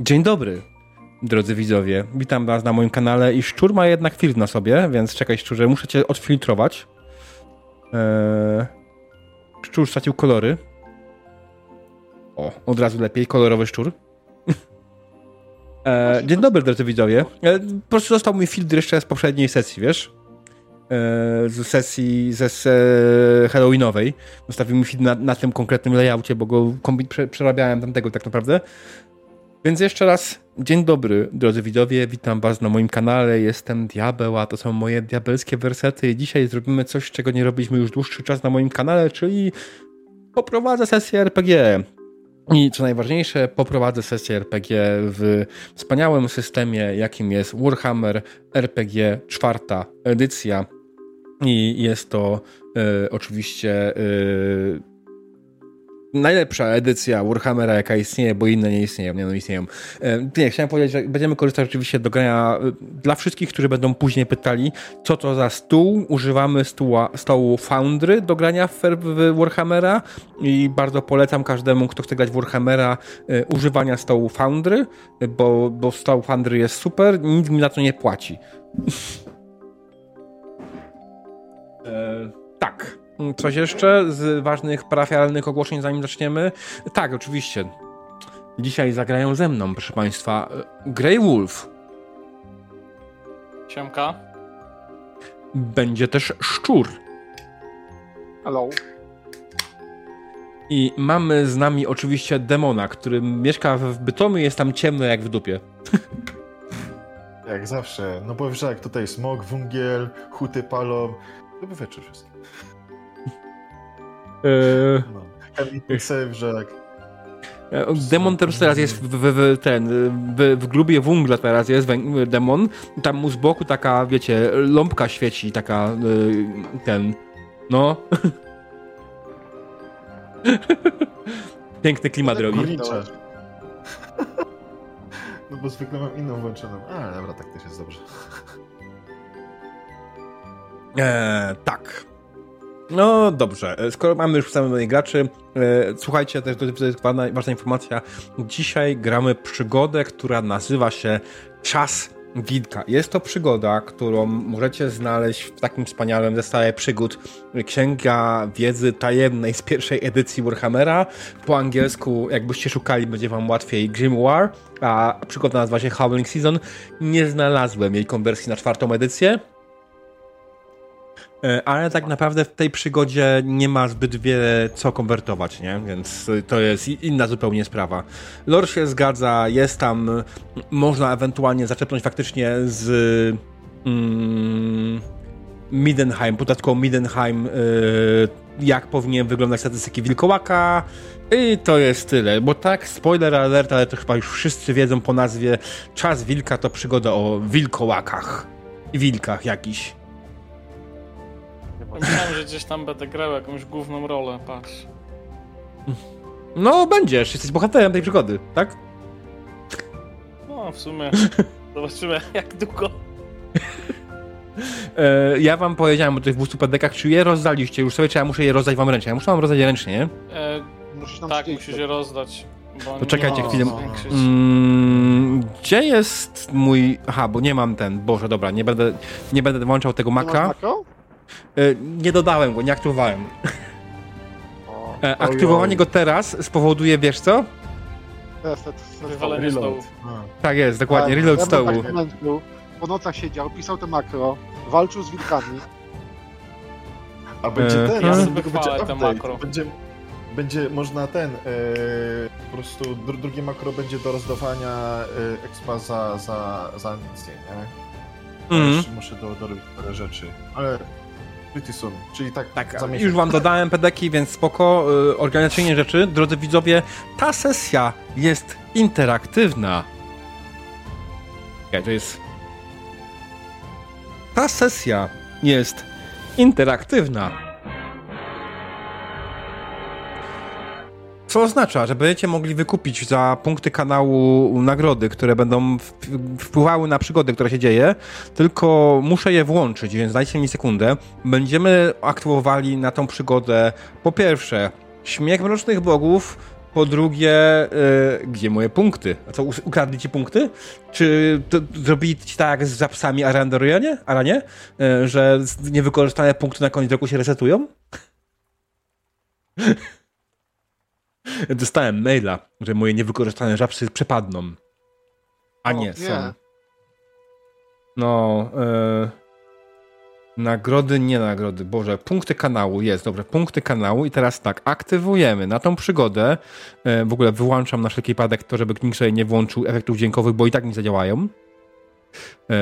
Dzień dobry, drodzy widzowie. Witam was na moim kanale i szczur ma jednak filtr na sobie, więc czekaj szczurze, muszę cię odfiltrować. Eee... Szczur stracił kolory. O, od razu lepiej, kolorowy szczur. eee, dzień dobry, drodzy widzowie. Eee, po prostu został mi filtr jeszcze z poprzedniej sesji, wiesz? Eee, z sesji ze z, Halloweenowej. Zostawił mi film na, na, tym konkretnym layoutie, bo go przerabiałem tamtego tak naprawdę. Więc jeszcze raz dzień dobry, drodzy widzowie, witam was na moim kanale, jestem Diabeł, a to są moje diabelskie wersety i dzisiaj zrobimy coś, czego nie robiliśmy już dłuższy czas na moim kanale, czyli poprowadzę sesję RPG. I co najważniejsze, poprowadzę sesję RPG w wspaniałym systemie, jakim jest Warhammer RPG czwarta edycja. I jest to y, oczywiście y, najlepsza edycja Warhammera, jaka istnieje, bo inne nie istnieją, nie no istnieją. E, nie, chciałem powiedzieć, że będziemy korzystać oczywiście do grania e, dla wszystkich, którzy będą później pytali, co to za stół. Używamy stuła, stołu Foundry do grania w, w Warhammera i bardzo polecam każdemu, kto chce grać w Warhammera, e, używania stołu Foundry, bo, bo stoł Foundry jest super, nic mi na to nie płaci. tak. Coś jeszcze z ważnych parafialnych ogłoszeń, zanim zaczniemy? Tak, oczywiście. Dzisiaj zagrają ze mną, proszę Państwa, Grey Wolf. Siemka. Będzie też Szczur. Hello. I mamy z nami oczywiście demona, który mieszka w Bytomiu jest tam ciemno jak w dupie. Jak zawsze. No bo wiesz, jak tutaj smog, wungiel, huty palą. To by wieczór wszystko. Eee... No. Save, że tak. E, demon też teraz jest w, w, w ten, w, w grubie wungla teraz jest demon. Tam mu z boku taka, wiecie, lampka świeci, taka y, ten, no. Piękny klimat drogi. No bo zwykle mam inną włączoną. A, dobra, tak też jest dobrze. Eee, tak. No dobrze, e, skoro mamy już samych graczy, e, słuchajcie, też to jest ważna, ważna informacja. Dzisiaj gramy przygodę, która nazywa się Czas Wilka. Jest to przygoda, którą możecie znaleźć w takim wspaniałym zestawie przygód Księga Wiedzy Tajemnej z pierwszej edycji Warhammera. Po angielsku, jakbyście szukali, będzie wam łatwiej Grimoire, a przygoda nazywa się Howling Season. Nie znalazłem jej konwersji na czwartą edycję, ale tak naprawdę w tej przygodzie nie ma zbyt wiele co konwertować, nie? Więc to jest inna zupełnie sprawa. Lore się zgadza, jest tam, można ewentualnie zaczepnąć faktycznie z mm, Midenheim, podatką Midenheim, yy, jak powinien wyglądać statystyki wilkołaka i to jest tyle, bo tak, spoiler alert, ale to chyba już wszyscy wiedzą po nazwie Czas Wilka to przygoda o wilkołakach wilkach jakiś. Myślałem, że gdzieś tam będę grał jakąś główną rolę, patrz. No, będziesz, jesteś bohaterem tej przygody, tak? No, w sumie. Zobaczymy, jak długo. E, ja wam powiedziałem o tych 200 pedekach, czy je rozdaliście już sobie, czy ja muszę je rozdać wam ręcznie? Ja muszę wam rozdać ręcznie, nie? E, tak, musisz je rozdać. To czekajcie chwilę. Mm, gdzie jest mój... Aha, bo nie mam ten. Boże, dobra, nie będę, nie będę włączał tego maka. E, nie dodałem go, nie aktywowałem. E, aktywowanie go teraz spowoduje, wiesz co? Wywalenie stołu. Tak jest, dokładnie, tak, reload stołu. Po nocach siedział, pisał te makro, walczył z wilkami. A będzie e, ten, ja sobie będzie te makro. Będzie, będzie można ten, e, po prostu dru, drugie makro będzie do rozdawania e, expa za, za, za amunicję, nie? Mm. Muszę do, dorobić parę rzeczy, ale Pretty soon, czyli tak, tak Już wam dodałem pedeki, więc spoko. Y, organizacyjnie rzeczy. Drodzy widzowie, ta sesja jest interaktywna. Okay, to jest... Ta sesja jest interaktywna. Co oznacza, że będziecie mogli wykupić za punkty kanału nagrody, które będą wpływały na przygody, która się dzieje, tylko muszę je włączyć, więc dajcie mi sekundę. Będziemy aktywowali na tą przygodę po pierwsze Śmiech Mrocznych Bogów, Po drugie, yy, gdzie moje punkty? A co, ukradli ci punkty? Czy to, zrobili ci tak z zapsami Arandorianie? Aranie? Yy, że niewykorzystane punkty na koniec roku się resetują? Dostałem maila, że moje niewykorzystane żabsy przepadną. A nie, o, nie. są. No, yy, nagrody, nie nagrody, Boże, punkty kanału, jest, dobrze, punkty kanału i teraz tak, aktywujemy na tą przygodę, yy, w ogóle wyłączam na wszelki wypadek to, żeby Kning sobie nie włączył efektów dźwiękowych, bo i tak nie zadziałają. Yy,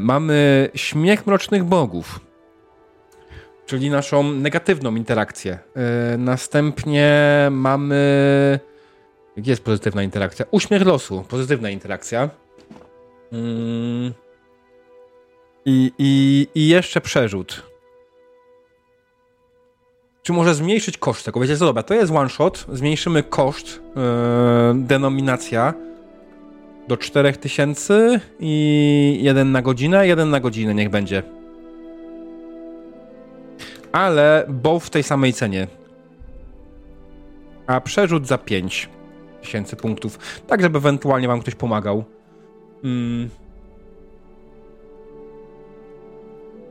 mamy Śmiech Mrocznych Bogów czyli naszą negatywną interakcję. Yy, następnie mamy. Jest pozytywna interakcja? Uśmiech losu, pozytywna interakcja. Yy. I, i, I jeszcze przerzut. Czy może zmniejszyć koszt tego? Wiecie co, dobra, to jest one shot. Zmniejszymy koszt, yy, denominacja do 4000 i jeden na godzinę, jeden na godzinę niech będzie ale bo w tej samej cenie. A przerzut za 5 tysięcy punktów, tak żeby ewentualnie wam ktoś pomagał. Mm.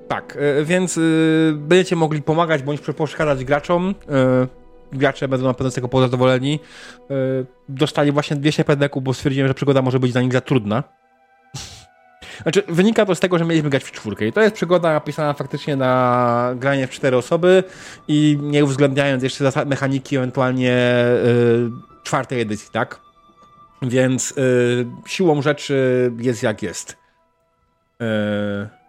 Tak, e, więc y, będziecie mogli pomagać bądź przeszkadzać graczom. Y, gracze będą na pewno z tego pozadowoleni. Y, dostali właśnie 200 pedeków, bo stwierdziłem, że przygoda może być dla nich za trudna. Znaczy, wynika to z tego, że mieliśmy grać w czwórkę i to jest przygoda napisana faktycznie na granie w cztery osoby i nie uwzględniając jeszcze zasad mechaniki ewentualnie yy, czwartej edycji, tak? Więc yy, siłą rzeczy jest jak jest. Yy,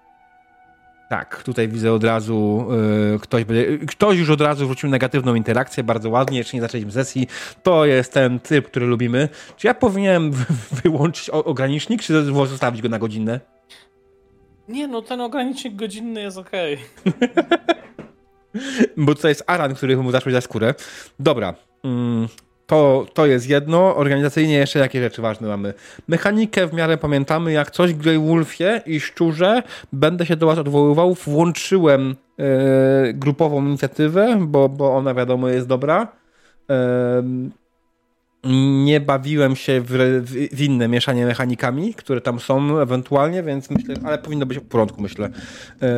tak, tutaj widzę od razu, yy, ktoś, będzie, ktoś już od razu wrzucił negatywną interakcję, bardzo ładnie, jeszcze nie zaczęliśmy sesji. To jest ten typ, który lubimy. Czy ja powinienem wyłączyć ogranicznik, czy zostawić go na godzinę? Nie, no ten ogranicznik godzinny jest ok. Bo to jest Aran, który mu zaczął za skórę. Dobra. Mm, to, to jest jedno. Organizacyjnie jeszcze jakie rzeczy ważne mamy? Mechanikę w miarę pamiętamy. Jak coś Grey Wolfie i Szczurze, będę się do Was odwoływał. Włączyłem yy, grupową inicjatywę, bo, bo ona wiadomo jest dobra. Yy, nie bawiłem się w, w, inne mieszanie mechanikami, które tam są ewentualnie, więc myślę, ale powinno być w porządku, myślę. Yy,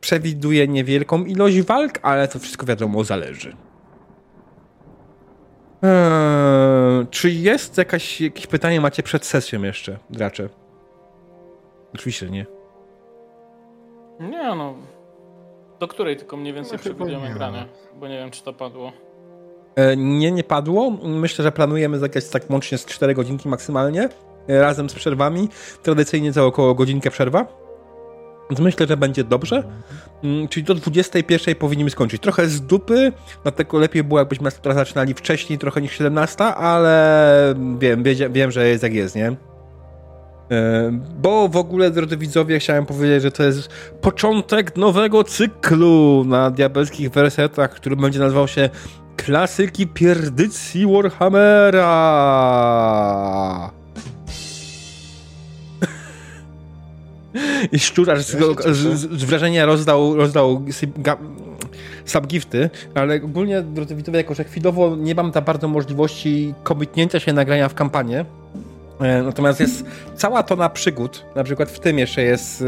przewiduję niewielką ilość walk, ale to wszystko wiadomo zależy. Eee, czy jest jakaś, jakieś pytanie macie przed sesją jeszcze, gracze? Oczywiście nie. Nie no. Do której tylko mniej więcej no, przewidujemy granie? Bo nie wiem, czy to padło. E, nie, nie padło. Myślę, że planujemy zagrać tak łącznie z 4 godzinki maksymalnie, e, razem z przerwami. Tradycyjnie za około godzinkę przerwa. Więc myślę, że będzie dobrze. Mm, czyli do 21 powinniśmy skończyć. Trochę z dupy, dlatego lepiej było, jakbyśmy teraz zaczynali wcześniej trochę niż 17, ale wiem, wiem, że jest jak jest, nie? E, bo w ogóle, drodzy widzowie, chciałem powiedzieć, że to jest początek nowego cyklu na diabelskich wersetach, który będzie nazywał się Klasyki Pierdycji Warhammera. I szczuracz z, z, z, wrażenia rozdał, rozdał subgifty, ale ogólnie, drodzy widzowie, jako że chwilowo nie mam tak bardzo możliwości komitnięcia się nagrania w kampanię, e, natomiast jest cała tona przygód, na przykład w tym jeszcze jest e,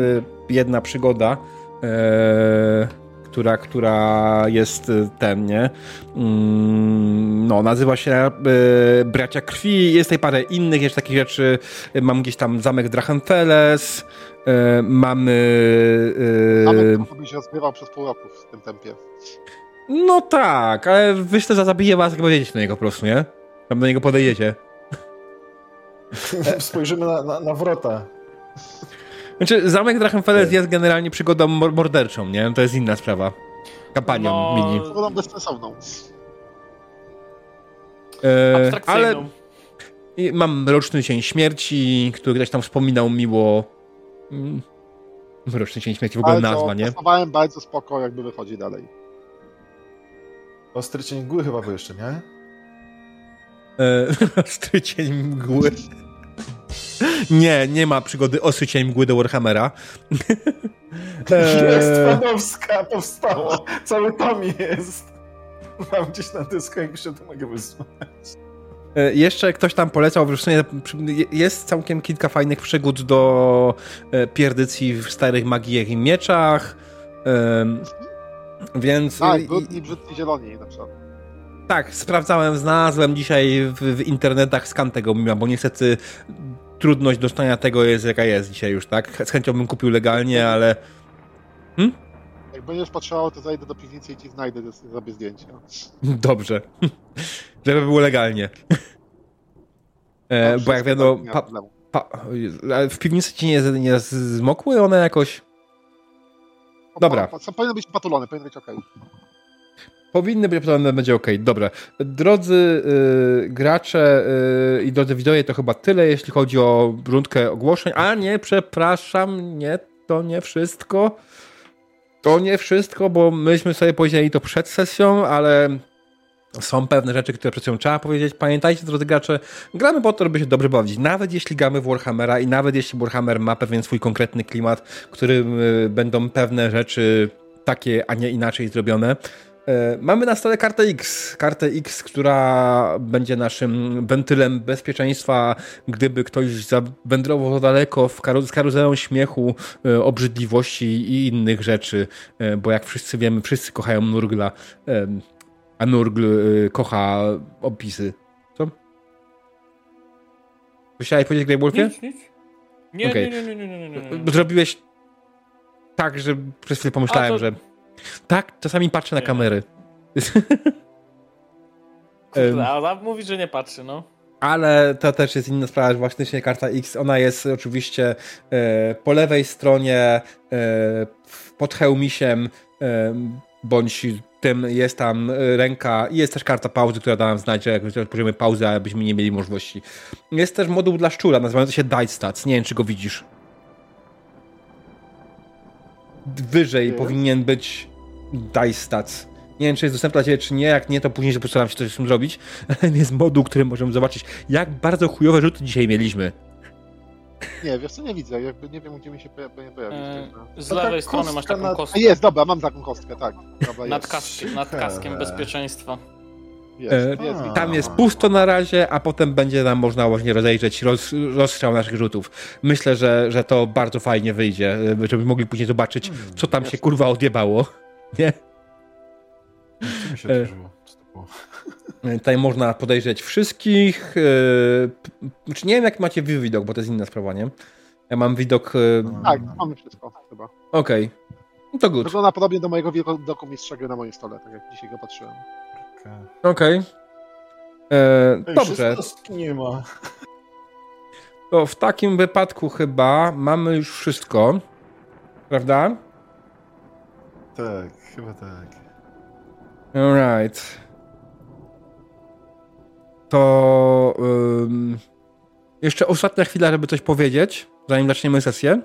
jedna przygoda, e, która, która jest ten, nie? Mm, no, nazywa się Bracia Krwi, jest tutaj parę innych jeszcze takich rzeczy, mam gdzieś tam Zamek Drachenfeles, E, mamy... E, to byś rozgrywał przez pół roku w tym tempie. No tak, ale myślę, że zabije was, jak będziecie do niego po prostu, nie? Tam do niego podejdziecie. Spojrzymy na, na, na wrota. Znaczy, Zamek Drachenfels jest generalnie przygodą morderczą, nie? To jest inna sprawa. Kampanią no... mini. Przygodą bezsensowną. E, ale mam roczny Cień Śmierci, który ktoś tam wspominał miło. Mroczny Cień Śmierci, w ogóle bardzo, nazwa, nie? Pasowałem bardzo spoko, jakby wychodzi dalej. Ostry Cień Mgły chyba był jeszcze, nie? E, ostry Cień Mgły. Nie, nie ma przygody Ostry Cień Mgły do Warhammera. E, jest fanowska, powstało. Cały tom jest. Mam gdzieś na dysku, jakby się to mogę wysłać. E, jeszcze ktoś tam polecał, w sumie jest całkiem kilka fajnych przygód do e, pierdycji w starych magiach i mieczach, więc... Tak, brudni, brzydki, zieloni na przykład. Tak, sprawdzałem, znalazłem dzisiaj w, w internetach skan tego mima, bo niestety trudność dostania tego jest jaka jest dzisiaj już, tak? Z chęcią bym kupił legalnie, ale... Hmm? Będziesz patrzył, to zajdę do piwnicy i ci znajdę, zrobię zdjęcie. Dobrze. Żeby było legalnie. e, bo jak wiadomo, pa, pa, w piwnicy ci nie, nie zmokły one jakoś? Dobra. Pa, powinny być patulone, powinny być ok. Powinny być patulone, będzie ok. Dobra. Drodzy yy, gracze yy, i drodzy widzowie, to chyba tyle, jeśli chodzi o rundkę ogłoszeń. A nie, przepraszam, nie, to nie wszystko. To nie wszystko, bo myśmy sobie powiedzieli to przed sesją, ale są pewne rzeczy, które przed chwilą trzeba powiedzieć. Pamiętajcie, drodzy gracze, gramy po to, żeby się dobrze bawić. Nawet jeśli gramy w Warhammera i nawet jeśli Warhammer ma pewien swój konkretny klimat, w którym y, będą pewne rzeczy takie, a nie inaczej zrobione. E, mamy na stole kartę X. Kartę X, która będzie naszym wentylem bezpieczeństwa, gdyby ktoś zawędrował za daleko w karu z karuzelą śmiechu, e, obrzydliwości i innych rzeczy, e, bo jak wszyscy wiemy, wszyscy kochają Nurgla a Nurgl kocha opisy. Co? Chciałeś powiedzieć Grey Wolfie? Nic, nic. Nie, okay. nie, nie, nie, nie, nie, nie, Zrobiłeś tak, że przez chwilę pomyślałem, to... że tak, czasami patrzę na kamery. Kurde, a mówi, że nie patrzy, no. Ale to też jest inna sprawa, że właśnie karta X, ona jest oczywiście e, po lewej stronie e, pod hełmisiem e, bądź tym jest tam ręka i jest też karta pauzy, która da nam znać, że jak poziomie pauzy, abyśmy nie mieli możliwości. Jest też moduł dla szczura nazywający się Die Stats. Nie wiem, czy go widzisz. Wyżej powinien być Die Stats. Nie wiem, czy jest dostępny dla Ciebie, czy nie. Jak nie, to później postaram się coś z tym zrobić. jest moduł, który możemy zobaczyć, jak bardzo chujowe rzuty dzisiaj mieliśmy. Nie, wiesz co, nie widzę, jakby nie wiem, gdzie mi się pojawi. pojawi eee, z lewej strony masz taką nad... kostkę. Jest, dobra, mam taką kostkę, tak. Dobra, nad, kaskiem, nad kaskiem bezpieczeństwa. Jest, e, jest, tam jest pusto na razie, a potem będzie nam można właśnie rozejrzeć roz, rozstrzał naszych rzutów. Myślę, że, że to bardzo fajnie wyjdzie, e, żeby mogli później zobaczyć, hmm, co tam się kurwa odjebało. Nie? Co mi się e, Tutaj można podejrzeć wszystkich. Yy, czy nie wiem, jak macie wy widok, bo to jest inna sprawa, nie? Ja mam widok. Tak, mamy wszystko chyba. Okej. Okay. No to good. Wygląda podobnie do mojego widoku mistrza gry na moim stole, tak jak dzisiaj go patrzyłem. Okej. Okay. okay. Dobrze. nie ma. To w takim wypadku chyba mamy już wszystko. Prawda? Tak, chyba tak. Alright to um, jeszcze ostatnia chwila, żeby coś powiedzieć, zanim zaczniemy sesję.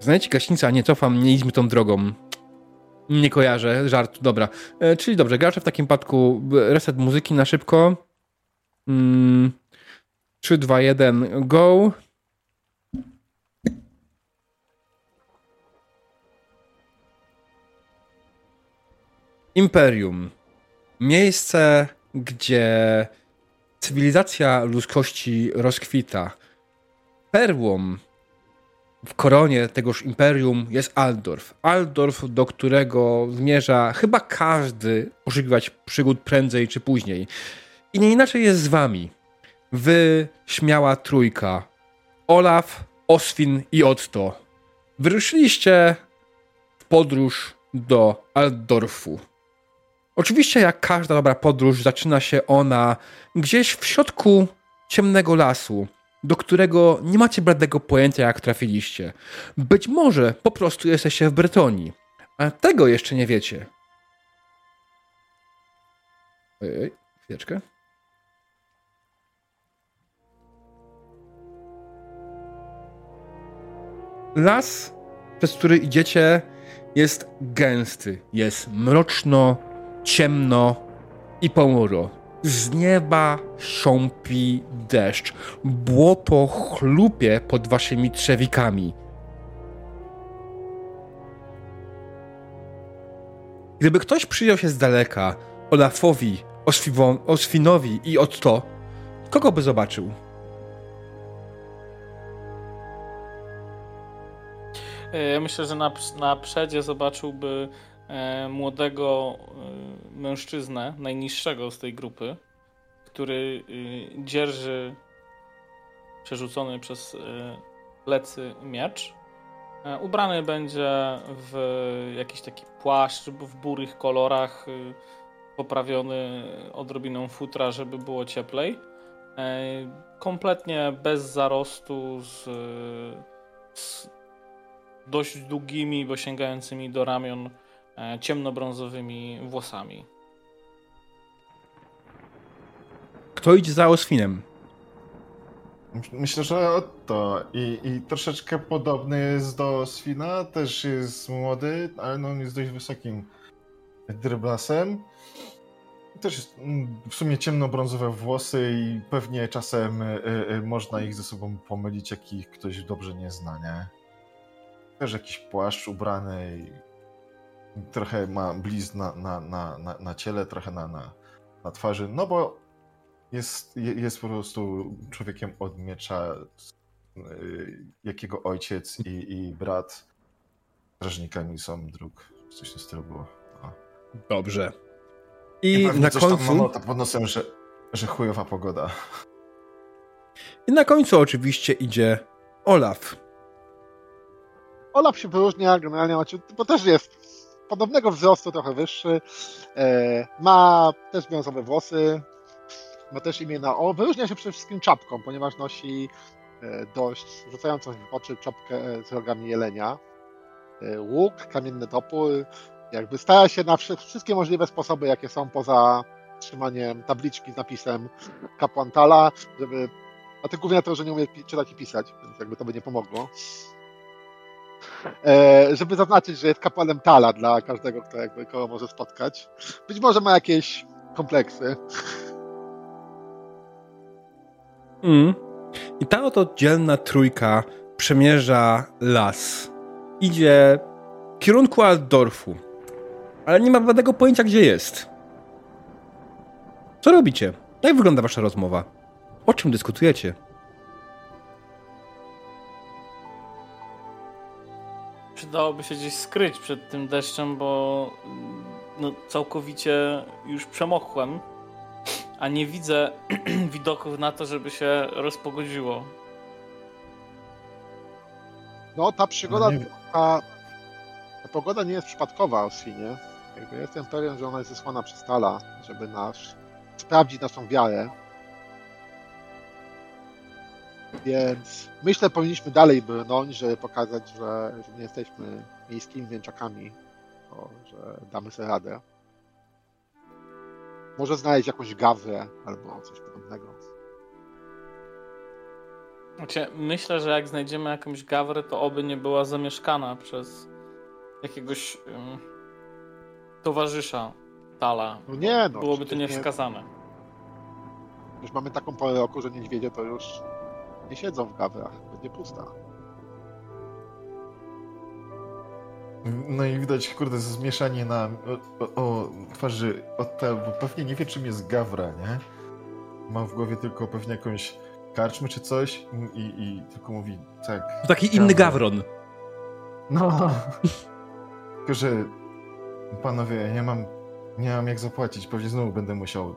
Znajdź gaśnicę, a nie cofam, nie idźmy tą drogą. Nie kojarzę, żart, dobra. E, czyli dobrze, gracze w takim przypadku reset muzyki na szybko. Mm, 3, 2, 1, go. Imperium. Miejsce, gdzie cywilizacja ludzkości rozkwita. Perłą w koronie tegoż imperium jest Aldorf. Aldorf, do którego zmierza chyba każdy poszukiwać przygód prędzej czy później. I nie inaczej jest z wami. Wy, śmiała trójka. Olaf, Oswin i Otto. Wyruszyliście w podróż do Aldorfu. Oczywiście, jak każda dobra podróż, zaczyna się ona gdzieś w środku ciemnego lasu, do którego nie macie bladego pojęcia, jak trafiliście. Być może po prostu jesteście w Bretonii, a tego jeszcze nie wiecie. Ojej, chwileczkę. Las, przez który idziecie, jest gęsty, jest mroczno ciemno i ponuro. Z nieba sząpi deszcz. Błoto chlupie pod waszymi trzewikami. Gdyby ktoś przyjął się z daleka Olafowi, Oswinowi i Otto, kogo by zobaczył? Ja myślę, że na, na przedzie zobaczyłby e, młodego e, mężczyznę, najniższego z tej grupy, który e, dzierży przerzucony przez e, plecy miecz. E, ubrany będzie w jakiś taki płaszcz w burych kolorach, e, poprawiony odrobiną futra, żeby było cieplej. Kompletnie bez zarostu, z, z dość długimi, bo sięgającymi do ramion ciemnobrązowymi włosami. Kto idzie za Osfinem? Myślę, że to. I, I troszeczkę podobny jest do Swina, też jest młody, ale no on jest dość wysokim dryblasem. Też jest mm, w sumie ciemnobrązowe włosy i pewnie czasem y, y, można ich ze sobą pomylić, jak ich ktoś dobrze nie zna, nie? Też jakiś płaszcz ubrany i trochę ma blizn na, na, na, na, na ciele, trochę na, na, na twarzy, no bo jest, jest po prostu człowiekiem od miecza, y, jakiego ojciec i, i brat strażnikami są dróg. Coś w tym stylu było. Dobrze. I, I na końcu... Mam pod nosem, że, że chujowa pogoda. I na końcu oczywiście idzie Olaf. Olaf się wyróżnia generalnie, bo też jest podobnego wzrostu, trochę wyższy. E, ma też brązowe włosy, ma też imię na O. Wyróżnia się przede wszystkim czapką, ponieważ nosi e, dość rzucającą w oczy czapkę e, z rogami jelenia. Łuk, kamienny topór. Jakby stara się na wszystkie możliwe sposoby, jakie są poza trzymaniem tabliczki z napisem kapłan Tala, żeby. A ty głównie to, że nie umie czytać i pisać, więc jakby to by nie pomogło. E, żeby zaznaczyć, że jest kapłanem Tala dla każdego, kto jakby kogo może spotkać. Być może ma jakieś kompleksy. Mm. I ta oto dzielna trójka przemierza las. Idzie w kierunku Altdorfu. Ale nie ma żadnego pojęcia, gdzie jest. Co robicie? Jak wygląda wasza rozmowa? O czym dyskutujecie? Przydałoby się gdzieś skryć przed tym deszczem, bo no, całkowicie już przemokłem a nie widzę widoków na to, żeby się rozpogodziło. No, ta przygoda, no ta, ta, pogoda nie jest przypadkowa o Świnie. Jakby jestem pewien, że ona jest zesłana przez Tala, żeby nas sprawdzić naszą wiarę. Więc myślę, powinniśmy dalej brnąć, żeby pokazać, że, że nie jesteśmy miejskimi mięczakami, że damy sobie radę. Może znaleźć jakąś gawę albo coś podobnego. Znaczy, myślę, że jak znajdziemy jakąś gawrę, to oby nie była zamieszkana przez jakiegoś um, towarzysza Tala. No nie, no. Byłoby to niewskazane. Nie... Już mamy taką porę roku, że niedźwiedzie to już nie siedzą w gawrach. Będzie pusta. No i widać, kurde, zmieszanie na o, o twarzy Otta, bo pewnie nie wie, czym jest gawra, nie? Mam w głowie tylko pewnie jakąś karczmy czy coś i, i tylko mówi tak. To taki gawra. inny gawron. No. tylko, że panowie, nie mam, nie mam jak zapłacić, pewnie znowu będę musiał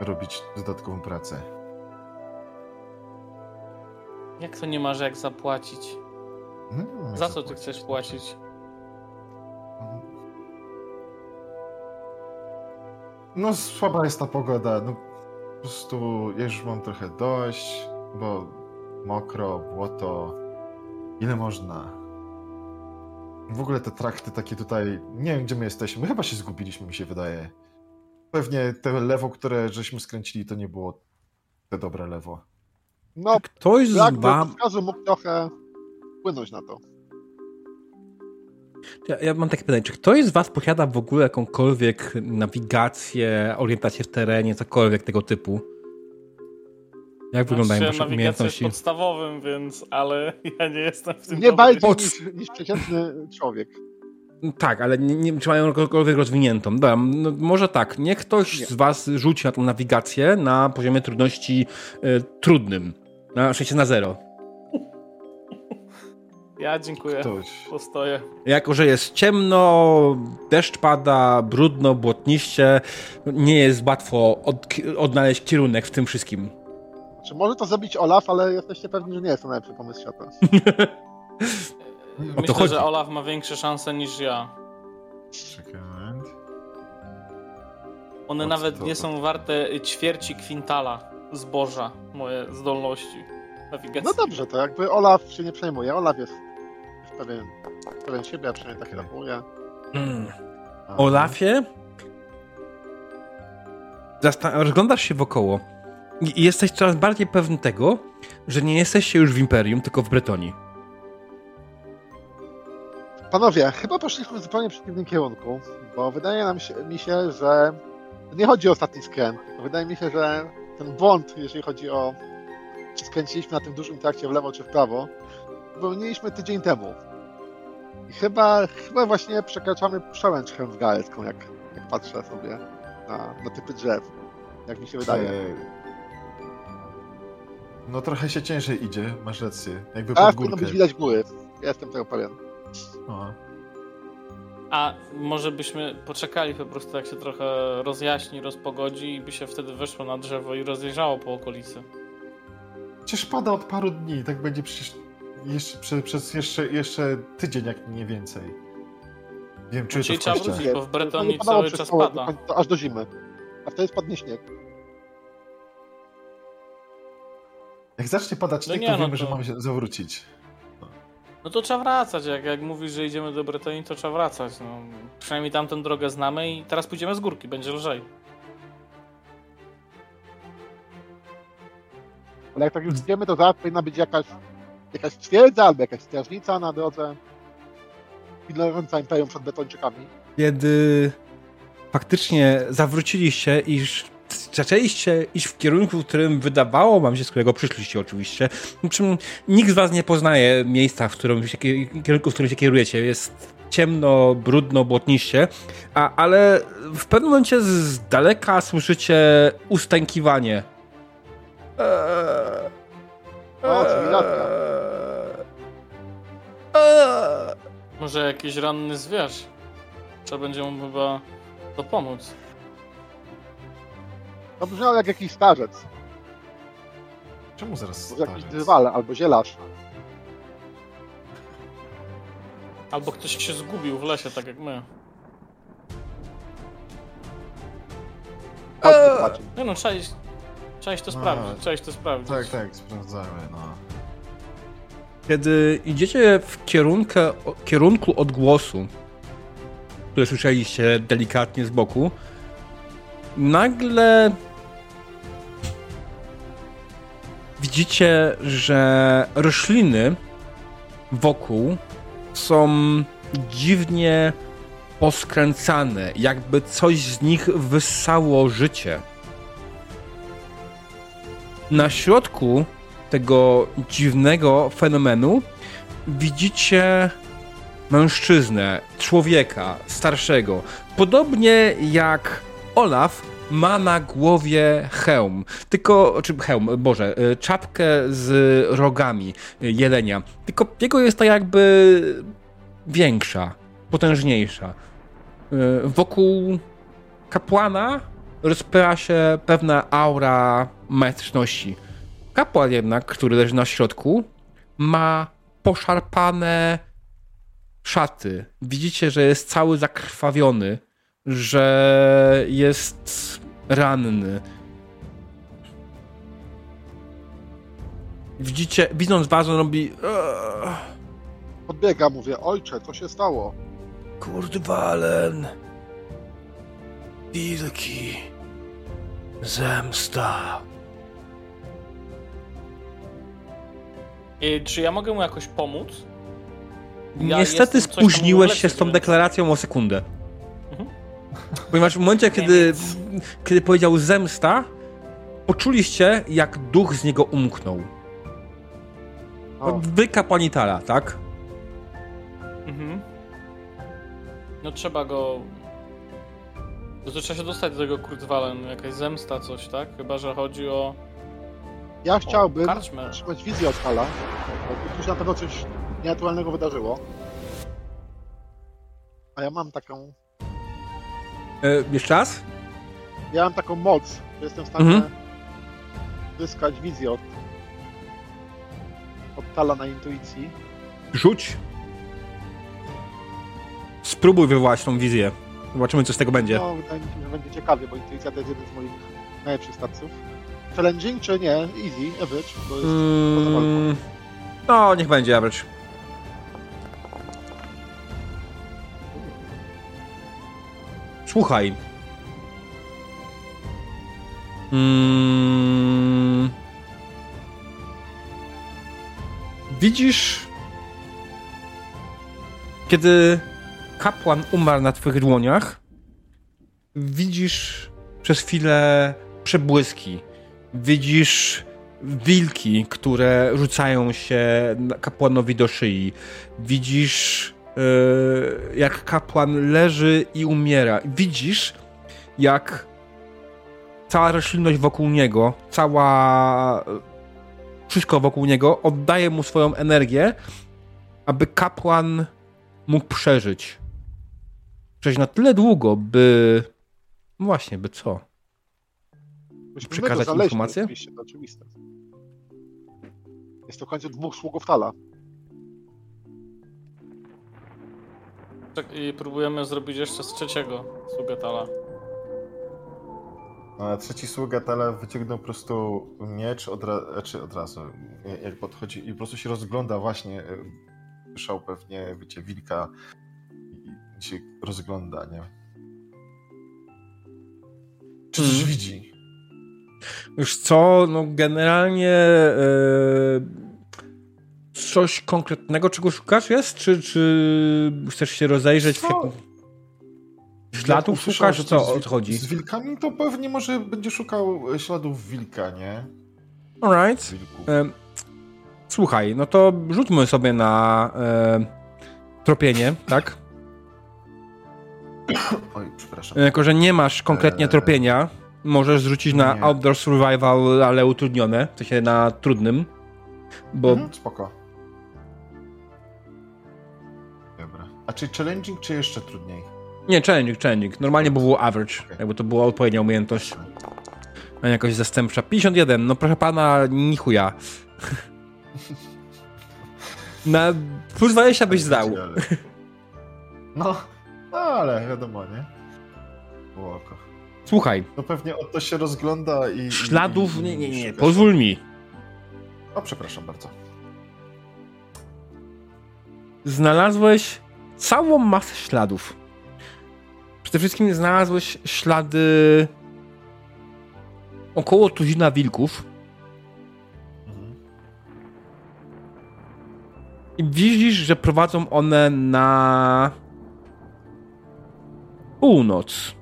robić dodatkową pracę. Jak to nie masz jak zapłacić? No, Za co ty chcesz płacić? No słaba jest ta pogoda, no po prostu ja już mam trochę dość, bo mokro, błoto, ile można? W ogóle te trakty takie tutaj, nie wiem gdzie my jesteśmy, my chyba się zgubiliśmy mi się wydaje. Pewnie te lewo, które żeśmy skręcili to nie było te dobre lewo. No, ktoś z wam... mógł trochę wpłynąć na to. Ja, ja, mam takie pytanie, czy ktoś z was posiada w ogóle jakąkolwiek nawigację, orientację w terenie, cokolwiek tego typu? Jak wyglądają wasze umiejętności? podstawowym, więc, ale ja nie jestem w tym Nie bardziej niż, niż przeciętny człowiek. Tak, ale nie, nie czy mają jakąkolwiek rozwiniętą. Dobra, no, może tak, niech ktoś nie. z was rzuci na tą nawigację na poziomie trudności y, trudnym. Na szczęście na zero. Ja dziękuję. Ktoś. Postoję. Jako, że jest ciemno, deszcz pada, brudno, błotniście, nie jest łatwo od, odnaleźć kierunek w tym wszystkim. Czy może to zrobić Olaf, ale jesteście pewni, że nie jest to najlepszy pomysł świata. Myślę, chodzi. że Olaf ma większe szanse niż ja. Czekaj One nawet nie są warte ćwierci kwintala zboża, moje zdolności nawigacji. No dobrze, to jakby Olaf się nie przejmuje. Olaf jest, jest pewien, pewien siebie, a przynajmniej tak rapuje. Hmm. Olafie? Zastan- rozglądasz się wokoło i jesteś coraz bardziej pewny tego, że nie jesteście już w Imperium, tylko w Bretonii. Panowie, chyba poszliśmy w zupełnie przeciwnym kierunku, bo wydaje nam się, mi się, że nie chodzi o ostatni skręt, tylko wydaje mi się, że ten błąd, jeżeli chodzi o czy skręciliśmy na tym dużym trakcie w lewo czy w prawo, popełniliśmy tydzień temu. I chyba, chyba właśnie przekraczamy przełęcz Helmsgarecką, jak, jak patrzę sobie na, na typy drzew, jak mi się wydaje. No trochę się ciężej idzie, masz rację. Jakby A, pod górkę. być widać góry. Ja jestem tego pewien. O. A może byśmy poczekali po prostu, jak się trochę rozjaśni, rozpogodzi i by się wtedy weszło na drzewo i rozjeżdżało po okolicy. Przecież pada od paru dni, tak będzie przecież jeszcze, przez, przez jeszcze, jeszcze tydzień, jak nie więcej. Wiem, czy Czyli trzeba wrócić, bo w Bretonii cały czas pada. aż do zimy. A wtedy spadnie śnieg. Jak zacznie padać no śnieg, no nie, to wiemy, to... że mamy się zawrócić. No to trzeba wracać. Jak, jak mówisz, że idziemy do Bretonii, to trzeba wracać. No, przynajmniej tamtą drogę znamy i teraz pójdziemy z górki, będzie lżej. Ale jak tak już wiemy, to zaraz powinna być jakaś, jakaś twierdza albo jakaś strażnica na drodze pilnująca Imperium przed Betończykami. Kiedy faktycznie zawróciliście i zaczęliście iść w kierunku, w którym wydawało wam się, z którego przyszliście oczywiście. Czym nikt z was nie poznaje miejsca, w którym się, kierunku, w którym się kierujecie. Jest ciemno, brudno, błotniście, a, ale w pewnym momencie z daleka słyszycie ustękiwanie. Eee, o, eee, Może jakiś ranny zwierz? Trzeba będzie mu chyba to pomóc. To brzmiało jak jakiś starzec. Czemu zaraz starzec? Jakiś drwal albo zielarz. Albo ktoś się zgubił w lesie, tak jak my. Chodź, Nie no, trzeba iść, trzeba iść to no, sprawdzić, trzeba iść to sprawdzić. Tak, tak, sprawdzamy, no. Kiedy idziecie w kierunku, kierunku odgłosu, który słyszeliście delikatnie z boku, nagle widzicie, że rośliny wokół są dziwnie poskręcane, jakby coś z nich wyssało życie. Na środku tego dziwnego fenomenu widzicie mężczyznę, człowieka starszego. Podobnie jak Olaf ma na głowie hełm, tylko, czy hełm, Boże, y, czapkę z rogami y, jelenia, tylko jego jest tak jakby większa, potężniejsza. Y, wokół kapłana rozpyra się pewna aura majestyczności. Kapłan jednak, który leży na środku, ma poszarpane szaty. Widzicie, że jest cały zakrwawiony że jest ranny. Widzicie, widząc was, on robi... Podbiega, mówię, ojcze, co się stało? Kurdwalen. Wilki. Zemsta. I czy ja mogę mu jakoś pomóc? Ja Niestety spóźniłeś się z tą deklaracją o sekundę. Ponieważ w momencie, kiedy, kiedy powiedział zemsta, poczuliście, jak duch z niego umknął. O. Wy kapłanitala, tak? Mhm. No trzeba go... To trzeba się dostać do tego Kurtwalen, jakaś zemsta, coś, tak? Chyba, że chodzi o... Ja chciałbym trzymać wizję od Hala, bo tu się na pewno coś nienaturalnego wydarzyło. A ja mam taką... E, jeszcze raz? Ja mam taką moc, że jestem w stanie mhm. zyskać wizję od, od Tala na intuicji. Rzuć. Spróbuj wywołać tą wizję. Zobaczymy, co z tego będzie. No, wydaje mi się, że będzie ciekawie, bo intuicja to jest jeden z moich najlepszych stacjów. Challenging czy nie? Easy, average, to jest mm, No, niech będzie average. Słuchaj. Mm, widzisz, kiedy kapłan umarł na twoich dłoniach, widzisz przez chwilę przebłyski. Widzisz wilki, które rzucają się kapłanowi do szyi. Widzisz, jak kapłan leży i umiera. Widzisz, jak cała roślinność wokół niego, cała. Wszystko wokół niego oddaje mu swoją energię, aby kapłan mógł przeżyć. Przeżyć na tyle długo, by. No właśnie, by co? Przekazać informację? Oczywiście, to oczywiste. Jest to w końcu dwóch sługów Tala. I próbujemy zrobić jeszcze z trzeciego sługę Tala. A trzeci sługa Tala wyciągnął po prostu miecz od, ra znaczy od razu, jak podchodzi i po prostu się rozgląda właśnie, słyszał pewnie, wiecie, wilka i się rozgląda, nie? Czy coś hmm. widzi? Już co, no generalnie yy, coś konkretnego, czego szukasz jest? Czy, czy chcesz się rozejrzeć? Co? W Śladów szukasz, co odchodzi? Z wilkami to pewnie może będzie szukał śladów wilka, nie? Alright. Słuchaj, no to rzućmy sobie na yy, tropienie, tak? Oj, przepraszam. Jako, że nie masz konkretnie tropienia, Możesz zrzucić na nie. Outdoor Survival, ale utrudnione, w sensie na trudnym. Bo... Mhm, spoko. A czy challenging, czy jeszcze trudniej? Nie, challenging, challenging. Normalnie by było average, okay. jakby to była odpowiednia umiejętność. A nie jakoś zastępcza. 51, no proszę pana, nichuja. Na plus 20 byś zdał. No, no ale wiadomo, nie? Było oko. Słuchaj. No pewnie o to się rozgląda i... Śladów... I, nie, nie, nie, pozwól mi. O, przepraszam bardzo. Znalazłeś całą masę śladów. Przede wszystkim znalazłeś ślady około tuzina wilków. Mhm. I widzisz, że prowadzą one na północ.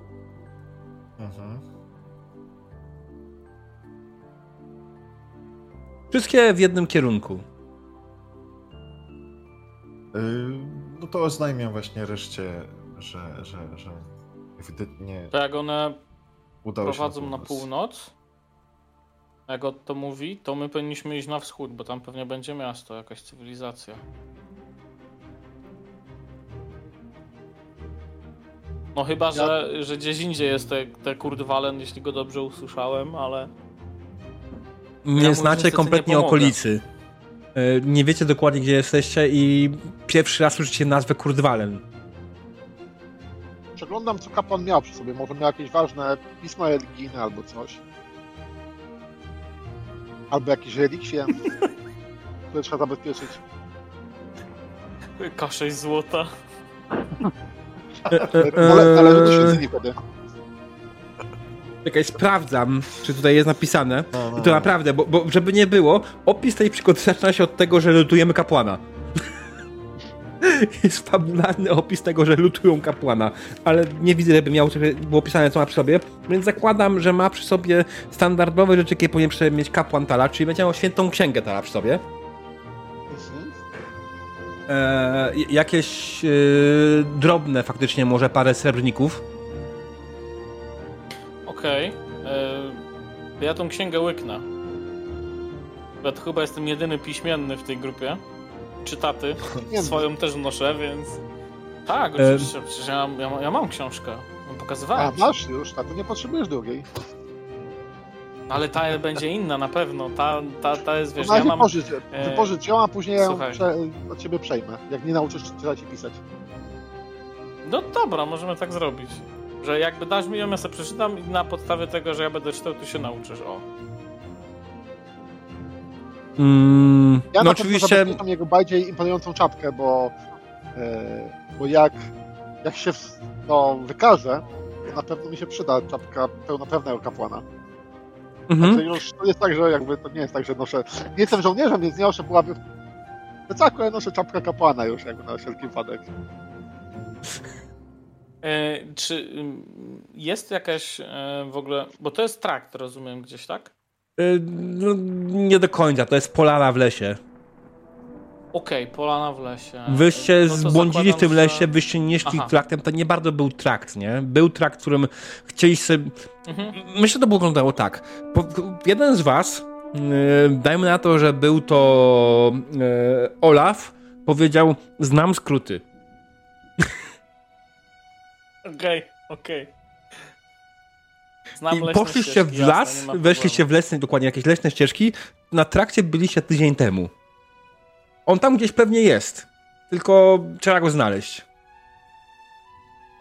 Wszystkie w jednym kierunku. No to oznajmiam właśnie reszcie, że, że, że ewidentnie. Tak, one prowadzą na, na północ. Jak od to mówi, to my powinniśmy iść na wschód, bo tam pewnie będzie miasto, jakaś cywilizacja. No chyba, ja... że, że gdzieś indziej jest te, te Kurdwalen, jeśli go dobrze usłyszałem, ale nie ja znacie kompletnie nie okolicy. E, nie wiecie dokładnie, gdzie jesteście i pierwszy raz słyszycie nazwę Kurdwalen. Przeglądam, co kapłan miał przy sobie. Może miał jakieś ważne pisma religijne albo coś. Albo jakieś relikwie, które trzeba zabezpieczyć. K6 złota. Należy do świątyni wtedy. Czekaj, sprawdzam, czy tutaj jest napisane. No, no, I to no. naprawdę, bo, bo żeby nie było, opis tej przygody zaczyna się od tego, że lutujemy kapłana. jest fabularny opis tego, że lutują kapłana, ale nie widzę, żeby miał, było pisane, co ma przy sobie, więc zakładam, że ma przy sobie standardowe rzeczy, jakie powinien mieć kapłan Tala, czyli będzie miał świętą księgę Tala przy sobie. E, jakieś e, drobne faktycznie, może parę srebrników. Okej. Okay. E, ja tą księgę łyknę. Ja to chyba jestem jedyny piśmienny w tej grupie. Czytaty. Swoją też noszę, więc... Tak, oczywiście. Przecież ja, ja, ja mam książkę. Pokazywałem. A, masz już, a to nie potrzebujesz drugiej. Ale ta będzie inna na pewno. Ta, ta, ta jest, wiesz, ja mam... Wypożycz, e... wypożycz ją, a później Słuchaj. ją prze... od ciebie przejmę, jak nie nauczysz czytać i pisać. No dobra, możemy tak zrobić. Że jakby dasz mi ją, ja sobie przeczytam i na podstawie tego, że ja będę czytał, ty się nauczysz, o. Mm, ja no oczywiście... Ja jego bardziej imponującą czapkę, bo, e, bo jak, jak się no, wykaże, to na pewno mi się przyda czapka pełnoprawnego kapłana. Mhm. Znaczy już to jest tak, że jakby to nie jest tak, że noszę. Nie jestem żołnierzem, więc nie noszę pułapy w plecaku, ja noszę czapkę kapłana już, jakby na wszelki wypadek. E, czy jest jakaś e, w ogóle. Bo to jest trakt, rozumiem, gdzieś, tak? E, no, nie do końca, to jest polana w lesie. Okej, okay, polana w lesie. Wyście no zbłądzili w tym lesie, wyście nie szli Aha. traktem, to nie bardzo był trakt, nie? Był trakt, którym chcieli sobie... Mhm. Myślę, że to wyglądało tak. Jeden z was, dajmy na to, że był to Olaf, powiedział, znam skróty. Okej, okej. Okay. I poszliście w las, jasne, weszliście w lesne, dokładnie jakieś leśne ścieżki. Na trakcie byliście tydzień temu. On tam gdzieś pewnie jest. Tylko trzeba go znaleźć.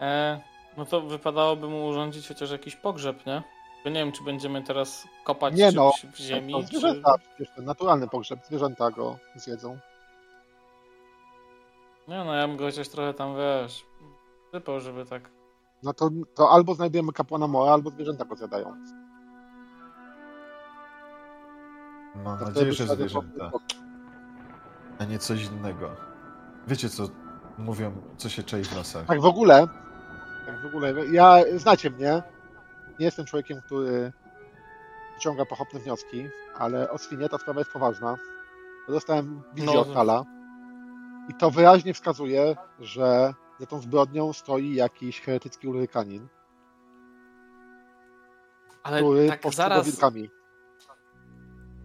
E, no to wypadałoby mu urządzić chociaż jakiś pogrzeb, nie? Bo nie wiem, czy będziemy teraz kopać nie no, w ziemi. No, zwierzęta, czy... przecież ten naturalny pogrzeb, zwierzęta go zjedzą. Nie no, ja bym go chociaż trochę tam, wiesz, sypał, żeby tak... No to, to albo znajdujemy kapłana Mora, albo zwierzęta go zjadają. Mam nadzieję, że zwierzęta a nie coś innego. Wiecie, co mówią, co się czai w lasach. Tak w ogóle, tak w ogóle, ja, znacie mnie, nie jestem człowiekiem, który wyciąga pochopne wnioski, ale o świnie ta sprawa jest poważna. Dostałem wizję no. od Tala i to wyraźnie wskazuje, że za tą zbrodnią stoi jakiś heretycki urykanin. Ale który tak zaraz... wilkami.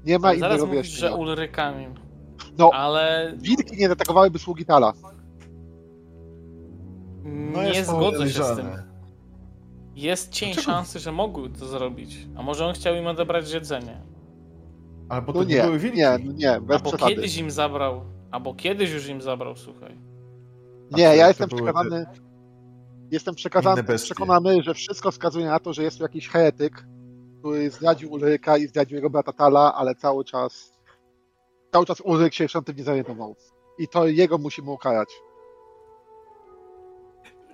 Nie ma innego zaraz mówisz, że Ulrykanin. No, ale... wilki nie zaatakowałyby sługi Tala. No nie zgodzę się z tym. Jest cień Dlaczego? szansy, że mogły to zrobić. A może on chciał im odebrać jedzenie. Albo to no nie, były wilki. Nie, no nie, bez Albo przesady. kiedyś im zabrał. Albo kiedyś już im zabrał, słuchaj. Nie, ja jestem przekonany. Te... Jestem przekazany, przekonany, że wszystko wskazuje na to, że jest tu jakiś heretyk, który zdradził Ulryka i zdradził jego brata Tala, ale cały czas cały czas Ulryk się w nie zorientował. I to jego musimy ukarać.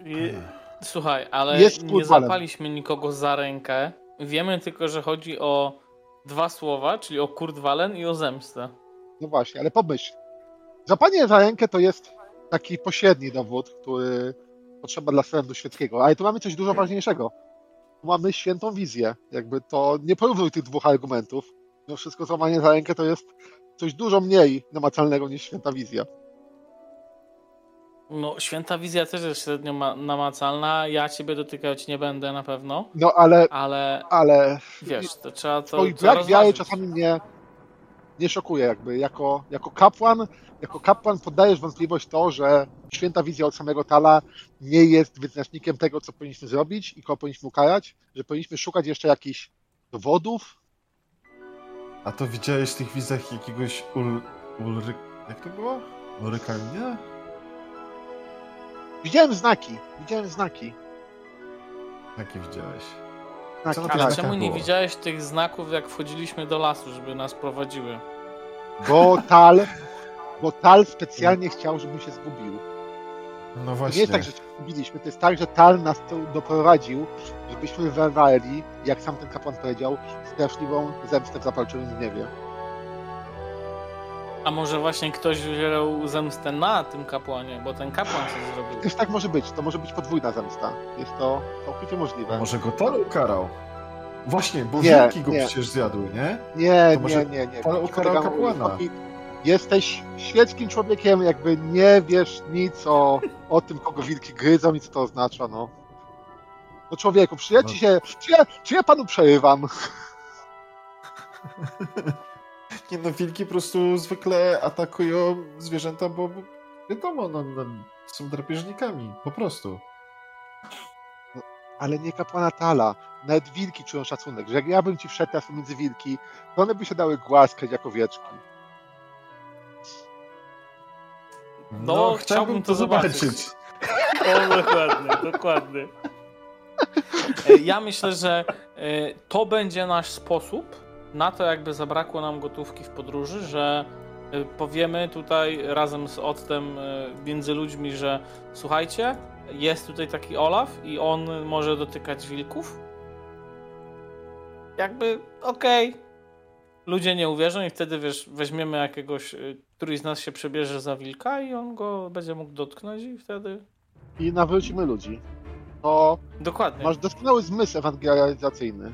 I, słuchaj, ale jest nie zapaliśmy nikogo za rękę. Wiemy tylko, że chodzi o dwa słowa, czyli o Kurtwalen i o zemstę. No właśnie, ale pomyśl. Zapanie za rękę to jest taki pośredni dowód, który potrzeba dla sądu świeckiego. Ale tu mamy coś dużo ważniejszego. Tu mamy świętą wizję. Jakby to nie porównuj tych dwóch argumentów. No wszystko złamanie za rękę to jest coś dużo mniej namacalnego niż święta wizja. No, święta wizja też jest średnio namacalna. Ja ciebie dotykać nie będę na pewno. No, ale. Ale. ale wiesz, to trzeba to. Twój brak wiary czasami mnie nie szokuje, jakby. Jako, jako kapłan, jako kapłan poddajesz wątpliwość to, że święta wizja od samego Tala nie jest wyznacznikiem tego, co powinniśmy zrobić i kogo powinniśmy ukarać, że powinniśmy szukać jeszcze jakichś dowodów, a to widziałeś w tych wizjach jakiegoś ul... Ulry... Jak to było? Ulrykania? Widziałem znaki. Widziałem znaki. Jakie widziałeś? Znaki. Ale czemu nie widziałeś tych znaków, jak wchodziliśmy do lasu, żeby nas prowadziły? Bo Tal, bo Tal specjalnie chciał, żebym się zgubił. No właśnie. To nie jest tak, że się zgubiliśmy, to jest tak, że Tal nas tu doprowadził, żebyśmy wyrwali, jak sam ten kapłan powiedział, straszliwą zemstę w zapalczywym gniewie. A może właśnie ktoś wziął zemstę na tym kapłanie, bo ten kapłan coś zrobił. Też tak może być, to może być podwójna zemsta. Jest to całkowicie możliwe. może go Tal ukarał? Właśnie, bo nie, wilki go nie. przecież zjadły, nie? Nie, nie, nie, nie. Tal ukarał kapłana. Jesteś świeckim człowiekiem, jakby nie wiesz nic o, o tym, kogo wilki gryzą i co to oznacza, no. No człowieku, przyjaci no. się, czy ja, czy ja panu przerywam? Nie no, wilki po prostu zwykle atakują zwierzęta, bo wiadomo, no, no są drapieżnikami, po prostu. No, ale nie kapłana Tala. Nawet wilki czują szacunek, że jak ja bym ci wszedł teraz między wilki, to one by się dały głaskać jak owieczki. No, no chciałbym to zobaczyć. zobaczyć. O, dokładnie, dokładnie. E, ja myślę, że e, to będzie nasz sposób na to, jakby zabrakło nam gotówki w podróży, że e, powiemy tutaj razem z Ottem między ludźmi, że słuchajcie, jest tutaj taki Olaf i on może dotykać wilków. Jakby okej. Okay. Ludzie nie uwierzą i wtedy wiesz, weźmiemy jakiegoś, któryś z nas się przebierze za wilka i on go będzie mógł dotknąć i wtedy... I nawrócimy ludzi to Dokładnie. masz doskonały zmysł ewangelizacyjny.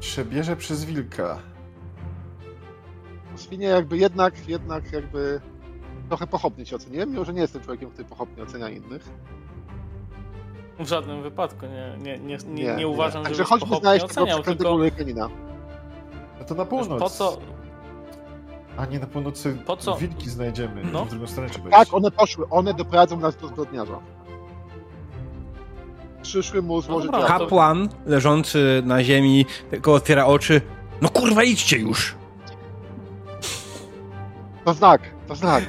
Przebierze przez wilka. Świnie jakby jednak, jednak jakby trochę pochopnie cię oceniłem, mimo że nie jestem człowiekiem, który pochopnie ocenia innych. W żadnym wypadku nie, nie, nie, nie, nie, nie uważam, że Także chodźmy znaleźć tego tylko... Lekanina. No to na północ. Po co... A nie, na północy po co? wilki znajdziemy. No. W drugą stronę trzeba Tak, one poszły. One doprowadzą nas do zbrodniarza przyszły mu złożyć no Kapłan leżący na ziemi tylko otwiera oczy. No kurwa, idźcie już! To znak, to znak.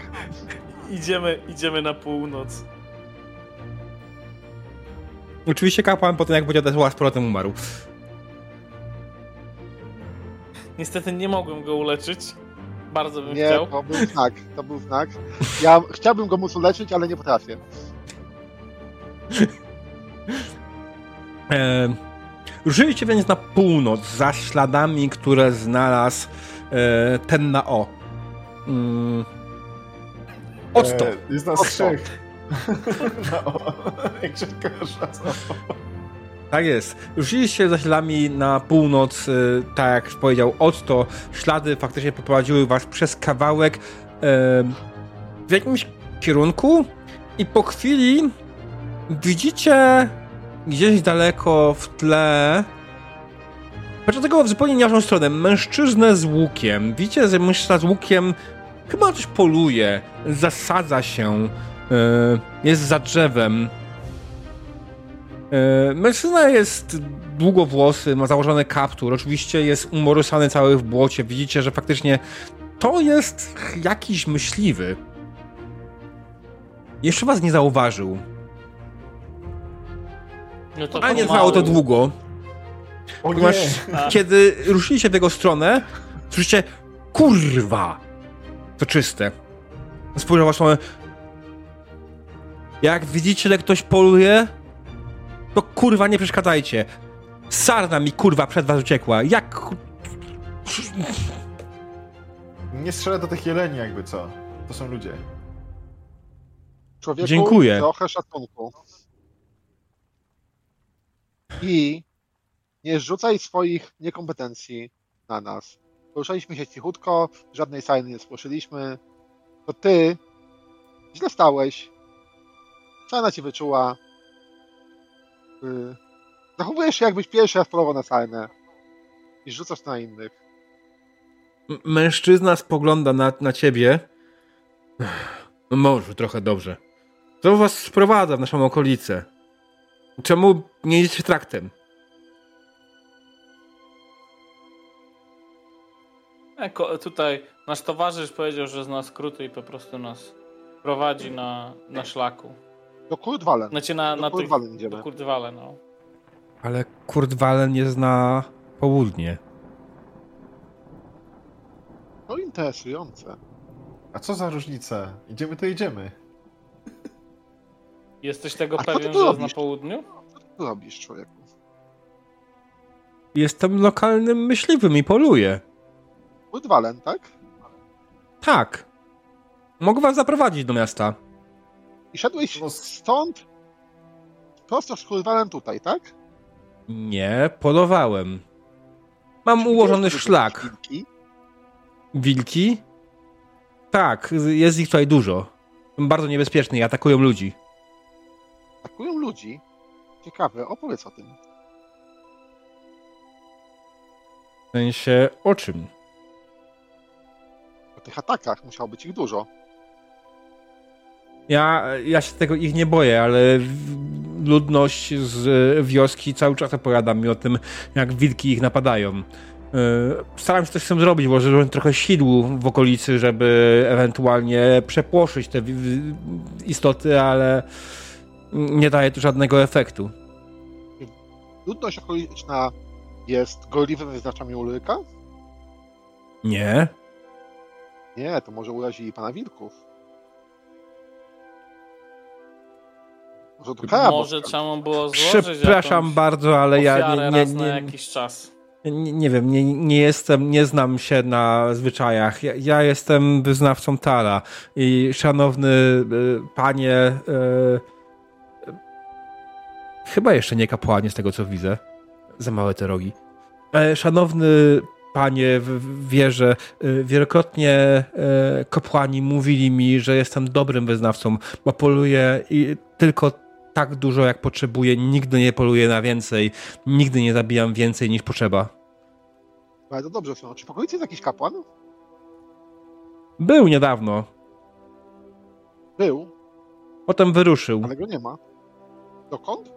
idziemy, idziemy na północ. Oczywiście kapłan potem jak będzie odesłał z powrotem umarł. Niestety nie mogłem go uleczyć. Bardzo bym nie, chciał. to był znak, to był znak. Ja chciałbym go móc uleczyć, ale nie potrafię. E, ruszyliście więc na północ za śladami, które znalazł e, ten na O. Mm. E, jest nas trzech. na O. Jak Tak jest. Ruszyliście za śladami na północ, e, tak jak powiedział Otto. Ślady faktycznie poprowadziły was przez kawałek e, w jakimś kierunku i po chwili widzicie gdzieś daleko w tle. Tego w zupełnie nieważną stronę. Mężczyznę z łukiem. Widzicie, że mężczyzna z łukiem chyba coś poluje, zasadza się, yy, jest za drzewem. Yy, mężczyzna jest długowłosy, ma założony kaptur, oczywiście jest umorysany cały w błocie. Widzicie, że faktycznie to jest jakiś myśliwy. Jeszcze was nie zauważył. No to A nie trwało to długo. O nie. kiedy ruszyliście w jego stronę, słyszycie kurwa! To czyste. Spojrzał waszą Jak widzicie, że ktoś poluje, to kurwa nie przeszkadzajcie. Sarna mi kurwa przed was uciekła. Jak... Nie strzelę do tych jeleni jakby co. To są ludzie. Człowieku, Dziękuję. trochę szacunku. I nie rzucaj swoich niekompetencji na nas. Poruszaliśmy się cichutko, żadnej sajny nie spłoszyliśmy. To ty źle stałeś. Sajna ci wyczuła. Zachowujesz się jakbyś pierwszy raz polował na sajnę. I rzucasz na innych. M mężczyzna spogląda na, na ciebie. No może trochę dobrze. Co was sprowadza w naszą okolicę? Czemu nie jedziecie traktem? Eko, tutaj nasz towarzysz powiedział, że zna skróty i po prostu nas prowadzi na, na szlaku. Do Kurdwalen. Znaczy na, do na Kurdwalen idziemy. Do Kurdwalen, no. Ale Kurdwalen nie zna południe. To interesujące. A co za różnica? Idziemy to idziemy. Jesteś tego A pewien, że jest na południu? Co ty robisz, człowieku? Jestem lokalnym myśliwym i poluję. Woodwalen, tak? Tak. Mogę was zaprowadzić do miasta. I szedłeś no stąd prosto z Kurwalem tutaj, tak? Nie, polowałem. Mam Czy ułożony szlak. Wilki? Wilki? Tak, jest ich tutaj dużo. Są bardzo niebezpieczne i atakują ludzi. Atakują ludzi? Ciekawe, opowiedz o tym. W sensie o czym? O tych atakach musiało być ich dużo. Ja, ja się tego ich nie boję, ale ludność z wioski cały czas opowiada mi o tym, jak wilki ich napadają. E, staram się coś z tym zrobić, bo żeby trochę sidłu w okolicy, żeby ewentualnie przepłoszyć te istoty, ale nie daje to żadnego efektu. Ludność okoliczna jest gorliwym wyznaczami ulyka? Nie. Nie, to może urazili pana wilków. Może, to może trzeba było złożyć Przepraszam bardzo, ale ja nie, nie, nie, na jakiś czas. Nie, nie, wiem, nie, nie jestem, nie znam się na zwyczajach. Ja, ja jestem wyznawcą Tala i szanowny y, panie, y, chyba jeszcze nie kapłanie z tego co widzę, za małe te rogi. E, szanowny panie, wierzę, y, wielokrotnie e, kapłani mówili mi, że jestem dobrym wyznawcą, bo poluję i tylko tak dużo, jak potrzebuję. Nigdy nie poluję na więcej. Nigdy nie zabijam więcej niż potrzeba. Bardzo dobrze, są. Czy w okolicy jest jakiś kapłan? Był niedawno. Był? Potem wyruszył. Ale go nie ma. Dokąd?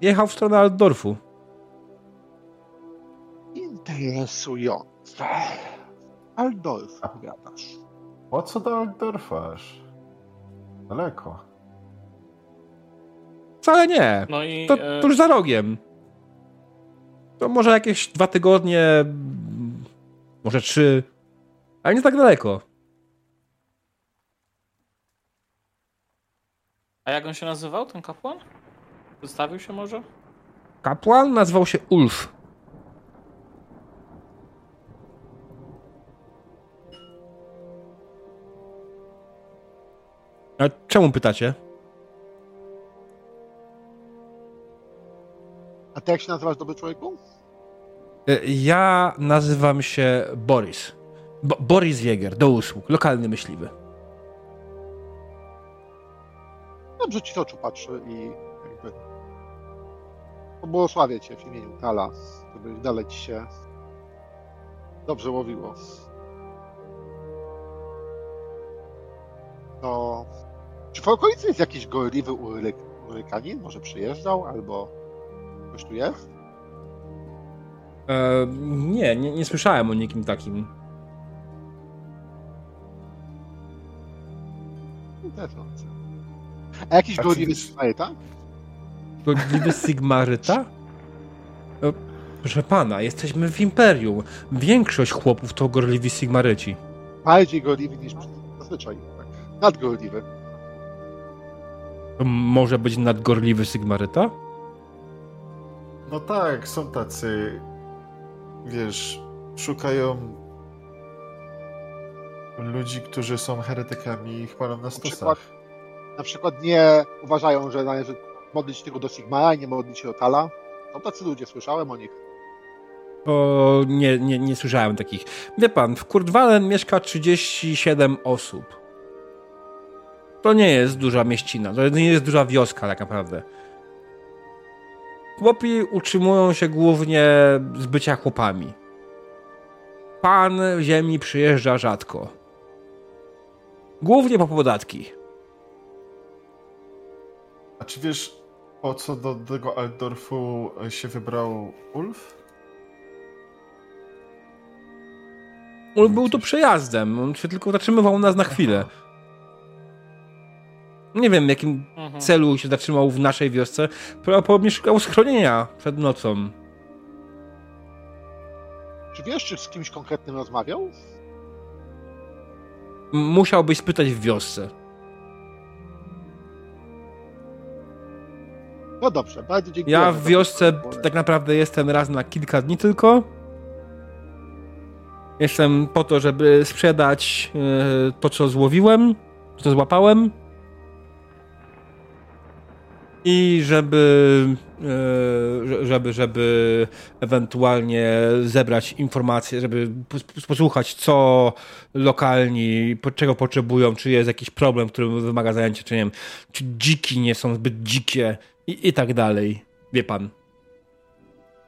Jechał w stronę Altdorfu. Interesujące. Altdorf, gadasz. Po co do Altdorfa Daleko. Wcale nie. No i, to, e, to już za rogiem. To może jakieś dwa tygodnie, może trzy, ale nie tak daleko. A jak on się nazywał, ten kapłan? Zostawił się może? Kapłan nazywał się Ulf. A czemu pytacie? Ty jak się nazywasz, dobry człowieku? E, ja nazywam się Boris. Bo Boris Wieger, do usług, lokalny myśliwy. Dobrze ci z oczu patrzy i jakby pobłogosławię cię w imieniu Tala, żeby dalej ci się dobrze łowiło. To czy w okolicy jest jakiś gorliwy urykanin? Może przyjeżdżał albo Ktoś tu jest? E, nie, nie, nie słyszałem o nikim takim. Interesujące. A jakiś gorliwy Sigmaryta? Gorliwy Sigmaryta? E, proszę pana, jesteśmy w Imperium. Większość chłopów to gorliwi Sigmaryci. Bardziej gorliwy niż zazwyczaj. Tak. Nadgorliwy. To może być nadgorliwy Sigmaryta? No tak, są tacy, wiesz, szukają ludzi, którzy są heretykami i chwalą na stosach. Na przykład, na przykład nie uważają, że należy modlić tylko do Sigmara i nie modlić się do Tala. Są tacy ludzie, słyszałem o nich. O, nie, nie, nie słyszałem takich. Wie pan, w Kurdwalen mieszka 37 osób. To nie jest duża mieścina, to nie jest duża wioska tak naprawdę. Chłopi utrzymują się głównie z bycia chłopami. Pan ziemi przyjeżdża rzadko. Głównie po podatki. A czy wiesz, po co do tego Altdorfu się wybrał Ulf? Ulf był tu przejazdem. On się tylko zatrzymywał nas na chwilę. Nie wiem, w jakim mhm. celu się zatrzymał w naszej wiosce. Prawdopodobnie szukał schronienia przed nocą. Czy wiesz, czy z kimś konkretnym rozmawiał? Musiałbyś spytać w wiosce. No dobrze, bardzo dziękuję. Ja w wiosce tak naprawdę jestem raz na kilka dni tylko. Jestem po to, żeby sprzedać e, to, co złowiłem, co złapałem i żeby, e, żeby, żeby ewentualnie zebrać informacje, żeby posłuchać, co lokalni, czego potrzebują, czy jest jakiś problem, który wymaga zajęcia, czy nie wiem, czy dziki nie są zbyt dzikie i, i tak dalej. Wie pan.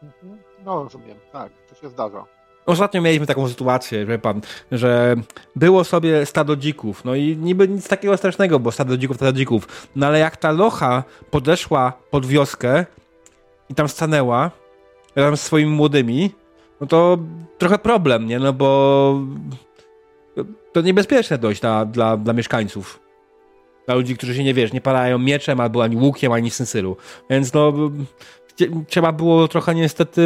Mhm. No, rozumiem, tak, to się zdarza. Ostatnio mieliśmy taką sytuację, wie pan, że było sobie stado dzików, no i niby nic takiego strasznego, bo stado dzików, stado dzików, no ale jak ta locha podeszła pod wioskę i tam stanęła, razem z swoimi młodymi, no to trochę problem, nie, no bo to niebezpieczne dość dla, dla, dla mieszkańców. Dla ludzi, którzy się nie wiesz, nie palają mieczem, albo ani łukiem, ani sensylu. Więc no, trzeba było trochę niestety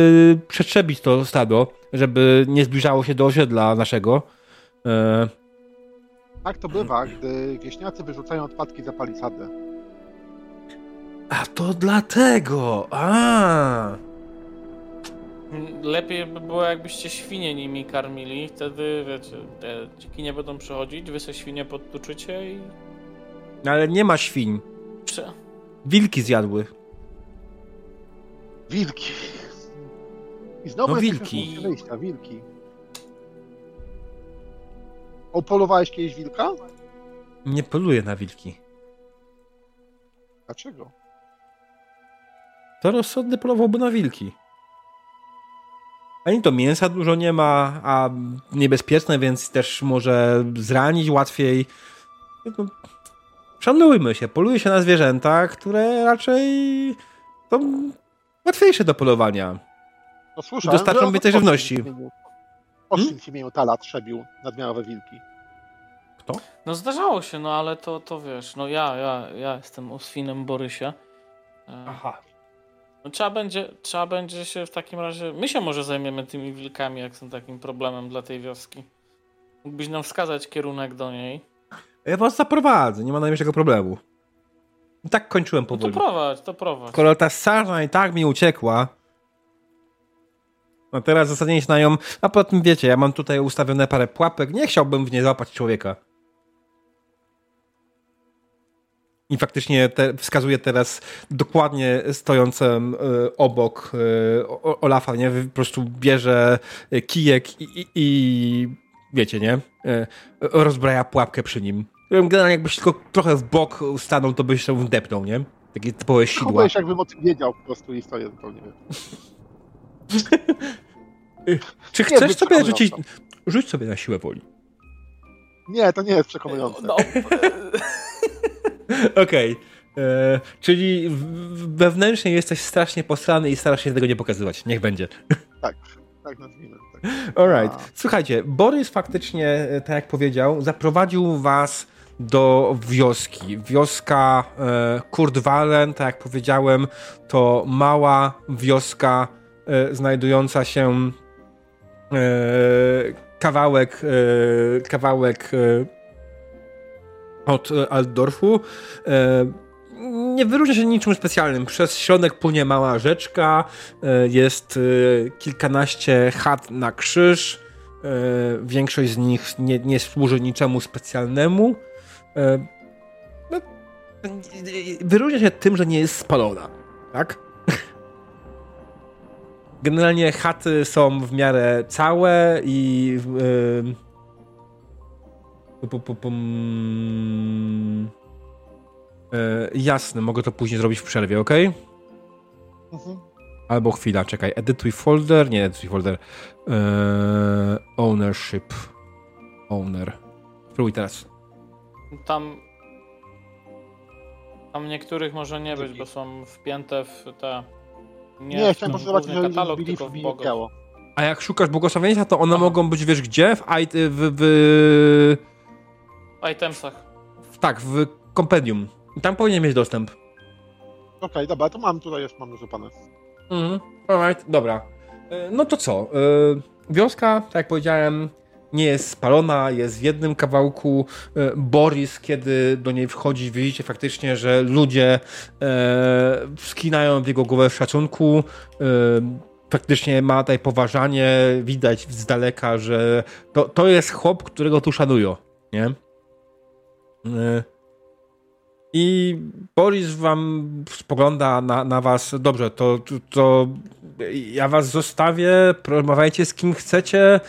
przetrzebić to stado, żeby nie zbliżało się do osiedla naszego. E... Tak to bywa, gdy wieśniacy wyrzucają odpadki za palisadę. A to dlatego! A. Lepiej by było, jakbyście świnie nimi karmili. Wtedy, wiecie, te dziki nie będą przechodzić, wy se świnie podtuczycie i... Ale nie ma świń. Prze... Wilki zjadły. Wilki. I znowu no wilki. wyjścia, wilki. Opolowałeś kiedyś wilka? Nie poluję na wilki. Dlaczego? To rozsądny polowałby na wilki. Ani to mięsa dużo nie ma, a niebezpieczne, więc też może zranić łatwiej. No, szanujmy się, poluje się na zwierzęta, które raczej są łatwiejsze do polowania. No słyszałem, Dostarczą więcej żywności. Hmm? w imieniu Tala trzebił nadmiarowe wilki. Kto? No zdarzało się, no ale to, to wiesz, no ja, ja, ja jestem Oswinem Borysie. E, Aha. No trzeba będzie, trzeba będzie się w takim razie, my się może zajmiemy tymi wilkami, jak są takim problemem dla tej wioski. Mógłbyś nam wskazać kierunek do niej? Ja was zaprowadzę, nie ma najmniejszego problemu. I tak kończyłem powoli. No to prowadź, to prowadź. Skoro ta sarna i tak mi uciekła, no teraz zasadnie się na ją, a poza tym wiecie, ja mam tutaj ustawione parę pułapek, nie chciałbym w nie złapać człowieka. I faktycznie te, wskazuje teraz dokładnie stojącym y, obok y, Olafa, nie? Po prostu bierze kijek i, i, i wiecie, nie? Y, rozbraja pułapkę przy nim. Generalnie jakbyś tylko trochę w bok stanął, to byś się wdepnął, nie? Takie typowe sidła. Chowałeś jakbym o tym wiedział po prostu historię zupełnie. Czy chcesz sobie rzucić... Rzuć sobie na siłę woli. Nie, to nie jest przekonujące. No. Okej. Okay. E, czyli wewnętrznie jesteś strasznie posrany i starasz się tego nie pokazywać. Niech będzie. Tak, tak nazwijmy. Tak. Alright. Słuchajcie, Borys faktycznie, e, tak jak powiedział, zaprowadził was do wioski. Wioska e, Kurdwalen, tak jak powiedziałem, to mała wioska e, znajdująca się e, kawałek e, kawałek od Altdorfu. Nie wyróżnia się niczym specjalnym. Przez środek płynie mała rzeczka, jest kilkanaście chat na krzyż. Większość z nich nie, nie służy niczemu specjalnemu. E, no, wyróżnia się tym, że nie jest spalona, tak? Generalnie chaty są w miarę całe i yy, yy, jasne, mogę to później zrobić w przerwie, ok? Mhm. Albo chwila, czekaj. Edytuj folder, nie edytuj folder. Ownership. Owner. Spróbuj teraz. Tam. Tam niektórych może nie być, bo są wpięte w te. Nie, nie chciałem poszukać, że katalog, tylko w bogów. A jak szukasz błogosławieństwa, to one Aha. mogą być, wiesz, gdzie? W, w, w... w itemsach. Tak, w kompendium. Tam powinien mieć dostęp. Okej, okay, dobra, to mam tutaj już mam dużo panów. Mhm, alright, dobra. E, no to co? E, wioska, tak jak powiedziałem, nie jest spalona, jest w jednym kawałku. E, Boris, kiedy do niej wchodzi, widzicie faktycznie, że ludzie e, skinają w jego głowę w szacunku. E, faktycznie ma tutaj poważanie, widać z daleka, że to, to jest chłop, którego tu szanują, nie? E, I Boris wam spogląda na, na was. Dobrze, to, to, to ja was zostawię, porozmawiajcie z kim chcecie.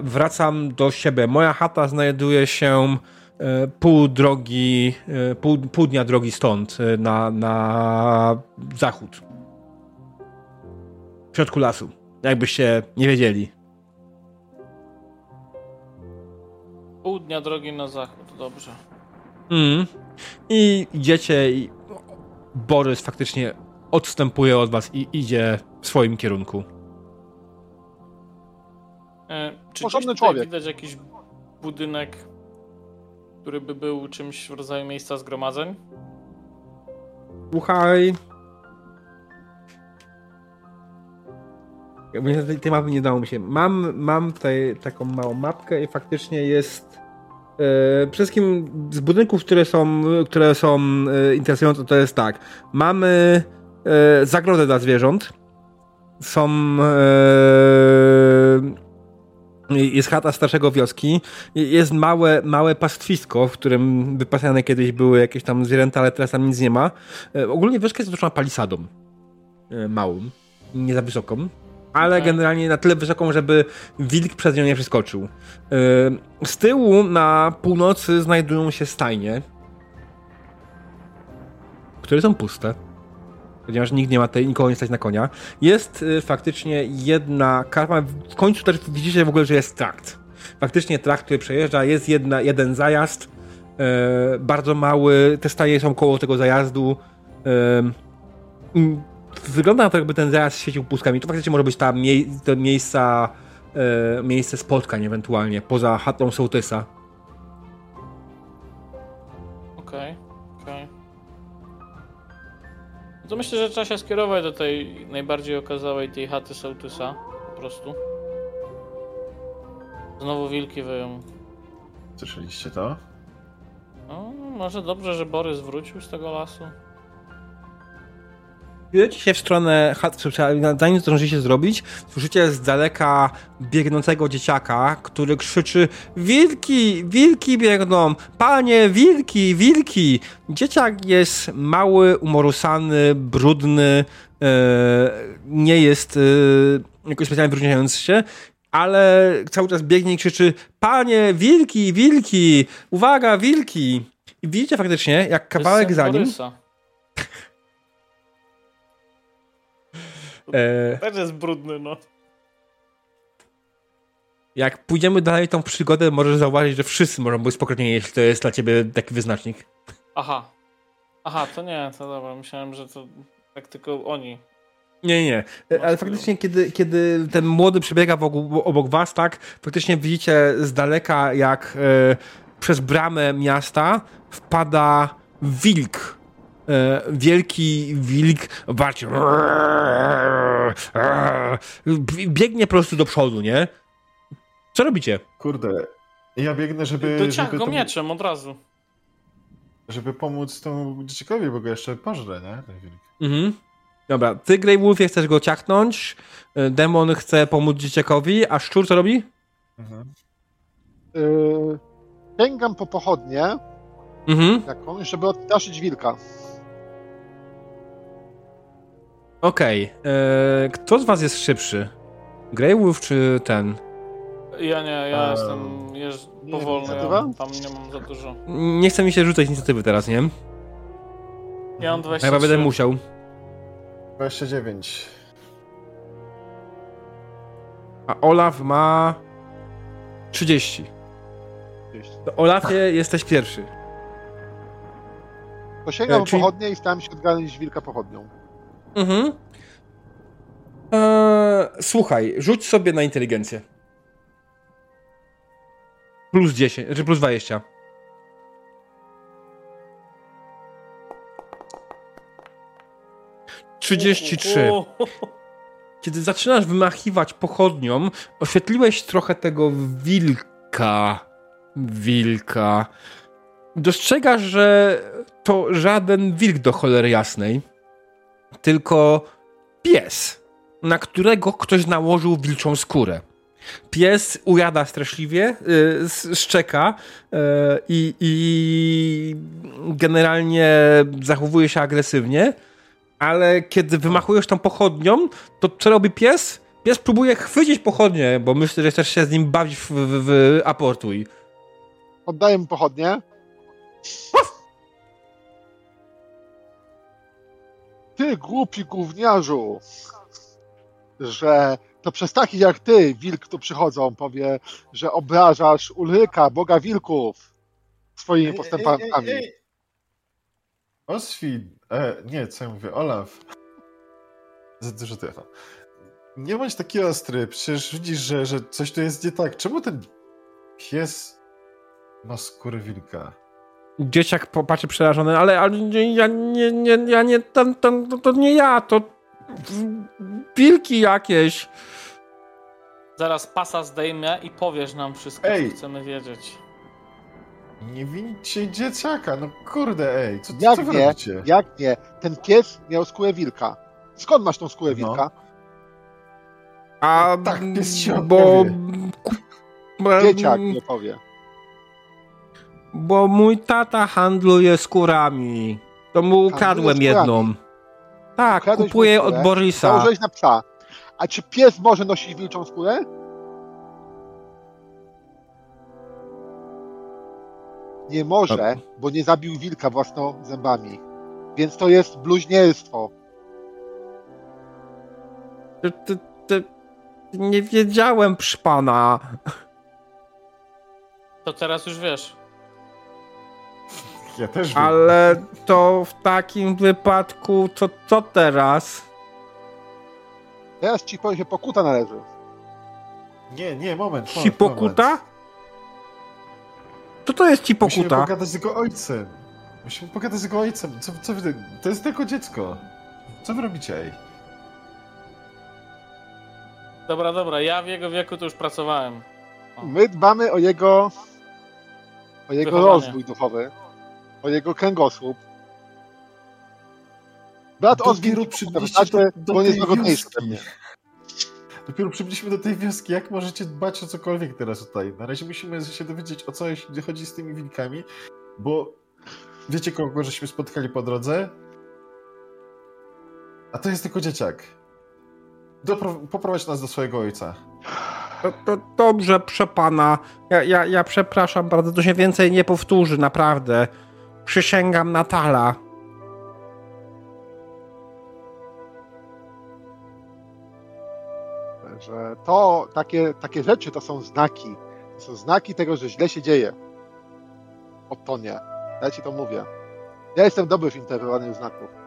Wracam do siebie. Moja chata znajduje się e, pół drogi, e, pół, pół dnia drogi stąd, e, na, na zachód. W środku lasu. Jakbyście nie wiedzieli. Pół dnia drogi na zachód, dobrze. Mm. I idziecie i Borys faktycznie odstępuje od was i idzie w swoim kierunku. E, czy Porządny człowiek. widać jakiś budynek, który by był czymś w rodzaju miejsca zgromadzeń? Słuchaj. Tej, tej mapy nie dało mi się. Mam, mam tutaj taką małą mapkę i faktycznie jest przede wszystkim z budynków, które są, które są e, interesujące, to jest tak. Mamy e, zagrodę dla zwierząt. Są. Jest chata starszego wioski. Jest małe, małe pastwisko, w którym wypasane kiedyś były jakieś tam zwierzęta, ale teraz tam nic nie ma. Ogólnie wioska jest otoczona palisadą. Małą. Nie za wysoką ale generalnie na tyle wysoką, żeby wilk przez nią nie przeskoczył. Yy, z tyłu na północy znajdują się stajnie, które są puste. Ponieważ nikt nie ma tej, nikogo nie stać na konia. Jest y, faktycznie jedna karma. W końcu też widzicie w ogóle, że jest trakt. Faktycznie trakt, który przejeżdża, jest jedna, jeden zajazd. Yy, bardzo mały. Te staje są koło tego zajazdu. Wygląda na to, jakby ten zajazd świecił puskami. To faktycznie może być ta mie to miejsca, e, miejsce spotkań ewentualnie, poza chatą sołtysa. Okej, okay, okej. Okay. No to myślę, że trzeba się skierować do tej najbardziej okazałej tej chaty sołtysa, po prostu. Znowu wilki wyją. Słyszeliście to? No, może dobrze, że Borys wrócił z tego lasu. Kierujecie się w stronę chaty, zanim zdążycie zrobić, słyszycie z daleka biegnącego dzieciaka, który krzyczy wilki, wilki biegną, panie, wilki, wilki. Dzieciak jest mały, umorusany, brudny, e, nie jest e, jakoś specjalnie wyróżniający się, ale cały czas biegnie i krzyczy panie, wilki, wilki, uwaga, wilki. I widzicie faktycznie, jak kawałek za nim... E... Też jest brudny, no. Jak pójdziemy dalej tą przygodę, możesz zauważyć, że wszyscy mogą być spokojni, jeśli to jest dla ciebie taki wyznacznik. Aha. Aha, to nie, to dobra. Myślałem, że to tak tylko oni. Nie, nie, ale faktycznie, kiedy, kiedy ten młody przebiega wokół, obok was, tak, faktycznie widzicie z daleka, jak e, przez bramę miasta wpada wilk e, wielki wilk. Biegnie po prostu do przodu, nie? Co robicie? Kurde, ja biegnę, żeby... Dociąg go mieczem od razu. Żeby pomóc temu dziecikowi, bo go jeszcze pożre, nie? Ten wilk. Mhm. Dobra, ty Grey Wolfie chcesz go ciachnąć, e, demon chce pomóc dzieciakowi, a szczur co robi? Mhm. Yy, sięgam po pochodnie mhm. jakąś, żeby odstraszyć wilka. Okej. Okay. E, kto z was jest szybszy? Grey Wolf czy ten? Ja nie, ja um, jestem jeż, powolny, ja tam nie mam za dużo. Nie chce mi się rzucać inicjatywy teraz, nie? Ja mam 23. Chyba będę musiał. 29. A Olaf ma 30. 30. To Olafie jesteś pierwszy. To sięgam e, czyli... pochodnie i stałem się odganić wilka pochodnią. Mhm. Eee, słuchaj, rzuć sobie na inteligencję. Plus 10, czy znaczy plus 20. Trzydzieści trzy. Kiedy zaczynasz wymachiwać pochodnią, oświetliłeś trochę tego wilka. Wilka. Dostrzegasz, że to żaden wilk do cholery jasnej tylko pies, na którego ktoś nałożył wilczą skórę. Pies ujada straszliwie, yy, szczeka yy, i generalnie zachowuje się agresywnie, ale kiedy wymachujesz tą pochodnią, to co robi pies? Pies próbuje chwycić pochodnię, bo myślę, że chcesz się z nim bawić w, w, w aportuj. Oddaję mu pochodnię. Ty głupi gówniarzu, że to przez takich jak ty, wilk tu przychodzą, powie, że obrażasz Ulryka, boga wilków, swoimi postępami. Oswin, e, nie, co ja mówię, Olaf. Za dużo tego. Nie bądź taki ostry, przecież widzisz, że, że coś tu jest nie tak. Czemu ten pies ma skórę wilka? Dzieciak popatrzy przerażony, ale, ale ja nie, nie, ja nie, ten, ten, to, to nie ja, to wilki jakieś. Zaraz pasa zdejmę i powiesz nam wszystko, Ej. co chcemy wiedzieć. Nie wincie dzieciaka, no kurde, ej, co, jak co wy nie, robicie? Jak nie? Ten pies miał skórę wilka. Skąd masz tą skórę no. wilka? A tak, pies się bo... Dzieciak nie powie. Bo mój tata handluje skórami. To mu ukradłem jedną. Tak, Ukradłeś kupuję od Borisa. Założyłeś na psa. A czy pies może nosić wilczą skórę? Nie może, bo nie zabił wilka własną zębami. Więc to jest bluźnierstwo. Ty, ty, ty, nie wiedziałem, pana. To teraz już wiesz. Ja też wiem. Ale to w takim wypadku, co, co teraz? Teraz ci powiem, że pokuta należy. Nie, nie, moment. Ci pokuta? Co to jest ci pokuta? Musimy pogadać z jego ojcem. Musimy pogadać z jego ojcem. Co, co wy, to jest tylko dziecko. Co wy robicie, ej? Dobra, dobra, ja w jego wieku to już pracowałem. O. My dbamy o jego o jego Wychowanie. rozwój duchowy, o jego kręgosłup. Brat Ozwin przybliżycie do, do bo on jest łagodniejszy Dopiero przybyliśmy do tej wioski. Jak możecie dbać o cokolwiek teraz tutaj? Na razie musimy się dowiedzieć, o co chodzi z tymi wilkami, bo wiecie, kogo żeśmy spotkali po drodze? A to jest tylko dzieciak. Dopro- poprowadź nas do swojego ojca. To, to dobrze, przepana. Ja, ja, ja przepraszam bardzo, to się więcej nie powtórzy, naprawdę. Przysięgam na tala. że to, takie, takie rzeczy to są znaki. To są znaki tego, że źle się dzieje. O to nie. Ja ci to mówię. Ja jestem dobry w interpretowaniu znaków.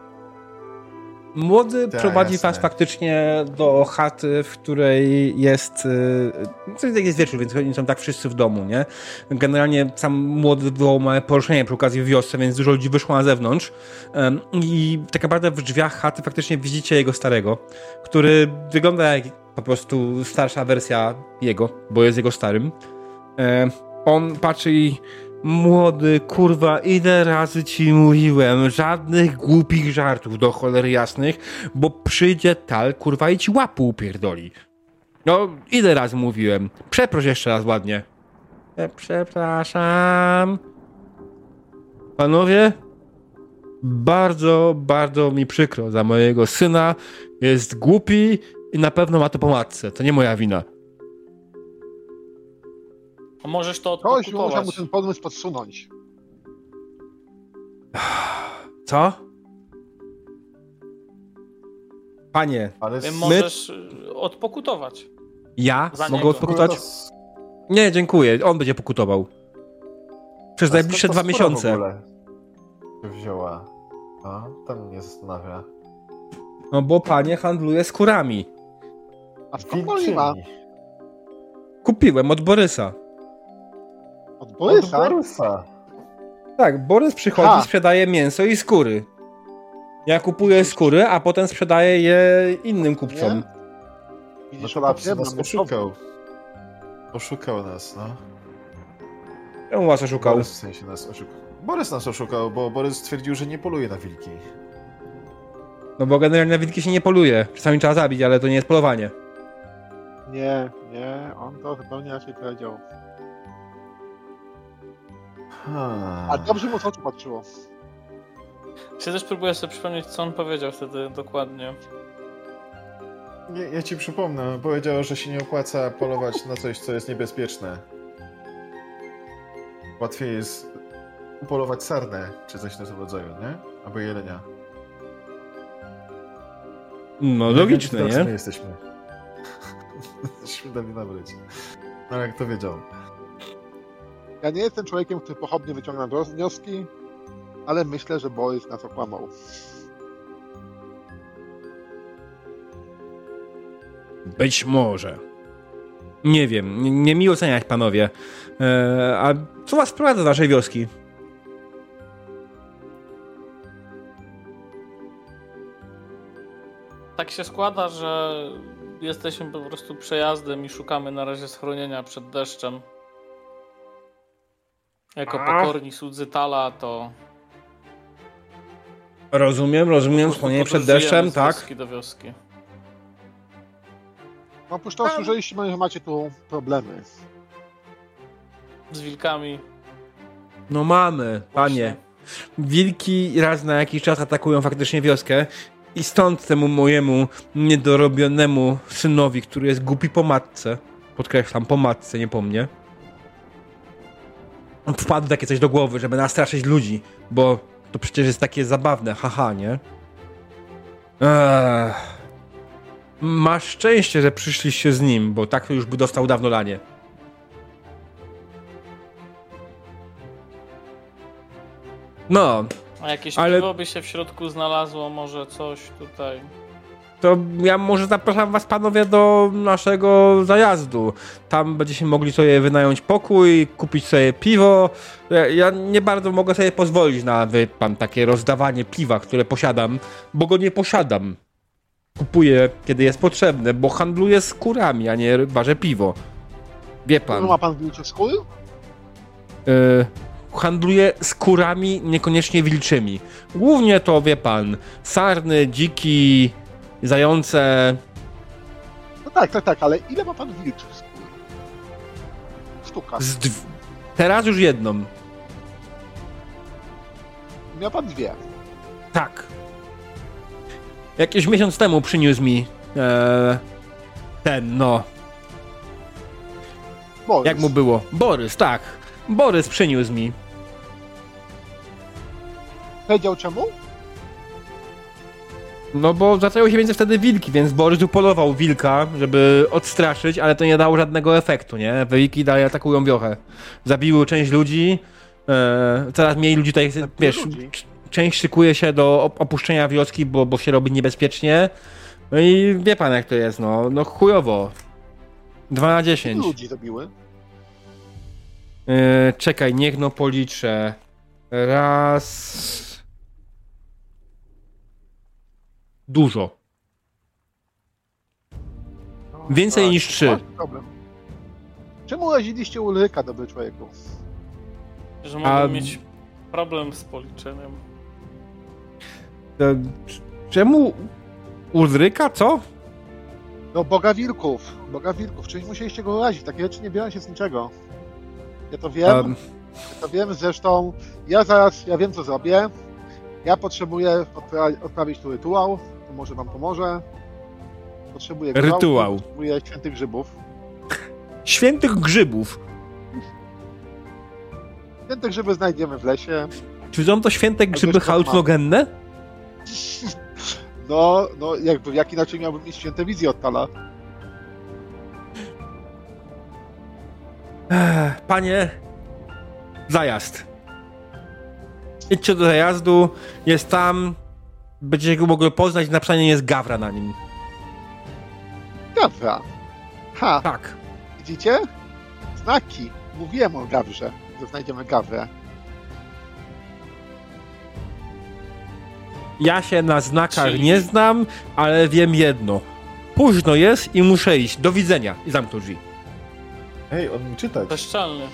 Młody Ta, prowadzi jasne. was faktycznie do chaty, w której jest. Yy, jest wieczór, więc oni są tak wszyscy w domu, nie? Generalnie sam młody wywołał małe poruszenie przy okazji wiosce, więc dużo ludzi wyszło na zewnątrz. I tak naprawdę w drzwiach chaty faktycznie widzicie jego starego, który wygląda jak po prostu starsza wersja jego, bo jest jego starym. E, on patrzy i młody, kurwa, ile razy ci mówiłem, żadnych głupich żartów do cholery jasnych, bo przyjdzie tal, kurwa, i ci łapu upierdoli. No, ile razy mówiłem? Przeproś jeszcze raz ładnie. E, przepraszam. Panowie, bardzo, bardzo mi przykro za mojego syna. Jest głupi i na pewno ma to po matce. To nie moja wina. A możesz to Ktoś może mu ten pomysł podsunąć. Co? Panie, Ale my... możesz y, odpokutować. Ja? Za Mogę niego. odpokutować? Nie, dziękuję. On będzie pokutował. Przez najbliższe dwa miesiące. Wzięła. A, tam mnie zastanawia. No bo panie handluje skórami. A skąd ma? Kupiłem od Borysa. Od Borysa? Od Borysa. Tak, Borys przychodzi, ha. sprzedaje mięso i skóry. Ja kupuję skóry, a potem sprzedaję je innym kupcom. Nie? Widzisz, no nas oszukał. Oszukał nas, no. Czemu was oszukał? Borys w sensie nas oszukał. Borys nas oszukał, bo Borys stwierdził, że nie poluje na wilki. No bo generalnie na wilki się nie poluje. Czasami trzeba zabić, ale to nie jest polowanie. Nie, nie, on to zupełnie raczej powiedział. A dobrze mu z oczu patrzyło. Ja też próbuję sobie przypomnieć, co on powiedział wtedy dokładnie. Nie, ja ci przypomnę, powiedział, że się nie opłaca polować na coś, co jest niebezpieczne. Łatwiej jest upolować sarnę, czy coś na tym rodzaju, nie? Albo jelenia. No logiczne, nie? My jesteśmy. Jesteśmy dali nabrać. No jak to wiedział. Ja nie jestem człowiekiem, który pochopnie wyciąga wnioski, ale myślę, że Borys nas okłamał. Być może. Nie wiem, nie, nie mi oceniać, panowie. Eee, a co was sprowadza do naszej wioski? Tak się składa, że jesteśmy po prostu przejazdem i szukamy na razie schronienia przed deszczem. Jako A? pokorni słudzy Tala to... Rozumiem, rozumiem, schronienie przed deszczem, tak? Z wioski do wioski. No oprócz tego słyszeliśmy, że macie tu problemy. Z wilkami. No mamy, panie. Wilki raz na jakiś czas atakują faktycznie wioskę i stąd temu mojemu niedorobionemu synowi, który jest głupi po matce, podkreślam, po matce, nie po mnie, wpadł takie coś do głowy, żeby nastraszyć ludzi, bo to przecież jest takie zabawne, haha, nie? Eee. Masz szczęście, że przyszliście z nim, bo tak to już by dostał dawno lanie. No. A jakieś ale... piwo by się w środku znalazło, może coś tutaj. To ja może zapraszam was panowie do naszego zajazdu. Tam będziecie mogli sobie wynająć pokój, kupić sobie piwo. Ja, ja nie bardzo mogę sobie pozwolić na wy, pan takie rozdawanie piwa, które posiadam, bo go nie posiadam. Kupuję, kiedy jest potrzebne, bo handluję skórami, a nie ważę piwo. Wie pan. Ma pan wilcze skóry? Yy, handluję skórami, niekoniecznie wilczymi. Głównie to, wie pan, sarny, dziki, zające. No tak, tak, tak, ale ile ma pan wilczych skór? Sztuka. Teraz już jedną. Miał pan dwie. Tak. Jakiś miesiąc temu przyniósł mi e, ten, no. Borys. Jak mu było? Borys, tak. Borys przyniósł mi. Powiedział czemu? No bo zaczęły się więcej wtedy wilki, więc Borys upolował wilka, żeby odstraszyć, ale to nie dało żadnego efektu, nie? Wilki dalej atakują wiochę. Zabiły część ludzi, e, coraz mniej ludzi tutaj, wiesz, ludzi? część szykuje się do opuszczenia wioski, bo, bo się robi niebezpiecznie. No i wie pan jak to jest, no, no chujowo. 2 na 10. Ile ludzi zabiły? Yy, czekaj, niech no policzę. Raz. Dużo. No, Więcej tak, niż trzy. Problem. Czemu raziliście Ulryka, dobry człowieku? Że mogą A... mieć problem z policzeniem. E, czemu Ulryka, co? No, Boga Wilków. Boga Wilków. Czyli musieliście go urazić. Takie rzeczy nie biorą się z niczego. Ja to wiem. Um. Ja to wiem. Zresztą ja zaraz, ja wiem co zrobię. Ja potrzebuję odprawić tu rytuał. To może wam pomoże. Potrzebuję rytuał. Potrzebuję świętych grzybów. Świętych grzybów? Święte grzyby znajdziemy w lesie. Czy są to święte grzyby halucynogenne? No, no jakby, jak inaczej miałbym mieć święte wizje od Tala? Panie, zajazd. Idźcie do zajazdu, jest tam, będziecie go mogli poznać, napisanie jest Gawra na nim. Gawra? Ha. Tak. Widzicie? Znaki. Mówiłem o Gawrze, że znajdziemy Gawrę. Ja się na znakach Czyli... nie znam, ale wiem jedno. Późno jest i muszę iść. Do widzenia. I zamknął drzwi. Ej, on mi czytać. Bezczelny.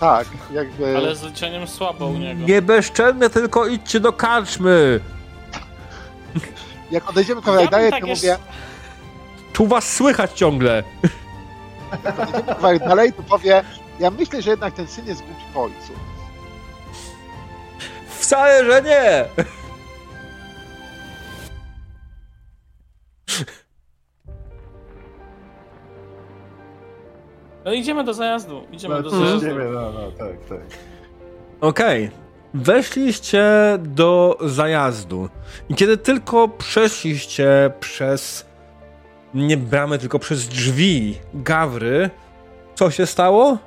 Tak, jakby... Ale z liczeniem słabo u niego. Nie bezczelne, tylko idźcie do karczmy. Jak odejdziemy kawałek ja dalej, to mówię... Tu was słychać ciągle. Jak dalej, to powie, ja myślę, że jednak ten syn jest głupi po ojcu. Wcale, że nie! No idziemy do zajazdu, idziemy no, do zajazdu. Idziemy, no, no, tak, tak. Okej. Okay. Weszliście do zajazdu i kiedy tylko przeszliście przez nie bramy, tylko przez drzwi Gawry, co się stało?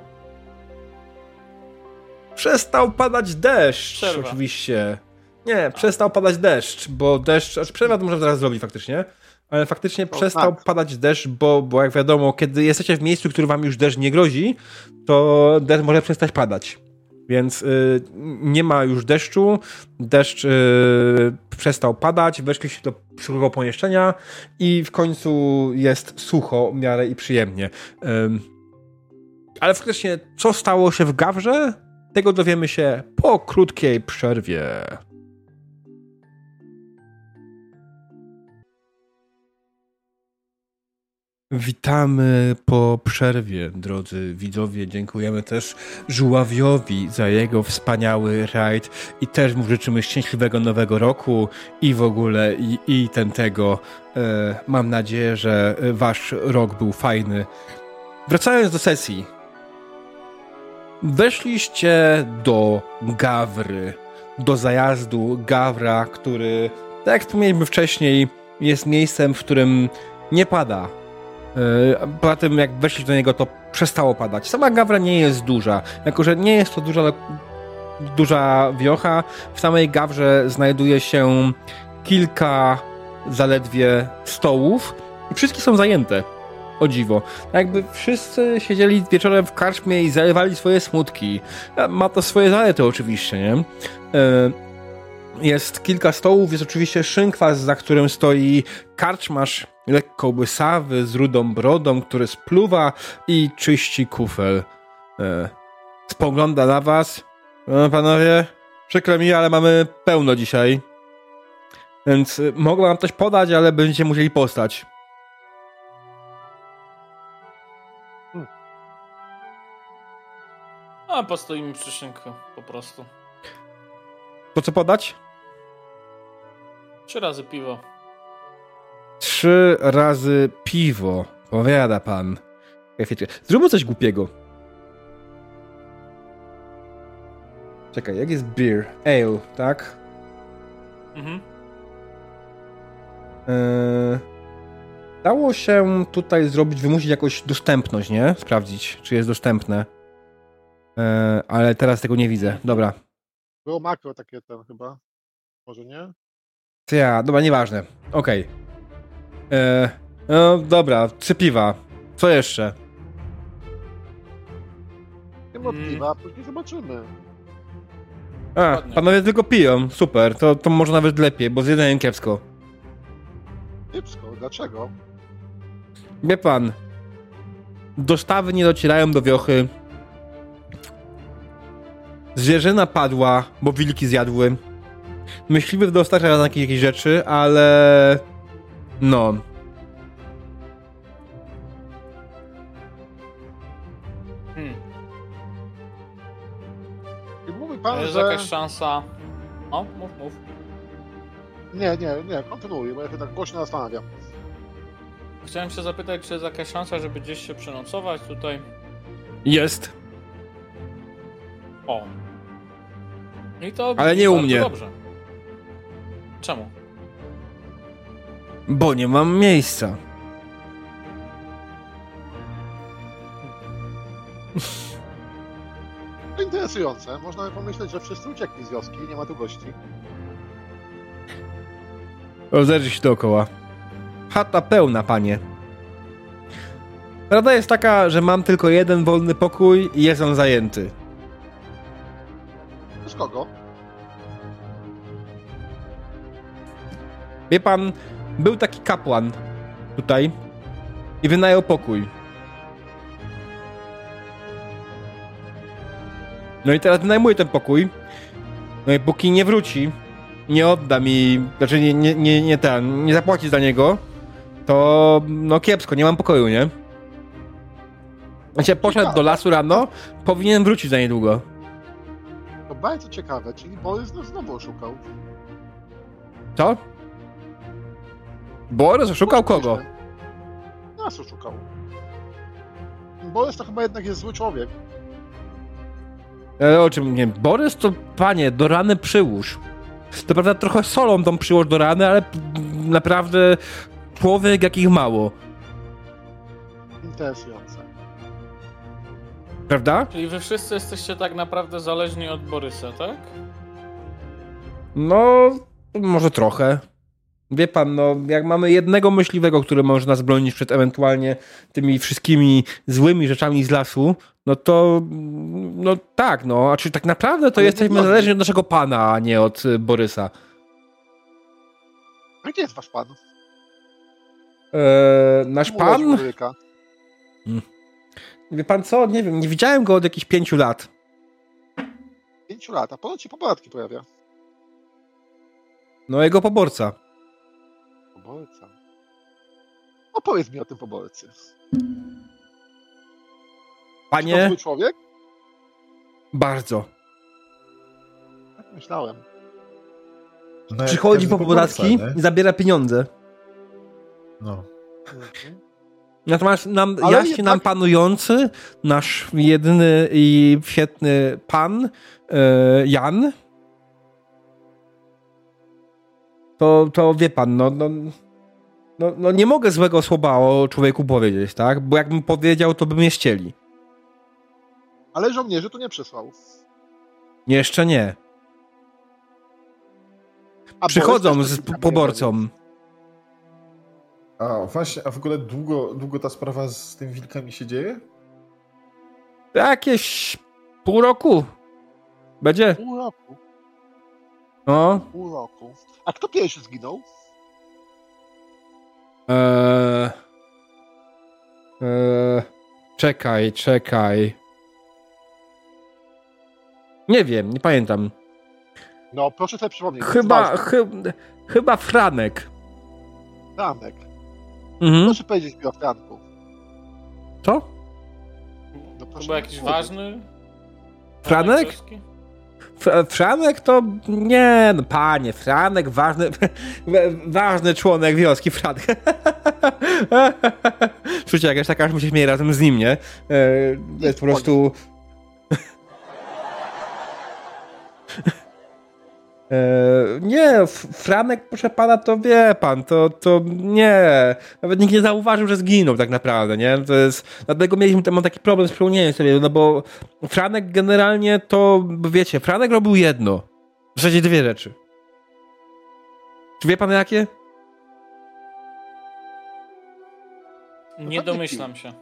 Przestał padać deszcz, Przerwa. oczywiście. Nie, przestał padać deszcz, bo deszcz, znaczy przerwa to można zaraz zrobić faktycznie, ale faktycznie przestał tak. padać deszcz, bo, bo jak wiadomo, kiedy jesteście w miejscu, który wam już deszcz nie grozi, to deszcz może przestać padać. Więc y, nie ma już deszczu, deszcz y, przestał padać, weszliście do suchego pomieszczenia i w końcu jest sucho w miarę i przyjemnie. Y, ale faktycznie, co stało się w Gawrze? Tego dowiemy się po krótkiej przerwie. Witamy po przerwie, drodzy widzowie. Dziękujemy też Żuławiowi za jego wspaniały rajd i też mu życzymy szczęśliwego nowego roku i w ogóle i, i ten tego. E, mam nadzieję, że wasz rok był fajny. Wracając do sesji. Weszliście do Gawry, do zajazdu Gawra, który, tak jak wspomnieliśmy wcześniej, jest miejscem, w którym nie pada poza tym, jak weszli do niego, to przestało padać. Sama gawra nie jest duża. Jako, że nie jest to duża, duża wiocha, w samej gawrze znajduje się kilka zaledwie stołów i wszystkie są zajęte. O dziwo. Jakby wszyscy siedzieli wieczorem w karczmie i zalewali swoje smutki. Ma to swoje zalety oczywiście, nie? E, jest kilka stołów, jest oczywiście szynkwas, za którym stoi karczmasz lekko łysawy, z rudą brodą, który spluwa i czyści kufel. E, spogląda na was. No, panowie, przykro mi, ale mamy pełno dzisiaj. Więc e, mogę wam coś podać, ale będziecie musieli postać. Hmm. A, postoimy przy szynku, po prostu. To co podać? Trzy razy piwo. Trzy razy piwo. Powiada pan. Zróbmy coś głupiego. Czekaj, jak jest beer? Ale, tak? Mhm. Eee, dało się tutaj zrobić, wymusić jakąś dostępność, nie? Sprawdzić, czy jest dostępne. Eee, ale teraz tego nie widzę. Dobra. Było makro takie ten chyba. Może nie? Ja, dobra, nieważne. Okej. Okay. E, no dobra, trzy piwa. Co jeszcze? Nie ma mm. piwa, później zobaczymy. A, panowie tylko piją. Super, to, to może nawet lepiej, bo z jedzeniem kiepsko. Kiepsko? Dlaczego? Wie pan, dostawy nie docierają do wiochy. Zwierzyna padła, bo wilki zjadły. Myśliwy dostarcza takie jakieś rzeczy, ale no. Hmm. Mówi pan, jest że... jakaś szansa... O, mów, mów. Nie, nie, nie, kontynuuj, bo ja się tak głośno zastanawiam. Chciałem się zapytać, czy jest jakaś szansa, żeby gdzieś się przenocować tutaj? Jest. O. I to Ale nie u mnie. Dobrze. Czemu? Bo nie mam miejsca. To interesujące. Można pomyśleć, że wszyscy uciekli z wioski i nie ma tu gości. Rozejrzyj się dookoła. Chata pełna, panie. Prawda jest taka, że mam tylko jeden wolny pokój i jest on zajęty. Kogo? Wie pan, był taki kapłan tutaj i wynajął pokój. No i teraz wynajmuję ten pokój. No i póki nie wróci, nie odda mi, znaczy nie, nie, nie, nie ten, nie zapłaci za niego, to no kiepsko, nie mam pokoju, nie? Znaczy, poszedł do lasu rano, powinien wrócić za niedługo. To bardzo ciekawe, czyli Borys nas znowu oszukał. Co? Borys oszukał kogo? Nas oszukał. Borys to chyba jednak jest zły człowiek. E, o czym nie Borys to, panie, do rany przyłóż. To prawda trochę solą tą przyłóż do rany, ale naprawdę człowiek jakich mało. Interesujące. Prawda? Czyli wy wszyscy jesteście tak naprawdę zależni od Borysa, tak? No, może trochę. Wie pan, no, jak mamy jednego myśliwego, który może nas bronić przed ewentualnie tymi wszystkimi złymi rzeczami z lasu, no to, no tak, no, a czy tak naprawdę to Ale jesteśmy zależni od naszego pana, a nie od y, Borysa. A gdzie jest wasz pan? Eee, nasz pan? Hmm. Wie pan co? Nie wiem, nie widziałem go od jakichś pięciu lat. Pięciu lat, a ponoć się popadki pojawia. No, jego poborca. Poborca? Opowiedz mi o tym poborcy. Panie... Czy to człowiek? Bardzo. Tak myślałem. No Przychodzi po podatki i zabiera pieniądze. No. Mhm. Natomiast nam, jaśnie jednak... nam panujący, nasz jedyny i świetny pan, e, Jan, to, to wie pan, no, no, no, no nie mogę złego słowa o człowieku powiedzieć, tak? Bo jakbym powiedział, to by mnie ścieli. Ale żołnierzy tu nie przysłał. Jeszcze nie. A Przychodzą z poborcą. A właśnie, a w ogóle długo, długo ta sprawa z tym wilkami się dzieje? Jakieś pół roku. Będzie? Pół roku. No. Pół roku. A kto pierwszy zginął? Eee, eee, czekaj, czekaj. Nie wiem, nie pamiętam. No, proszę sobie przypomnieć. Chyba, chy, chyba Franek. Franek. Mhm. Proszę powiedzieć mi o Franku. Co? No, chyba jakiś ważny? Franek? Franek to nie, no panie, Franek, ważny, ważny członek wioski, Franek. Czucie jakaś taka, że się śmieje razem z nim, nie? E, jest po prostu nie, Franek, proszę pana, to wie pan, to, to nie. Nawet nikt nie zauważył, że zginął tak naprawdę, nie? To jest, dlatego mieliśmy tam taki problem z przypomnieniem sobie, no bo Franek generalnie to, wiecie, Franek robił jedno. W zasadzie dwie rzeczy. Czy wie pan jakie? Nie domyślam się.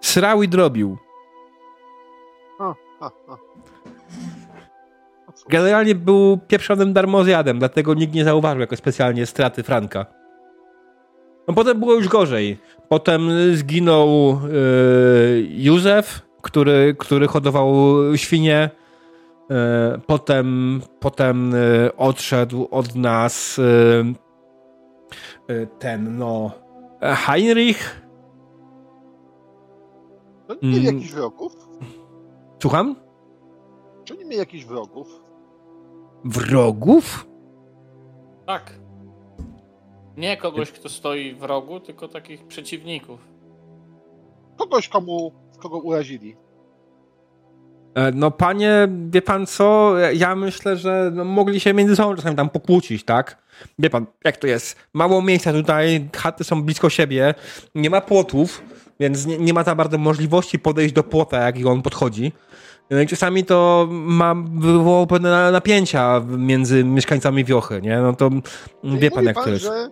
Srał i drobił. Generalnie był pieprzonym darmozjadem, dlatego nikt nie zauważył jako specjalnie straty Franka. No potem było już gorzej. Potem zginął yy, Józef, który, który hodował świnie. Yy, potem, potem yy, odszedł od nas ten, no, Heinrich. To nie mieli mm. jakichś wrogów? Słucham? Czy nie mieli jakichś wrogów? Wrogów? Tak. Nie kogoś, kto stoi w rogu, tylko takich przeciwników. Kogoś, komu, kogo urazili. E, no panie, wie pan co, ja myślę, że no, mogli się między sobą czasami tam pokłócić, tak? Wie pan, jak to jest? Mało miejsca tutaj, chaty są blisko siebie, nie ma płotów, więc nie, nie ma tam bardzo możliwości podejść do płota, jak on podchodzi. No i czasami to ma, wywołało pewne napięcia między mieszkańcami wiochy, nie? No to wie pan, jak pan, to jest. Że,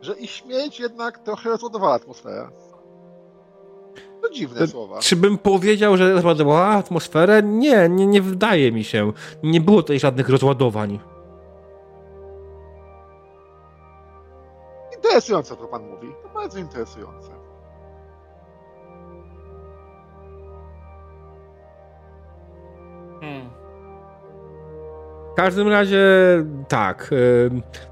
że ich śmierć jednak trochę rozładowała atmosferę. To dziwne słowa. Czy bym powiedział, że rozładowała atmosferę? Nie, nie, nie wydaje mi się. Nie było tutaj żadnych rozładowań. Interesujące, co pan mówi. To bardzo interesujące. Hmm. W każdym razie tak.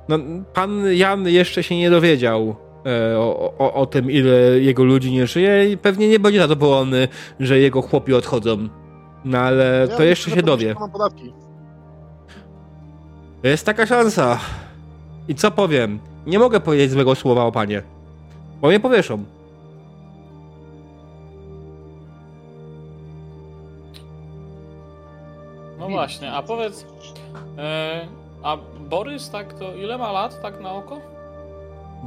No, pan Jan jeszcze się nie dowiedział, e, o, o, o tym, ile jego ludzi nie żyje i pewnie nie będzie zadowolony, że jego chłopi odchodzą. No ale ja to jeszcze się dowie. Jest taka szansa. I co powiem? Nie mogę powiedzieć złego słowa o panie. Bo mnie powieszą. No właśnie, a powiedz, e, a Borys tak to ile ma lat tak na oko?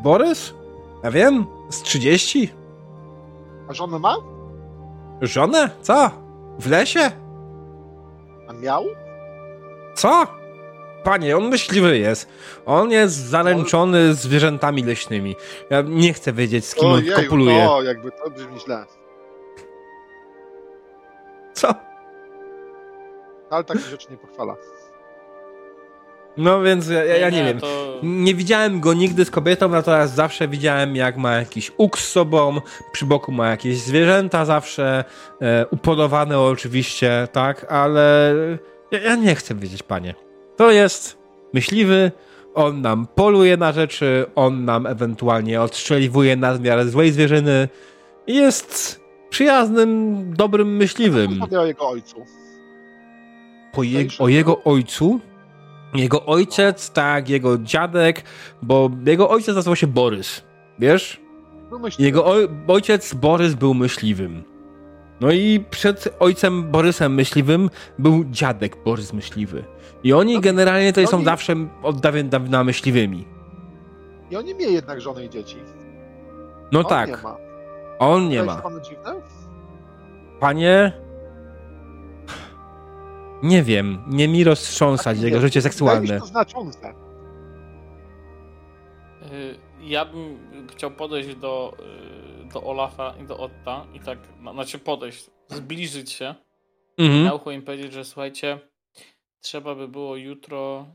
Borys? Ja wiem, z 30. A żonę ma? Żonę? Co? W lesie? A miał? Co? Panie, on myśliwy jest. On jest zaręczony z zwierzętami leśnymi. Ja nie chcę wiedzieć, z kim on kopuluje. O, jakby to brzmi źle. Co? Ale takich rzeczy nie pochwala. No więc ja, ja nie, nie, wiem. To... Nie widziałem go nigdy z kobietą, natomiast zawsze widziałem, jak ma jakiś uk z sobą, przy boku ma jakieś zwierzęta zawsze, e, upolowane oczywiście, tak, ale ja, ja nie chcę wiedzieć, panie. To jest myśliwy, on nam poluje na rzeczy, on nam ewentualnie odstrzeliwuje nadmiar złej zwierzyny i jest przyjaznym, dobrym myśliwym. Co o jego ojcu? Je, o jego ojcu? Jego ojciec, tak, jego dziadek, bo jego ojciec nazywał się Borys, wiesz? Jego ojciec Borys był myśliwym. No i przed ojcem Borysem Myśliwym był dziadek Borys Myśliwy. I oni no, generalnie są oni... zawsze od dawien dawna myśliwymi. I oni mieli jednak żony i dzieci. No On tak. Nie ma. On nie ma. Panie, nie wiem, nie mi roztrząsać jego nie, życie seksualne. to znaczące. Y, ja bym chciał podejść do, y, do Olafa i do Otta i tak, znaczy podejść, zbliżyć się mhm. na ucho im powiedzieć, że słuchajcie, trzeba by było jutro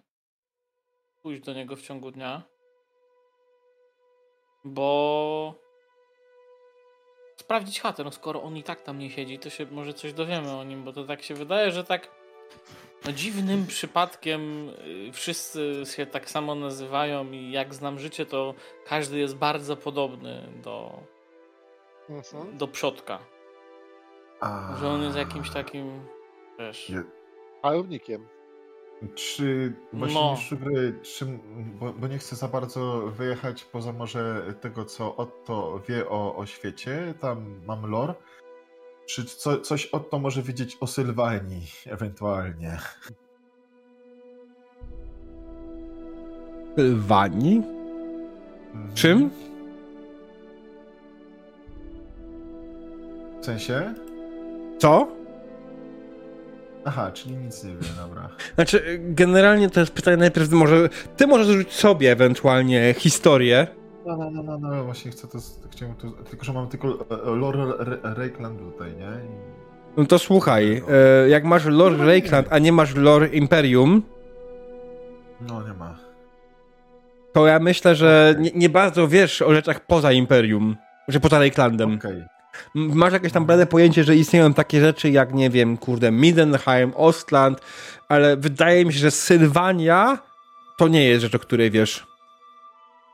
pójść do niego w ciągu dnia, bo sprawdzić chatę, no skoro on i tak tam nie siedzi, to się może coś dowiemy o nim, bo to tak się wydaje, że tak no dziwnym przypadkiem y, wszyscy się tak samo nazywają i jak znam życie, to każdy jest bardzo podobny do, mhm. do przodka. A... Że on jest jakimś takim, wiesz... Je... Pałownikiem. Czy właśnie no. gry, czy, bo, bo, nie chcę za bardzo wyjechać poza może tego, co Otto wie o, o świecie, tam mam lore, czy co, coś to może wiedzieć o Sylwanii ewentualnie? Sylwanii? Mhm. Czym? W sensie? Co? Aha, czyli nic nie wie, dobra. Znaczy, generalnie to jest pytanie najpierw, może ty możesz rzucić sobie ewentualnie historię, no, no, no, no, no, właśnie chcę to, chciałem to, tylko że mam tylko e, e, lore Reikland tutaj, nie? No to słuchaj, e, jak masz lore no, Reikland, a nie masz lore Imperium... No, nie ma. To ja myślę, że nie, nie bardzo wiesz o rzeczach poza Imperium, że poza Reiklandem. Okay. Masz jakieś tam blade pojęcie, że istnieją takie rzeczy jak, nie wiem, kurde, Midenheim, Ostland, ale wydaje mi się, że Sylwania to nie jest rzecz, o której wiesz.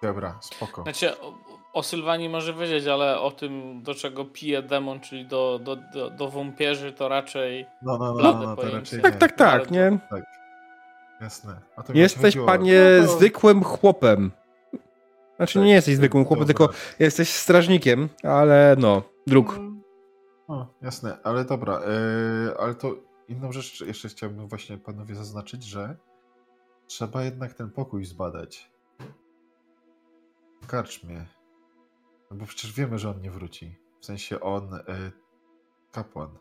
Dobra, spoko. Znaczy, o, o Sylwanii może wiedzieć, ale o tym, do czego pije demon, czyli do, do, do, do wąpierzy, to raczej. No, no, no, no, no to raczej Tak, tak, tak, nie? Tak. Jasne. Jesteś, panie, no to... zwykłym chłopem. Znaczy, tak, nie jesteś zwykłym chłopem, dobra. tylko jesteś strażnikiem, ale no, dróg. O, jasne, ale dobra. Yy, ale to inną rzecz jeszcze chciałbym właśnie panowie zaznaczyć, że trzeba jednak ten pokój zbadać karczmie. No bo przecież wiemy, że on nie wróci. W sensie on, y, kapłan.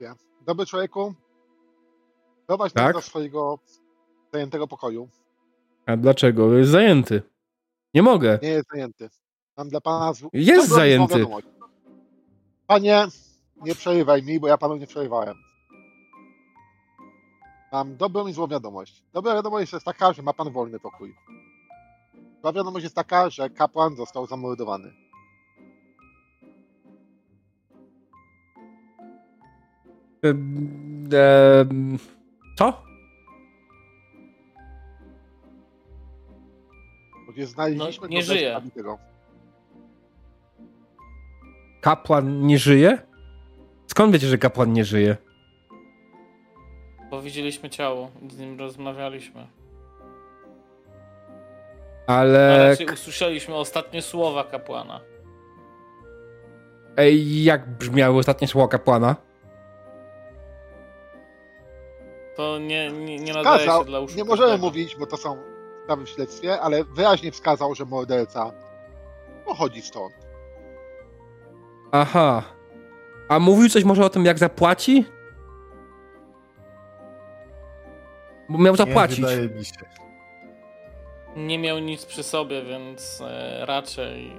Ja. Dobry człowieku, prowadź tak? do swojego zajętego pokoju. A dlaczego? Jest zajęty. Nie mogę. Nie jest zajęty. Mam dla pana... Z... Jest zajęty. Panie, nie przerywaj mi, bo ja panu nie przerywałem. Mam dobrą i złą wiadomość. Dobra wiadomość jest taka, że ma pan wolny pokój. Zła wiadomość jest taka, że kapłan został zamordowany. Ehm, co? Więc znaleźliśmy no, nie żyje. Tego. Kapłan nie żyje? Skąd wiecie, że kapłan nie żyje? Bo widzieliśmy ciało, z nim rozmawialiśmy. Ale... raczej usłyszeliśmy ostatnie słowa kapłana. Ej, jak brzmiały ostatnie słowa kapłana? To nie, nie, nie nadaje wskazał, się dla uszu. Nie możemy mówić, bo to są sprawy w śledztwie, ale wyraźnie wskazał, że morderca pochodzi stąd. Aha. A mówił coś może o tym, jak zapłaci? Bo miał zapłacić. Nie, wydaje mi się. Nie miał nic przy sobie, więc e, raczej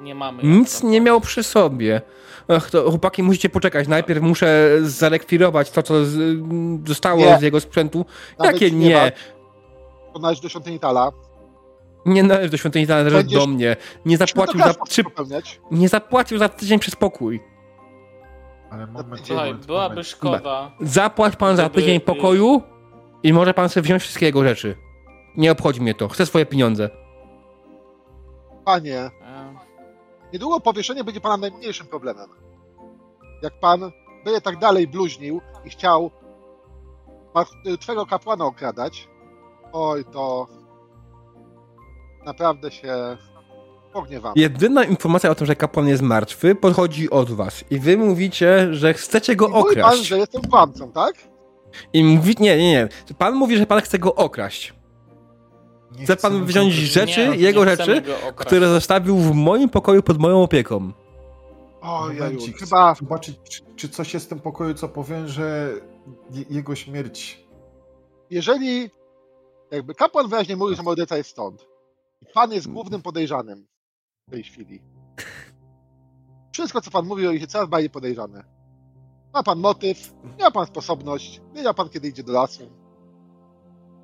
nie mamy. Nic nie miał przy sobie. Ach, to chłopaki, musicie poczekać. Najpierw muszę zarekwirować to, co z, zostało nie. z jego sprzętu. Nawet Jakie nie? nie? To należy do świątyni Tala. Nie należy do świątyni Tala, należy Będziesz... do mnie. Nie zapłacił za... Czy... Nie zapłacił za tydzień przez pokój. Ale moment, Słuchaj, moment, byłaby moment. szkoda. Zapłać pan za tydzień pokoju i może pan sobie wziąć wszystkie jego rzeczy. Nie obchodzi mnie to. Chcę swoje pieniądze. Panie, niedługo powieszenie będzie pana najmniejszym problemem. Jak pan będzie tak dalej bluźnił i chciał twego kapłana okradać, oj, to naprawdę się pogniewam. Jedyna informacja o tym, że kapłan jest martwy, podchodzi od was. I wy mówicie, że chcecie go I mówi okraść. pan, że jestem kłamcą, tak? I mówi, nie, nie, nie. Pan mówi, że pan chce go okraść. Nie chce pan wziąć rzeczy, nie, jego nie rzeczy, które zostawił w moim pokoju pod moją opieką. O, ja chyba... Zobaczyć, czy, czy coś jest w tym pokoju, co powiem, że jego śmierć... Jeżeli jakby kapłan wyraźnie mówi, że morderca jest stąd, pan jest głównym podejrzanym w tej chwili. Wszystko, co pan mówi, się coraz bardziej podejrzane. Ma pan motyw, ma pan sposobność, wiedział pan, kiedy idzie do lasu.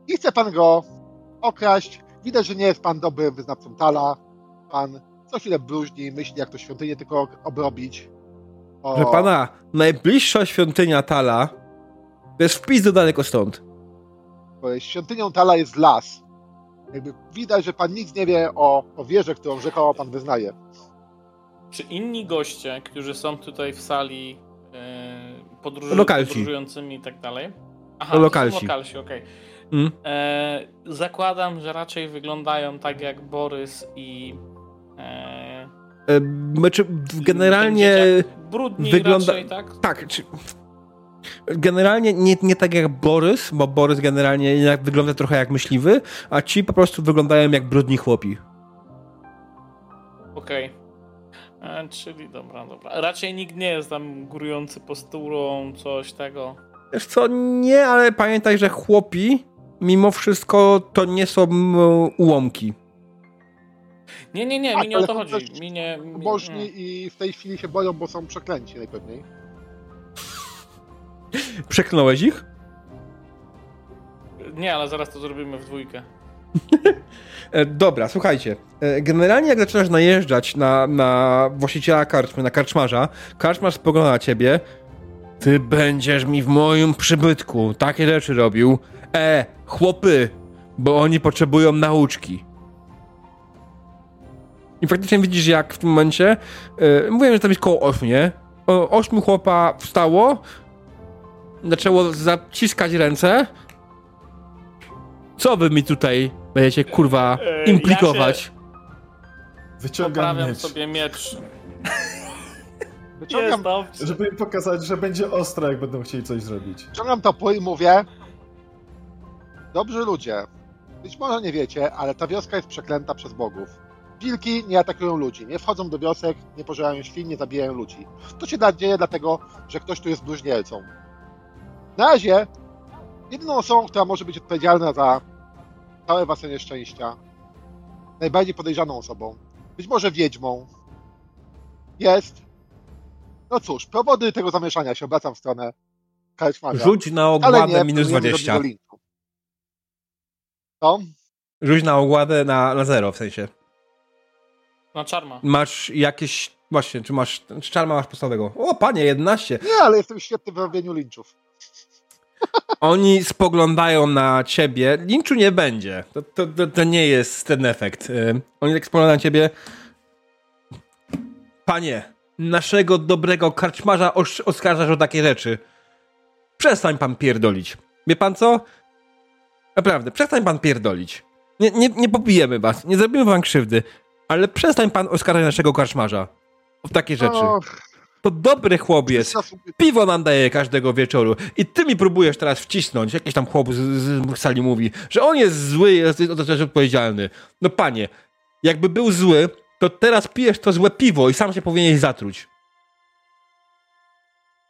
I chce pan go okraść. Widać, że nie jest pan dobrym wyznawcą Tala. Pan co chwilę bluźni, myśli, jak to świątynię tylko obrobić. O... Że pana, najbliższa świątynia Tala to jest wpis do daleko stąd. Bo świątynią Tala jest las. Jakby widać, że pan nic nie wie o, o wieży, którą rzekoło pan wyznaje. Czy inni goście, którzy są tutaj w sali yy, podróżującymi i tak dalej? Aha, lokalsi. lokalsi, okej. Okay. Mm. E, zakładam, że raczej wyglądają tak jak Borys i. E, e, znaczy, generalnie. Brudni wygląda... raczej, tak? Tak. Czy... Generalnie nie, nie tak jak Borys, bo Borys generalnie wygląda trochę jak myśliwy, a ci po prostu wyglądają jak brudni chłopi. Okej. Okay. E, czyli dobra, dobra. Raczej nikt nie jest tam górujący posturą, coś tego. Wiesz co, nie, ale pamiętaj, że chłopi mimo wszystko to nie są ułomki. Nie, nie, nie, mi nie o to chodzi. Mi nie, mi... Bożni i w tej chwili się boją, bo są przeklęci najpewniej. Przeklnąłeś ich? Nie, ale zaraz to zrobimy w dwójkę. E, dobra, słuchajcie. E, generalnie jak zaczynasz najeżdżać na, na właściciela karczmy, na karczmarza, karczmarz spogląda na ciebie. Ty będziesz mi w moim przybytku takie rzeczy robił. E, chłopy, bo oni potrzebują nauczki. I faktycznie widzisz, jak w tym momencie. Yy, mówiłem, że tam jest koło 8, nie? O, ośmiu chłopa wstało, zaczęło zaciskać ręce. Co wy mi tutaj będziecie kurwa e, implikować? Ja Wyciągam miecz. sobie miecz. Wyciągam, żeby im pokazać, że będzie ostro, jak będą chcieli coś zrobić. Wyciągam topór i mówię, Dobrzy ludzie, być może nie wiecie, ale ta wioska jest przeklęta przez bogów. Wilki nie atakują ludzi, nie wchodzą do wiosek, nie pożerają świn, nie zabijają ludzi. To się dzieje dlatego, że ktoś tu jest bluźniercą. Na razie jedyną osobą, która może być odpowiedzialna za całe wasze nieszczęścia, najbardziej podejrzaną osobą, być może wiedźmą, jest... No cóż, powody tego zamieszania się obracam w stronę Karczmarza. Rzuć na ogładę minus 20. Co? Rzuć na ogładę na, na zero, w sensie. Na czarma. Masz jakieś... Właśnie, czy masz... Czy czarma masz podstawowego? O, panie, 11. Nie, ale jestem świetny w robieniu linczów. Oni spoglądają na ciebie. Linczu nie będzie. To, to, to, to nie jest ten efekt. Y, oni tak spoglądają na ciebie. Panie, naszego dobrego karczmarza oskarżasz o takie rzeczy. Przestań pan pierdolić. Wie pan co? Naprawdę, przestań pan pierdolić. Nie, nie, nie pobijemy was, nie zrobimy wam krzywdy, ale przestań pan oskarżać naszego karczmarza o takie rzeczy. To dobry chłop jest. Piwo nam daje każdego wieczoru. I ty mi próbujesz teraz wcisnąć. Jakiś tam chłop z, z sali mówi, że on jest zły, jest jest odpowiedzialny. No panie, jakby był zły, to teraz pijesz to złe piwo i sam się powinieneś zatruć.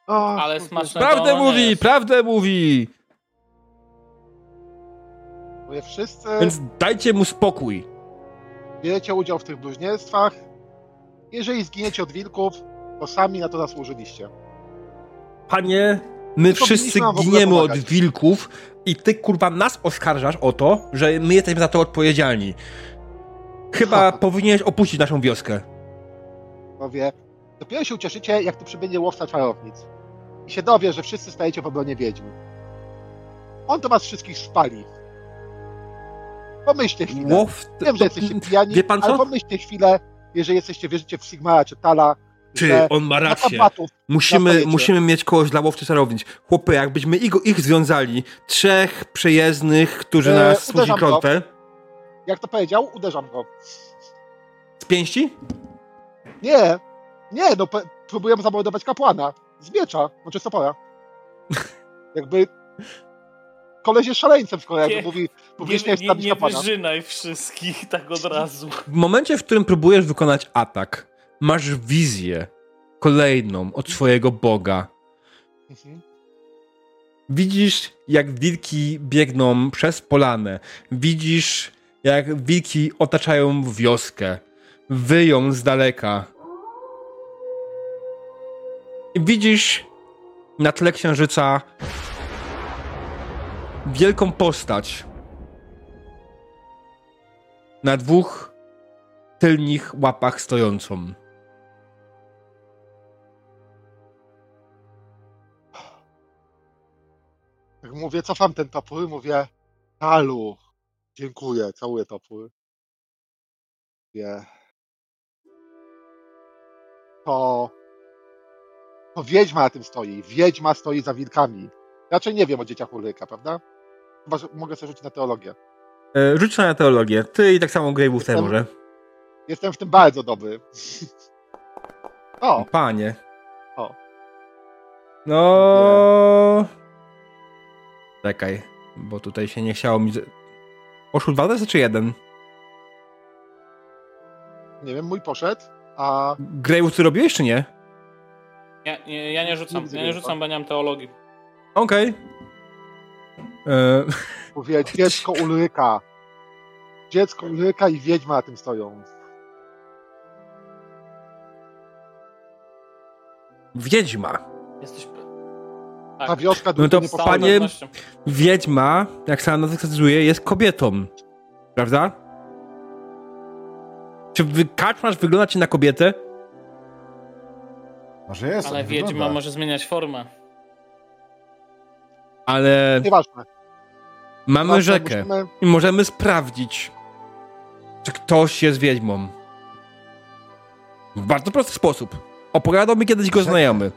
O, Ale smaczne Prawdę mówi, jest. prawdę mówi. Mówię, wszyscy... Więc dajcie mu spokój. Bierzecie udział w tych bluźnierstwach. Jeżeli zginiecie od wilków, to sami na to zasłużyliście. Panie, my wszyscy giniemy od wilków i ty kurwa nas oskarżasz o to, że my jesteśmy za to odpowiedzialni. Chyba powinieneś opuścić naszą wioskę. Powie, dopiero się ucieszycie, jak tu przybędzie łowca czarownic. I się dowie, że wszyscy stajecie w obronie wiedźm. On to was wszystkich spali. Pomyślcie chwilę. Łow... Wiem, że jesteście pijani, Wie pan co? ale pomyślcie chwilę, jeżeli jesteście, wierzycie w Sigmara czy Tala, czy on ma rację. Musimy, musimy mieć kogoś dla łowcy czarownic. Chłopy, jakbyśmy ich, ich związali, trzech przyjezdnych, którzy e, nas służy klątwę. Jak to powiedział, uderzam go. Z pięści? Nie, nie, no próbuję zamordować kapłana. Z miecza, znaczy stopora. Jakby koleś jest szaleńcem, skoro jakby mówi, publicznie nie, nie, nie wyżynaj wszystkich tak od razu. W momencie, w którym próbujesz wykonać atak, masz wizję kolejną od swojego Boga. Mhm. Widzisz, jak wilki biegną przez polanę. Widzisz, jak wilki otaczają wioskę. Wyją z daleka. I widzisz na tle księżyca wielką postać. Na dwóch tylnych łapach stojącą. Jak mówię, cofam ten topór, mówię, Talu, dziękuję, całuję topór. Mówię, to, to wiedźma na tym stoi. Wiedźma stoi za wilkami. Raczej nie wiem o dzieciach Ulryka, prawda? Chyba, że mogę sobie rzucić na teologię. E, rzuć na teologię. Ty i tak samo Grave'ów też może. Jestem w tym bardzo dobry. o! Panie. O. No... Czekaj, bo tutaj się nie chciało mi... Poszły dwa testy czy jeden? Nie wiem, mój poszedł, a... Grave'ów ty robiłeś czy nie? Nie, nie, ja nie rzucam, ja nie rzucam, bo nie mam teologii. Okej. Okay. Mówię, dziecko Ulryka. Dziecko Ulryka i wiedźma na tym stoją. Wiedźma. Jesteś... Tak. Ta wioska No to panie, wiedźma, jak sama nazwa wskazuje, jest kobietą. Prawda? Czy wy, kaczmarz wygląda ci na kobietę? Może jest. Ale wiedźma wygląda. może zmieniać formę. Ale... Nieważne. Mamy rzekę musimy... i możemy sprawdzić, czy ktoś jest wiedźmą. W bardzo prosty sposób. Opowiadał mi kiedyś go znajomy.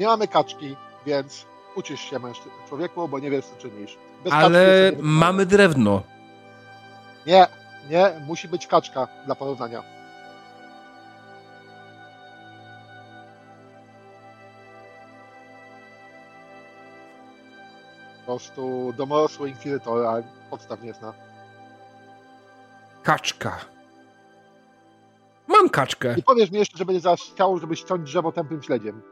Nie mamy kaczki, więc ucisz się mężczyzn, człowieku, bo nie wiesz co czynisz. Bez Ale mamy drewno. Nie, nie, musi być kaczka dla porównania. Prostu domorosły inkwizytor, a podstaw nie zna. Kaczka. Mam kaczkę. I powiesz mi jeszcze, że będzie chciał, żeby ściąć drzewo tępym śledziem.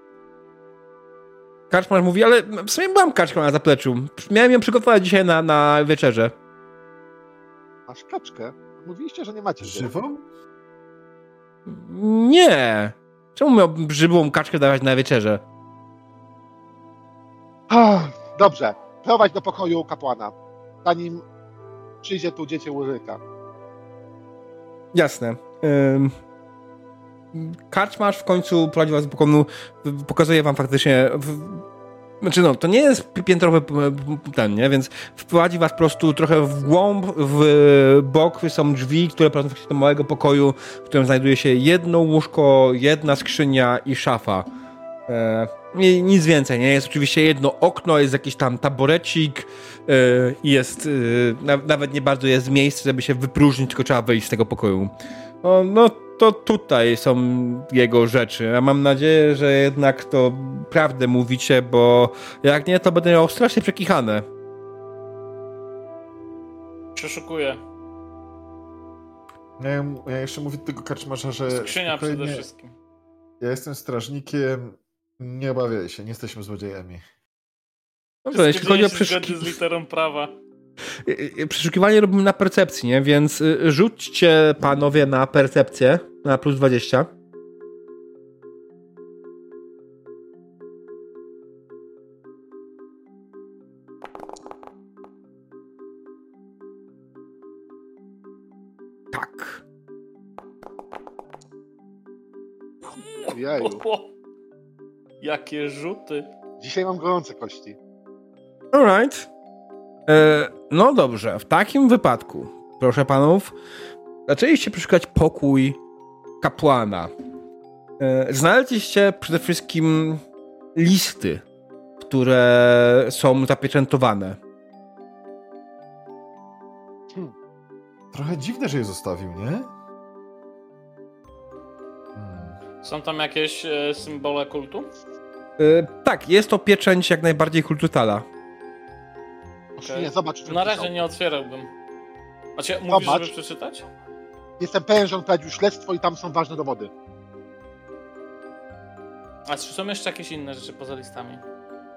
Kaczmarz mówi, ale w sumie mam kaczkę na zapleczu. Miałem ją przygotować dzisiaj na, na wieczerze. Masz kaczkę? Mówiliście, że nie macie. Żywą? Nie. Czemu miałbym żywą kaczkę dawać na wieczerze? Dobrze. Prowadź do pokoju kapłana, zanim przyjdzie tu dziecię Łyryka. Jasne. Ym... Karczmarz w końcu prowadzi was do pokoju, pokazuje wam faktycznie Znaczy no, to nie jest piętrowy ten, nie? Więc wprowadzi was po prostu trochę w głąb, w bok są drzwi, które prowadzą do małego pokoju, w którym znajduje się jedno łóżko, jedna skrzynia i szafa. E, nic więcej, nie? Jest oczywiście jedno okno, jest jakiś tam taborecik i jest, e, nawet nie bardzo jest miejsce, żeby się wypróżnić, tylko trzeba wyjść z tego pokoju. No, no to tutaj są jego rzeczy. Ja mam nadzieję, że jednak to prawdę mówicie, bo jak nie, to będę miał strasznie przekichane. Przeszukuję. Ja, ja jeszcze mówię tego karczmarza, że... Skrzynia przede wszystkim. Ja jestem strażnikiem, nie obawiaj się, nie jesteśmy złodziejami. Dobrze, jeśli chodzi o przeszukiwanie... z literą prawa. Przeszukiwanie robimy na percepcji, nie? Więc y, rzućcie panowie na percepcję na plus 20. Tak. Jaju. Jakie rzuty. Dzisiaj mam gorące kości. Alright. E, no dobrze, w takim wypadku, proszę panów, zaczęliście przeszukać pokój kapłana. E, znaleźliście przede wszystkim listy, które są zapieczętowane. Hmm. Trochę dziwne, że je zostawił, nie? Są tam jakieś e, symbole kultu? E, tak, jest to pieczęć jak najbardziej kultu Tala. Okay. Nie, zobacz. Na razie nie otwierałbym. A cię mówisz, zobacz. żeby przeczytać? Jestem pewien, że on prowadził śledztwo i tam są ważne dowody. A czy są jeszcze jakieś inne rzeczy poza listami?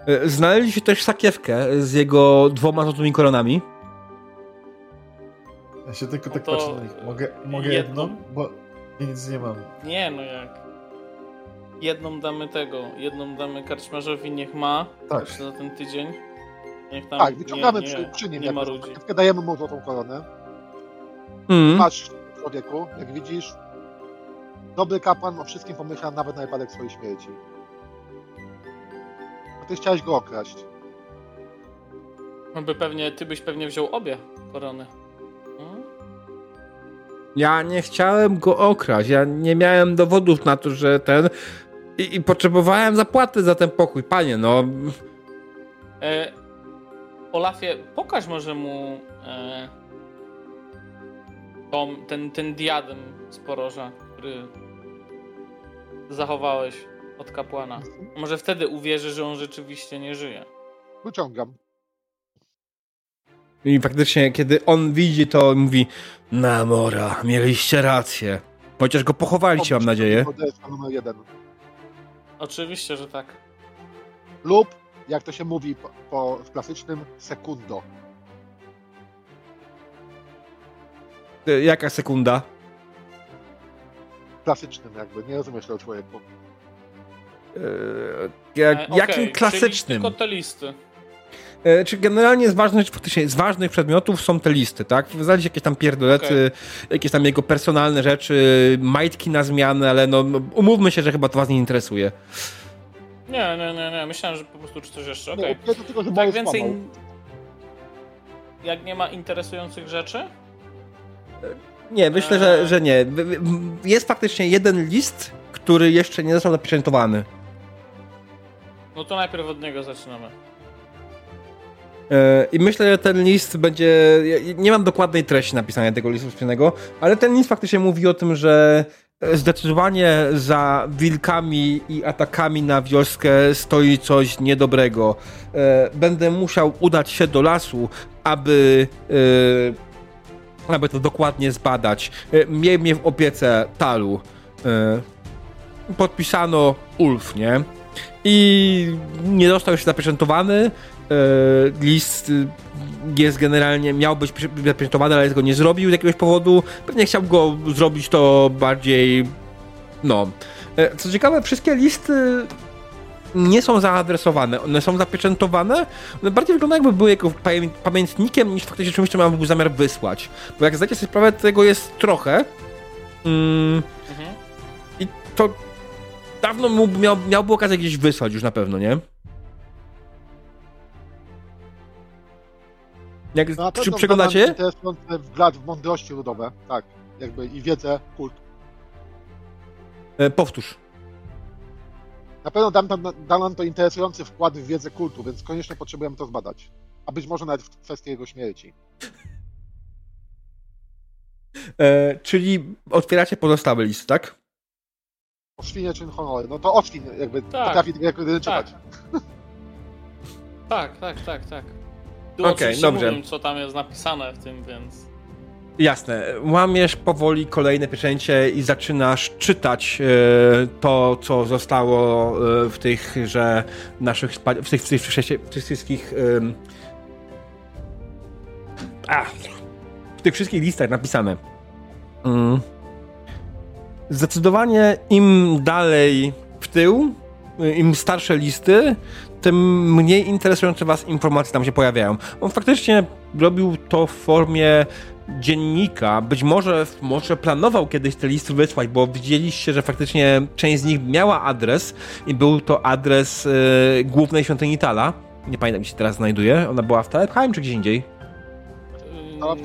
E, znaleźliście też sakiewkę z jego dwoma złotymi koronami. Ja się tylko no tak patrzę na nich. Mogę, mogę jedną? jedną? Bo nic nie mam. Nie, no jak. Jedną damy tego, jedną damy karczmarzowi, niech ma. Tak. Za ten tydzień. Niech tam tak, wyciągamy nie, nie, przy nim. Nie ma ludzi. Dajemy mu złotą koronę. Mm. Patrz, człowieku, jak widzisz, dobry kapłan o wszystkim pomyślał nawet na wypadek swojej śmierci. A ty chciałeś go okraść. By pewnie, ty byś pewnie wziął obie korony. Hmm? Ja nie chciałem go okraść. Ja nie miałem dowodów na to, że ten. I, i potrzebowałem zapłaty za ten pokój. Panie, no. E, Olafie, pokaż może mu. E ten, ten diadem z poroża, który zachowałeś od kapłana. Może wtedy uwierzy, że on rzeczywiście nie żyje. Wyciągam. I faktycznie, kiedy on widzi to, mówi Namora, mieliście rację. Chociaż go pochowaliście, mam nadzieję. numer jeden. Oczywiście, że tak. Lub, jak to się mówi po, po w klasycznym, sekundo. Jaka sekunda? Klasycznym jakby, nie rozumiesz tego człowieku. Eee, jak, e, okay, jakim klasycznym? tylko te listy. E, czy generalnie z ważnych, faktycznie z ważnych przedmiotów są te listy, tak? Zasadzie jakieś tam pierdolety, okay. jakieś tam jego personalne rzeczy, majtki na zmianę, ale no umówmy się, że chyba to was nie interesuje. Nie, nie, nie, nie. myślałem, że po prostu czy coś jeszcze. Okej. Okay. tak więcej. Jak nie ma interesujących rzeczy, nie, myślę, że, że nie. Jest faktycznie jeden list, który jeszcze nie został zapieczętowany. No to najpierw od niego zaczynamy. E, I myślę, że ten list będzie. Nie mam dokładnej treści napisania tego listu specjalnego, ale ten list faktycznie mówi o tym, że zdecydowanie za wilkami i atakami na wioskę stoi coś niedobrego. E, będę musiał udać się do lasu, aby e, aby to dokładnie zbadać. E, miej mnie w opiece Talu. E, podpisano Ulf, nie? I nie został jeszcze zapieczętowany. E, list jest generalnie, miał być zapieczętowany, ale go nie zrobił z jakiegoś powodu. Pewnie chciał go zrobić to bardziej. No. Co ciekawe, wszystkie listy nie są zaadresowane, one są zapieczętowane, one bardziej wyglądają jakby były jako pamiętnikiem niż faktycznie czymś, co mam był zamiar wysłać. Bo jak zdajecie sobie sprawę, tego jest trochę. Mm, mhm. I to dawno mógł, miał, miałby okazję gdzieś wysłać już na pewno, nie? Jak, no, czy przeglądacie? Interesujący wgląd w mądrości ludowe, tak, jakby i wiedzę kult. E, powtórz. Na pewno dam, dam nam to interesujący wkład w wiedzę kultu, więc koniecznie potrzebujemy to zbadać. A być może nawet w kwestii jego śmierci. E, czyli otwieracie pozostały list, tak? O świnie czy honory. No to o jakby tak. potrafi tak. czytać. Tak, tak, tak, tak. Tu okay, dobrze. Mówię, co tam jest napisane w tym, więc... Jasne. Łamiesz powoli kolejne pieczęcie i zaczynasz czytać e, to, co zostało e, w tych, że naszych, w tych, w tych, w tych wszystkich e, a, w tych wszystkich listach napisane. Mm. Zdecydowanie im dalej w tył, im starsze listy, tym mniej interesujące was informacje tam się pojawiają. On faktycznie robił to w formie dziennika. Być może, może planował kiedyś te listy wysłać, bo widzieliście, że faktycznie część z nich miała adres i był to adres yy, głównej świątyni Tala. Nie pamiętam, gdzie się teraz znajduje. Ona była w Talepheim czy gdzieś indziej?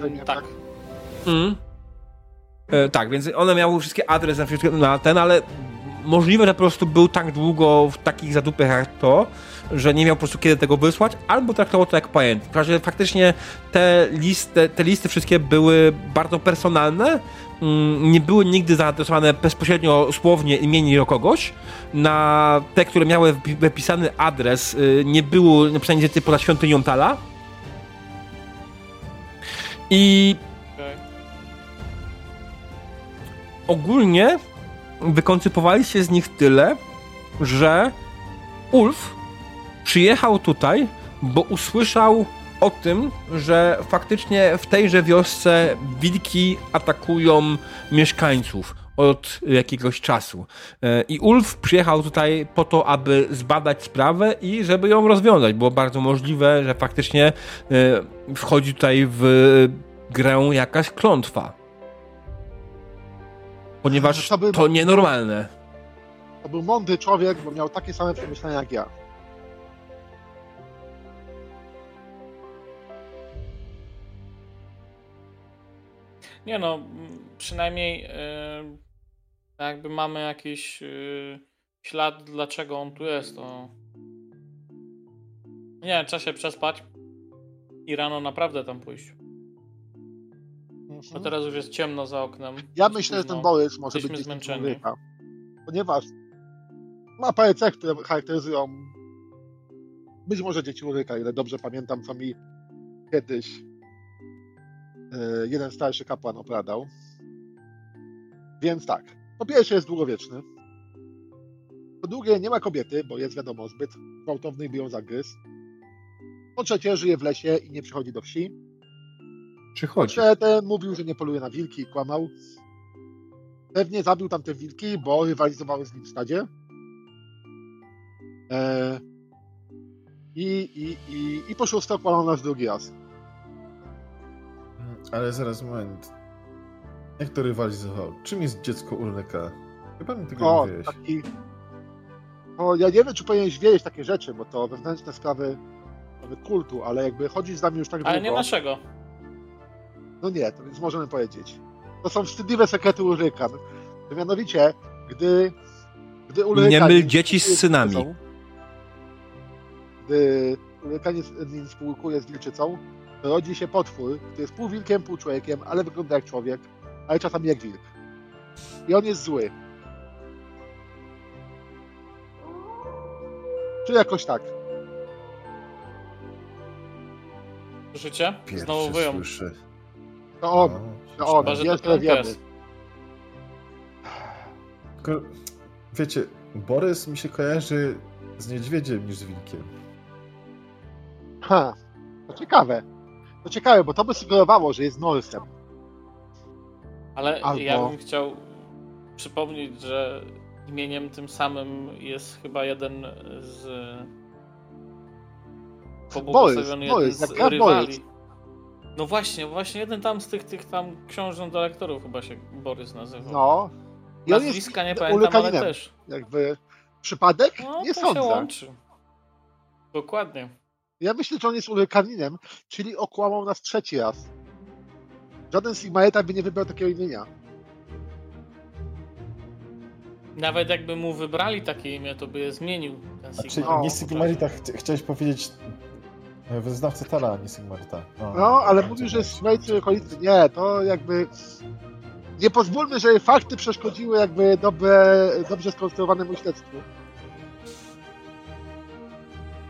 Yy, tak. Mm. E, tak, więc one miały wszystkie adresy na ten, ale możliwe, że po prostu był tak długo w takich zadupach jak to, że nie miał po prostu kiedy tego wysłać, albo traktował to jak pojęty. W razie faktycznie te listy, te listy wszystkie były bardzo personalne, mm, nie były nigdy zaadresowane bezpośrednio słownie imieni do kogoś. Na te, które miały wypisany adres, y, nie było napisane niestety poza świątynią Tala. I ogólnie wykoncypowali się z nich tyle, że Ulf przyjechał tutaj, bo usłyszał o tym, że faktycznie w tejże wiosce wilki atakują mieszkańców od jakiegoś czasu. E, I Ulf przyjechał tutaj po to, aby zbadać sprawę i żeby ją rozwiązać. Było bardzo możliwe, że faktycznie e, wchodzi tutaj w grę jakaś klątwa. Ponieważ to, to nienormalne. To był mądry człowiek, bo miał takie same przemyślenia jak ja. Nie no, przynajmniej yy, jakby mamy jakiś yy, ślad, dlaczego on tu jest, to nie, trzeba się przespać i rano naprawdę tam pójść. Mhm. Bo teraz już jest ciemno za oknem. Ja myślę, że ten Borys może być zmęczony. Człowieka, ponieważ ma parę cech, które charakteryzują być może dzieci Uryka, ile dobrze pamiętam, co mi kiedyś jeden starszy kapłan opowiadał. Więc tak, po pierwsze jest długowieczny. Po drugie nie ma kobiety, bo jest wiadomo zbyt gwałtowny i by ją zagryzł. Po trzecie żyje w lesie i nie przychodzi do wsi. Przychodzi. Po czwarte mówił, że nie poluje na wilki i kłamał. Pewnie zabił tamte wilki, bo rywalizowały z nim w stadzie. Eee, i, i, i, I po szóste kłamał nas drugi raz. Ale zaraz, moment. Jak to rywalizował? Czym jest dziecko Ulryka? Chyba mi tego o, nie taki... No, ja nie wiem, czy powinieneś wiedzieć takie rzeczy, bo to wewnętrzne sprawy kultu, ale jakby chodzisz z nami już tak długo... Ale nie naszego. No nie, to więc możemy powiedzieć. To są wstydliwe sekrety Ulryka. Mianowicie, gdy... Gdy Ulryka... Nie myl dzieci z synami. Gdy Ulryka nie, nie współkuje z wilczycą, rodzi się potwór, który jest pół wilkiem, pół człowiekiem, ale wygląda jak człowiek, ale czasami jak wilk. I on jest zły. Czy jakoś tak. Słyszycie? Znowu wyją. Słyszy. To on. To on. Chyba, że to wiemy. Wiecie, Borys mi się kojarzy z niedźwiedziem niż z wilkiem. Ha, to ciekawe. To ciekawe, bo to by sugerowało, że jest Norsem. Ale Albo... ja bym chciał przypomnieć, że imieniem tym samym jest chyba jeden z pobłogosławiony jeden z rywali. No właśnie, właśnie jeden tam z tych, tych tam książąt do lektorów chyba się Borys nazywał. No. I Nazwiska nie pamiętam, ale też. Jakby przypadek? No, nie to sądzę. się łączy. Dokładnie. Ja myślę, że on jest Ulrykaninem, czyli okłamał nas trzeci raz. Żaden Sigmaeta by nie wybrał takiego imienia. Nawet jakby mu wybrali takie imię, to by je zmienił ten Sigma. Znaczy, nie Sigmarita, ch chciałeś powiedzieć e, wyznawcy Tala, nie Sigmarita. No, no ale mówił, że Sigmarycy okolicy. Nie, to jakby... Nie pozwólmy, żeby fakty przeszkodziły jakby dobre, dobrze skonstruowanemu śledztwu.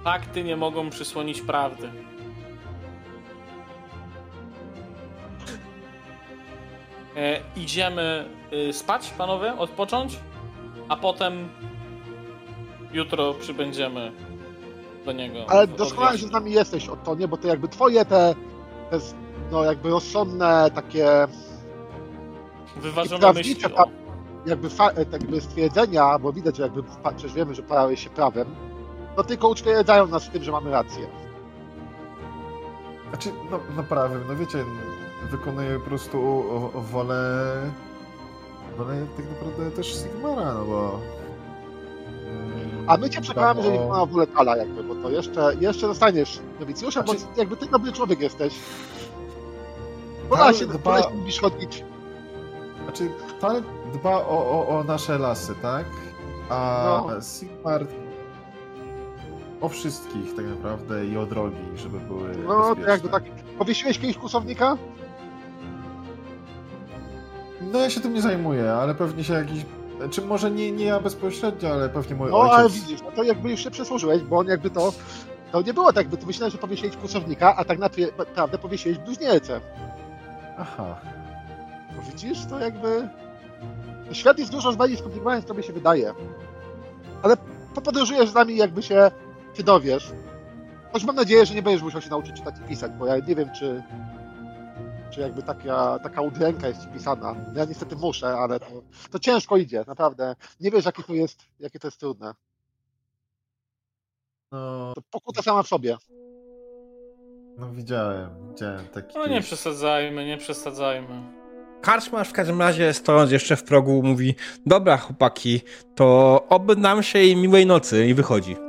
Fakty nie mogą przysłonić prawdy. E, idziemy y, spać, panowie, odpocząć, a potem jutro przybędziemy do niego. Ale doskonale, że z nami jesteś, to nie, bo to jakby twoje te, te no jakby rozsądne takie wyważone myśli. O. Jakby, fa, jakby stwierdzenia, bo widać, że jakby przecież wiemy, że parałeś się prawem, to tylko utwierdzają nas w tym, że mamy rację. Znaczy, no, no prawym, no wiecie, wykonuję po prostu wolę, wolę tak naprawdę też Sigmara, no bo... A my cię przekonamy, że nie ma wolę Tala jakby, bo to jeszcze, jeszcze zostaniesz nowicjuszem, znaczy... bo jakby ty dobry człowiek jesteś. Pola się, dba... się lubisz chodzić. Znaczy, Tal dba o, o, o nasze lasy, tak? A no. Sigmar o wszystkich tak naprawdę i o drogi, żeby były No, bezpieczne. to jakby tak. Powiesiłeś kiedyś kusownika? No ja się tym nie zajmuję, ale pewnie się jakiś... Czy może nie, nie ja bezpośrednio, ale pewnie mój no, ojciec... No ale widzisz, no to jakby już się przesłużyłeś, bo on jakby to... To nie było tak, by ty myślałeś, że powiesiłeś kusownika, a tak naprawdę powiesiłeś bluźniercę. Aha. No widzisz, to jakby... Świat jest dużo bardziej skomplikowany, niż tobie się wydaje. Ale popodróżujesz z nami, jakby się ty dowiesz. Choć mam nadzieję, że nie będziesz musiał się nauczyć czytać i pisać, bo ja nie wiem, czy, czy jakby taka, taka udręka jest ci pisana. Ja niestety muszę, ale to, to ciężko idzie, naprawdę. Nie wiesz, jakie to jest, jakie to jest trudne. No... To pokuta sama w sobie. No widziałem, widziałem taki... No nie przesadzajmy, nie przesadzajmy. Karczmasz w każdym razie, stojąc jeszcze w progu, mówi Dobra, chłopaki, to oby nam się i miłej nocy i wychodzi.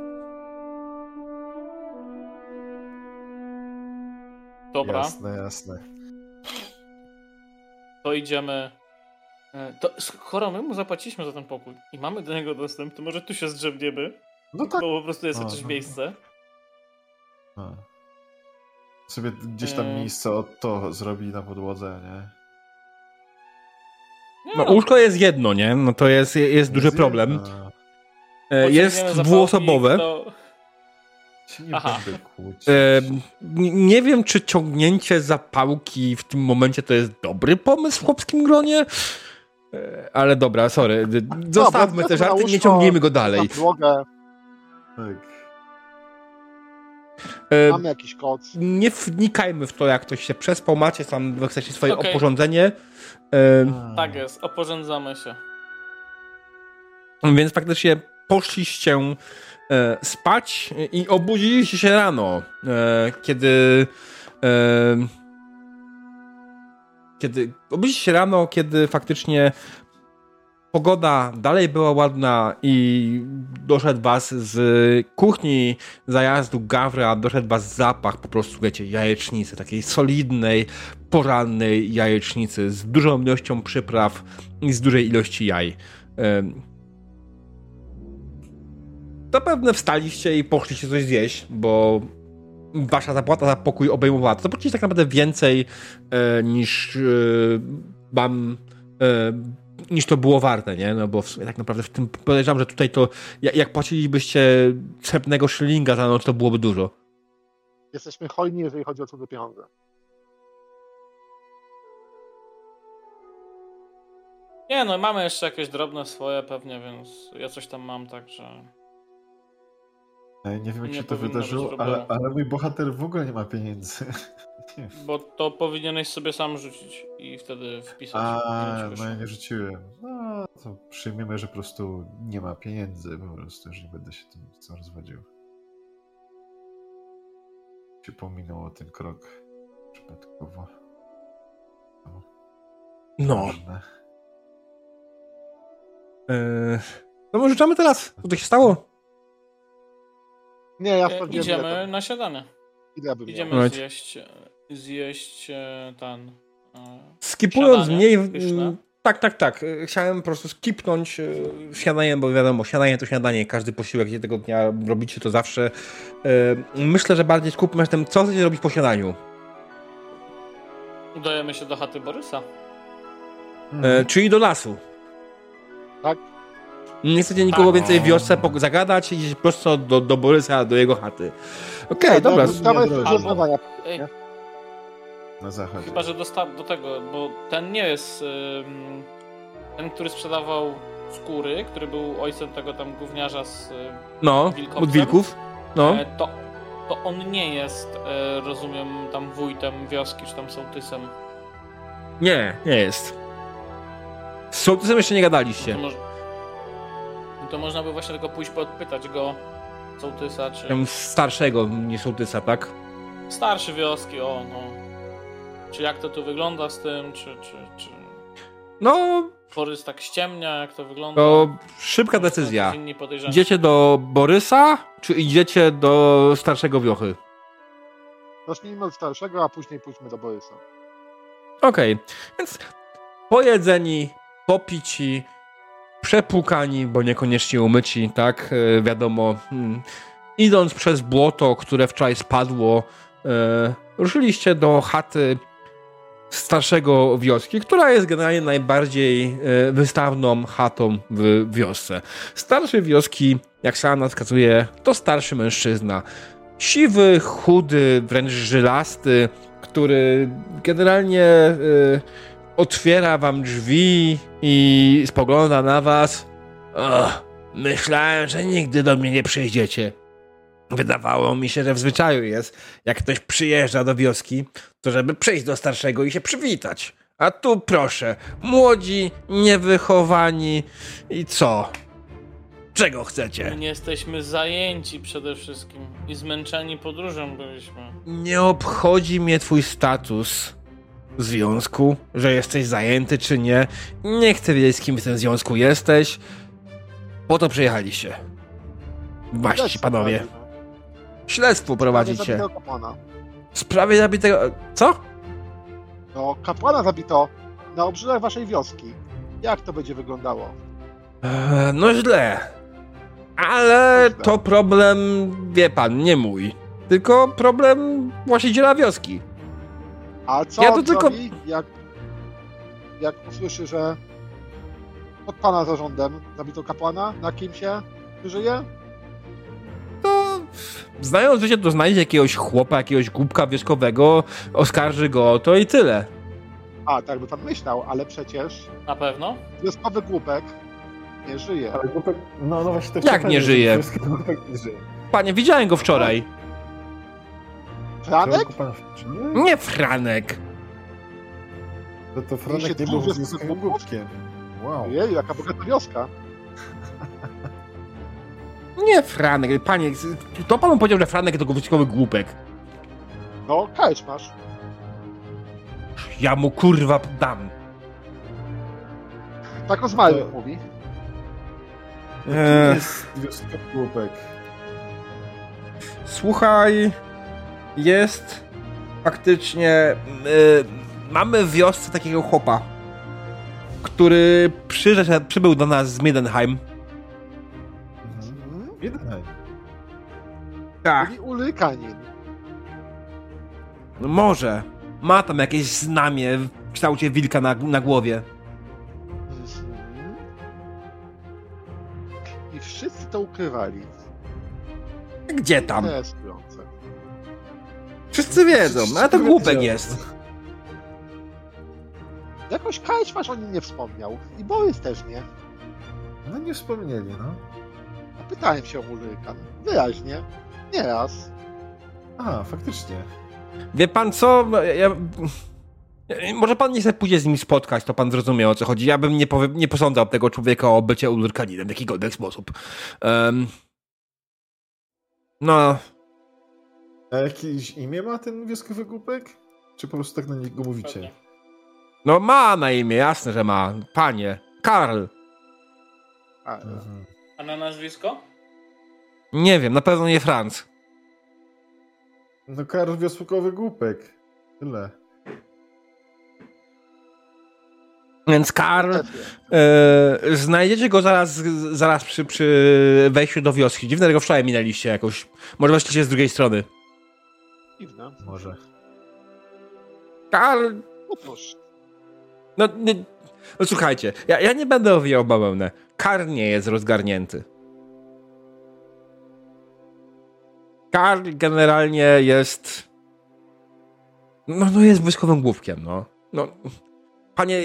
Dobra. Jasne, jasne. To idziemy. E, to skoro my mu zapłaciliśmy za ten pokój i mamy do niego dostęp, to może tu się zdrzemniemy. No tak. Bo po prostu jest chociaż miejsce. A. Sobie gdzieś tam e... miejsce od to zrobi na podłodze, nie? no, no, łóżko jest jedno, nie? No to jest, jest, jest duży problem. Jedno. E, jest dwuosobowe. To nie Aha. E, nie wiem, czy ciągnięcie zapałki w tym momencie to jest dobry pomysł w chłopskim gronie. E, ale dobra, sorry. Zostawmy te żarty, nie ciągnijmy go dalej. Tak. E, Mamy jakiś kod. Nie wnikajmy w to, jak ktoś się przespał. Macie tam w chcecie swoje okay. oporządzenie. E, tak jest, oporządzamy się. Więc faktycznie poszliście spać i obudziliście się rano, e, kiedy e, kiedy obudziliście się rano, kiedy faktycznie pogoda dalej była ładna i doszedł was z kuchni zajazdu Gawra, doszedł was zapach po prostu, wiecie, jajecznicy, takiej solidnej, porannej jajecznicy z dużą ilością przypraw i z dużej ilości jaj zapewne wstaliście i poszliście coś zjeść, bo wasza zapłata za pokój obejmowała to zapłacicie tak naprawdę więcej e, niż e, wam e, niż to było warte, nie? No bo w sumie tak naprawdę w tym podejrzewam, że tutaj to jak, jak płacilibyście srebrnego szylinga za noc, to byłoby dużo. Jesteśmy hojni, jeżeli chodzi o cudze pieniądze. Nie, no mamy jeszcze jakieś drobne swoje pewnie, więc ja coś tam mam, także... Nie wiem, jak nie się to wydarzyło, ale, ale mój bohater w ogóle nie ma pieniędzy. Bo to powinieneś sobie sam rzucić i wtedy wpisać. A, no ja nie rzuciłem. No, to przyjmiemy, że po prostu nie ma pieniędzy po prostu, że nie będę się tym co rozwodził. Się pominął ten krok przypadkowo. No. no. Eee, no może rzucamy teraz. Co to się stało? Nie, ja e, Idziemy na śniadanie. Idziemy right. zjeść, zjeść e, ten... Skipując mniej... Tak, tak, tak. Chciałem po prostu skipnąć śniadanie, bo wiadomo, śniadanie to śniadanie. Każdy posiłek, gdzie tego dnia robicie, to zawsze. Myślę, że bardziej skupmy się tym, co chcecie robić po śniadaniu. Udajemy się do chaty Borysa. Hmm. czyli do lasu. Tak. Nie chcecie nikogo tak. więcej w wiosce zagadać i iść prosto do, do Borysa, do jego chaty. Okej, okay, dobra. Dawaj na zachód. Chyba, że do, do tego, bo ten nie jest ten, który sprzedawał skóry, który był ojcem tego tam gówniarza z No, od wilków. No. E, to, to on nie jest, e, rozumiem, tam wójtem wioski, czy tam sołtysem. Nie, nie jest. Z sołtysem jeszcze nie gadaliście. To, to można by właśnie tylko pójść podpytać go, sołtysa, czy... Starszego, nie sołtysa, tak? Starszy wioski, o, no. Czy jak to tu wygląda z tym, czy... czy, czy... No... Borys tak ściemnia, jak to wygląda? To szybka decyzja. Idziecie do Borysa, czy idziecie do starszego wiochy? Zacznijmy od starszego, a później pójdźmy do Borysa. Okej, okay. więc pojedzeni, popici, przepłukani, bo niekoniecznie umyci, tak, e, wiadomo, hmm. idąc przez błoto, które wczoraj spadło, e, ruszyliście do chaty starszego wioski, która jest generalnie najbardziej e, wystawną chatą w wiosce. Starszy wioski, jak sama wskazuje, to starszy mężczyzna. Siwy, chudy, wręcz żylasty, który generalnie otwiera wam drzwi i spogląda na was. Och, myślałem, że nigdy do mnie nie przyjdziecie. Wydawało mi się, że w zwyczaju jest, jak ktoś przyjeżdża do wioski, to żeby przyjść do starszego i się przywitać. A tu proszę, młodzi, niewychowani i co? Czego chcecie? Nie jesteśmy zajęci przede wszystkim i zmęczeni podróżą byliśmy. Nie obchodzi mnie twój status związku, że jesteś zajęty czy nie. Nie chcę wiedzieć, z kim w tym związku jesteś. Po to przyjechaliście. Właśnie, panowie. Śledztwo prowadzicie. W sprawie zabitego... Co? No, kapłana zabito na obrzeżach waszej wioski. Jak to będzie wyglądało? Eee, no źle. Ale to problem, wie pan, nie mój. Tylko problem właściciela wioski. A co ja to tylko... Robi, jak, jak usłyszy, że pod pana zarządem zabito kapłana na kim się żyje? To znając życie, to znajdzie jakiegoś chłopa, jakiegoś głupka wioskowego, oskarży go o to i tyle. A, tak by pan myślał, ale przecież... Na pewno? Wioskowy głupek nie żyje. Ale głupek, no, no właśnie Jak nie żyje? nie żyje? Panie, widziałem go wczoraj. Franek? Nie Franek. No to Franek nie był wioskowym głupkiem. Wow. Jej, jaka bogata wioska. Nie Franek, panie, to panu powiedział, że Franek to wojskowy głupek. No, kajcz masz. Ja mu kurwa dam. Tak o zmarłych to... mówi. Eee. jest wioskowy głupek. Słuchaj, jest faktycznie... Yy, mamy w wiosce takiego chłopa, który przyszedł, przybył do nas z Middenheim Midnight. Tak. Czyli ulykanin. No może. Ma tam jakieś znamie w kształcie wilka na, na głowie. Mhm. I wszyscy to ukrywali. Gdzie tam? Wszyscy wiedzą, ale to głupek jest. Jakoś Kajczmasz o nim nie wspomniał. I Borys też nie. No nie wspomnieli, no. Pytałem się o Ulrykan. Wyraźnie. Nieraz. A, faktycznie. Wie pan co? Ja... Może pan nie chce pójdzie z nim spotkać, to pan zrozumie o co chodzi. Ja bym nie, powie... nie posądzał tego człowieka o bycie Ulrykaninem w jakikolwiek sposób. Um... No. A jakieś imię ma ten wioskowy głupek? Czy po prostu tak na niego mówicie? No ma na imię, jasne, że ma. Panie. Karl. A, mhm. A na nazwisko? Nie wiem, na pewno nie Franz. No Karl wiosłokowy głupek. Tyle. Więc Karl, e, znajdziecie go zaraz, zaraz przy, przy wejściu do wioski. Dziwne, że go wczoraj minęliście jakoś. Może weszliście z drugiej strony. Dziwne. Może. Karl... No No, nie, no słuchajcie, ja, ja nie będę owijał bawełnę. Karl nie jest rozgarnięty. Karl generalnie jest... No, no jest wojskowym główkiem, no. No, panie...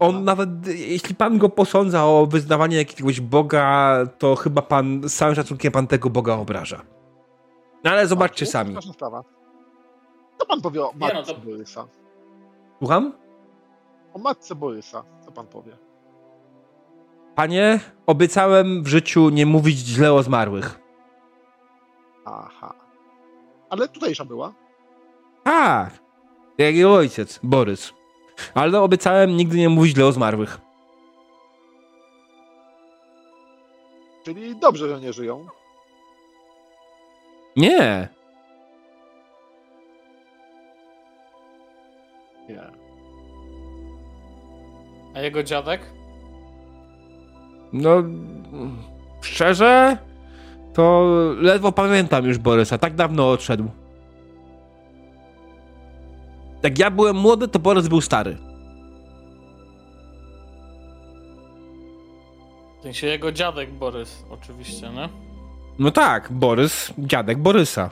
on nawet, jeśli pan go posądza o wyznawanie jakiegoś boga, to chyba pan, z całym szacunkiem pan tego boga obraża. No ale zobaczcie sami. Sprawa. Co pan powie o matce no to... Borysa? Słucham? O matce Borysa. Co pan powie? Panie, obiecałem w życiu nie mówić źle o zmarłych. Aha. Ale tutejsza była? Tak. Jak jej ojciec, Borys. Ale obiecałem nigdy nie mówić źle o zmarłych. Czyli dobrze, że nie żyją. Nie. Nie. A jego dziadek? No, szczerze, to ledwo pamiętam już Borysa. Tak dawno odszedł. Jak ja byłem młody, to Borys był stary. W sensie jego dziadek Borys, oczywiście, nie? No tak, Borys, dziadek Borysa.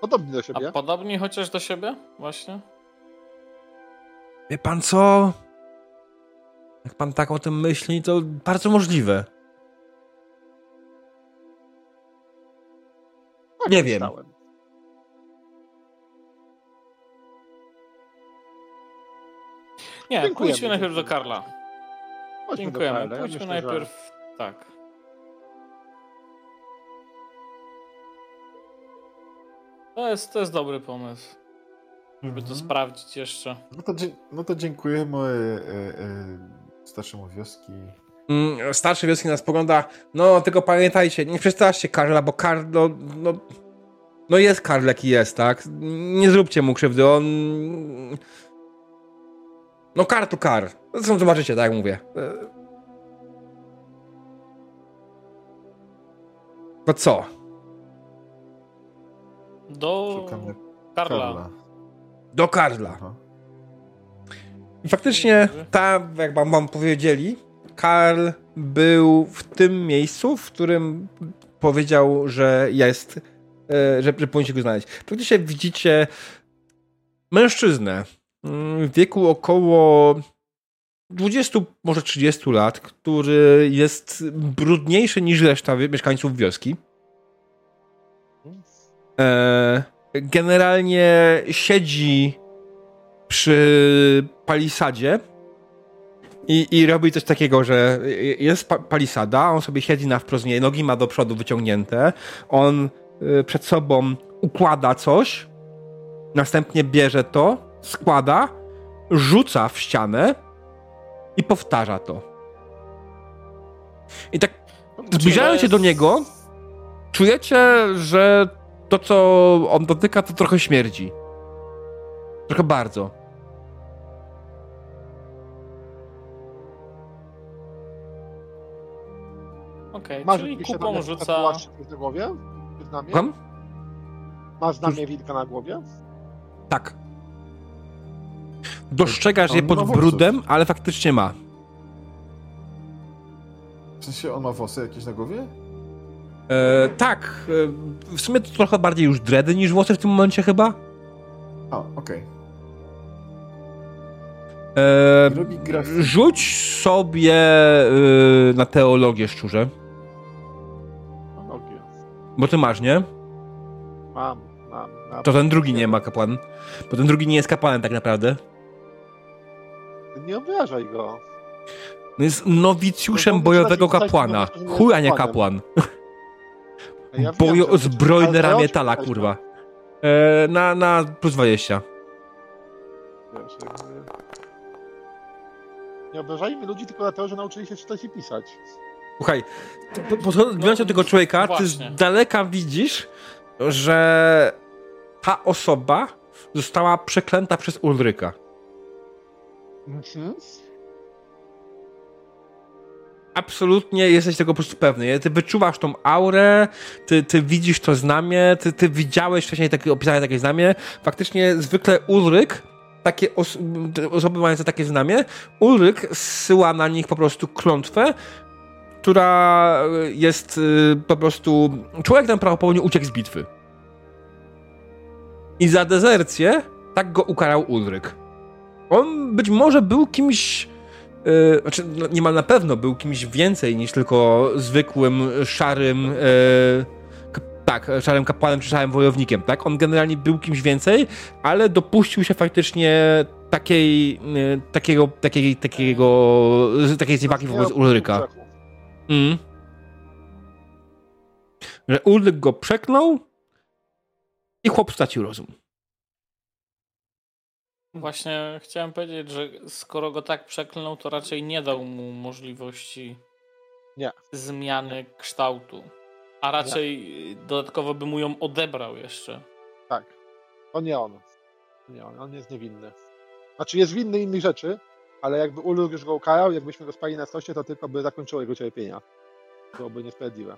Podobnie do siebie. A podobni chociaż do siebie? Właśnie? Wie pan co? Jak pan tak o tym myśli, to bardzo możliwe. Tak nie wiem. Nie, Dziękujemy. pójdźmy najpierw do Karla. Chodźmy Dziękujemy. Do Karla. Pójdźmy myślę, najpierw. Że... Tak. To jest, to jest dobry pomysł. Żeby to mhm. sprawdzić jeszcze. No to, no to dziękujemy e, e, starszemu wioski. Mm, starszy wioski nas pogląda. No, tylko pamiętajcie, nie przestraszcie Karla, bo Karl, no, no, no jest Karl jaki jest, tak? Nie zróbcie mu krzywdy, on... No Karl to Karl. Zresztą zobaczycie, tak jak mówię. To co? Do Karla. Karla. Do Karla. Aha. I faktycznie, ta, jak wam, wam powiedzieli, Karl był w tym miejscu, w którym powiedział, że jest, e, że, że powinniście go znaleźć. Faktycznie widzicie mężczyznę mm, w wieku około 20, może 30 lat, który jest brudniejszy niż reszta mieszkańców wioski. E, generalnie siedzi przy palisadzie i, i robi coś takiego, że jest pa palisada, on sobie siedzi na wprost niej, nogi ma do przodu wyciągnięte, on y, przed sobą układa coś, następnie bierze to, składa, rzuca w ścianę i powtarza to. I tak zbliżając się do niego, czujecie, że to, co on dotyka, to trochę śmierdzi. Trochę bardzo. Okej, okay, czyli kupą rzuca... na głowie? Znamie? Mam? Ma znamie wilka na głowie? Tak. Dostrzegasz je pod brudem, ale faktycznie ma. W sensie on ma włosy jakieś na głowie? E, tak. E, w sumie to trochę bardziej już dredy niż włosy w tym momencie chyba. O, okej. Okay. E, rzuć sobie e, na teologię szczurze. Teologię. Bo ty masz, nie? Mam, mam. mam. To ten drugi nie ma kapłan. Bo ten drugi nie jest kapłanem tak naprawdę. Nie obrażaj go. No jest nowicjuszem no, bojowego kapłana. Chuj, a nie kapłan. Ja Bojo zbrojne ramię tala, kurwa. E, na, na plus 20. Nie obrażajmy ludzi tylko dlatego, że nauczyli się czytać i pisać. Słuchaj, no, do tego człowieka, właśnie. ty z daleka widzisz, że ta osoba została przeklęta przez Ulryka. Mhm. Absolutnie jesteś tego po prostu pewny. Ty wyczuwasz tą aurę, ty, ty widzisz to znamie, ty, ty widziałeś wcześniej takie, opisane takie znamie. Faktycznie zwykle Ulryk, takie os osoby mające takie znamie, Ulryk zsyła na nich po prostu klątwę, która jest y, po prostu... Człowiek ten prawdopodobnie uciekł z bitwy. I za dezercję tak go ukarał Ulryk. On być może był kimś. Yy, znaczy, no, niemal na pewno był kimś więcej niż tylko zwykłym szarym. Yy, tak, szarym kapłanem czy szarym wojownikiem, tak? On generalnie był kimś więcej, ale dopuścił się faktycznie takiej, yy, takiego, takiej, takiego, takiej zjewaki wobec Ulryka. Mm. Że Ulryk go przeknął i chłop stracił rozum. Właśnie chciałem powiedzieć, że skoro go tak przeklnął, to raczej nie dał mu możliwości nie. zmiany kształtu. A raczej nie. dodatkowo by mu ją odebrał jeszcze. Tak. To nie on. Nie on, on jest niewinny. Znaczy jest winny innych rzeczy, ale jakby Ulrich już go ukarał, jakbyśmy go spali na stosie, to tylko by zakończyło jego cierpienia. To byłoby niesprawiedliwe.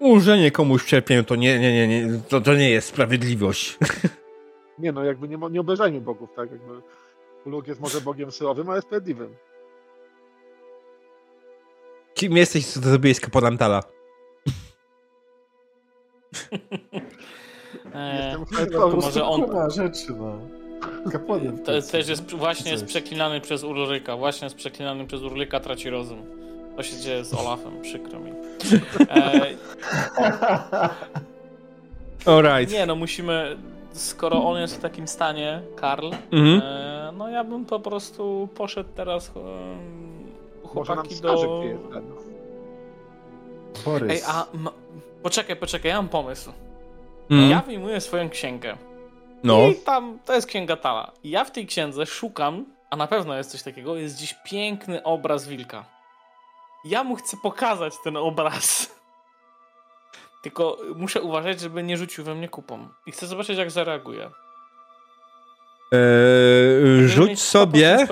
Ułożenie komuś cierpieniu to nie, nie, nie, nie, to, to nie jest sprawiedliwość. Nie no, jakby nie, nie obejrzajmy bogów, tak? Jakby Ulug jest może bogiem surowym, ale sprawiedliwym. Kim jesteś, co to zrobiłeś z Kaponantala? Jestem eee, może on... rzeczy, no. Kapłanem. To też jest właśnie jest przeklinany przez Urlyka. Właśnie jest przeklinany przez Urlyka, traci rozum. To się dzieje z Olafem, przykro mi. E... Alright. Nie, no musimy, skoro on jest w takim stanie, Karl, mhm. e, no ja bym po prostu poszedł teraz e, chłopaki do... Borys. Ej, a poczekaj, poczekaj, ja mam pomysł. Mhm. Ja wyjmuję swoją księgę. No. I tam, to jest księga Tala. I ja w tej księdze szukam, a na pewno jest coś takiego, jest dziś piękny obraz wilka. Ja mu chcę pokazać ten obraz. Tylko muszę uważać, żeby nie rzucił we mnie kupą. I chcę zobaczyć, jak zareaguje. Eee, rzuć sobie.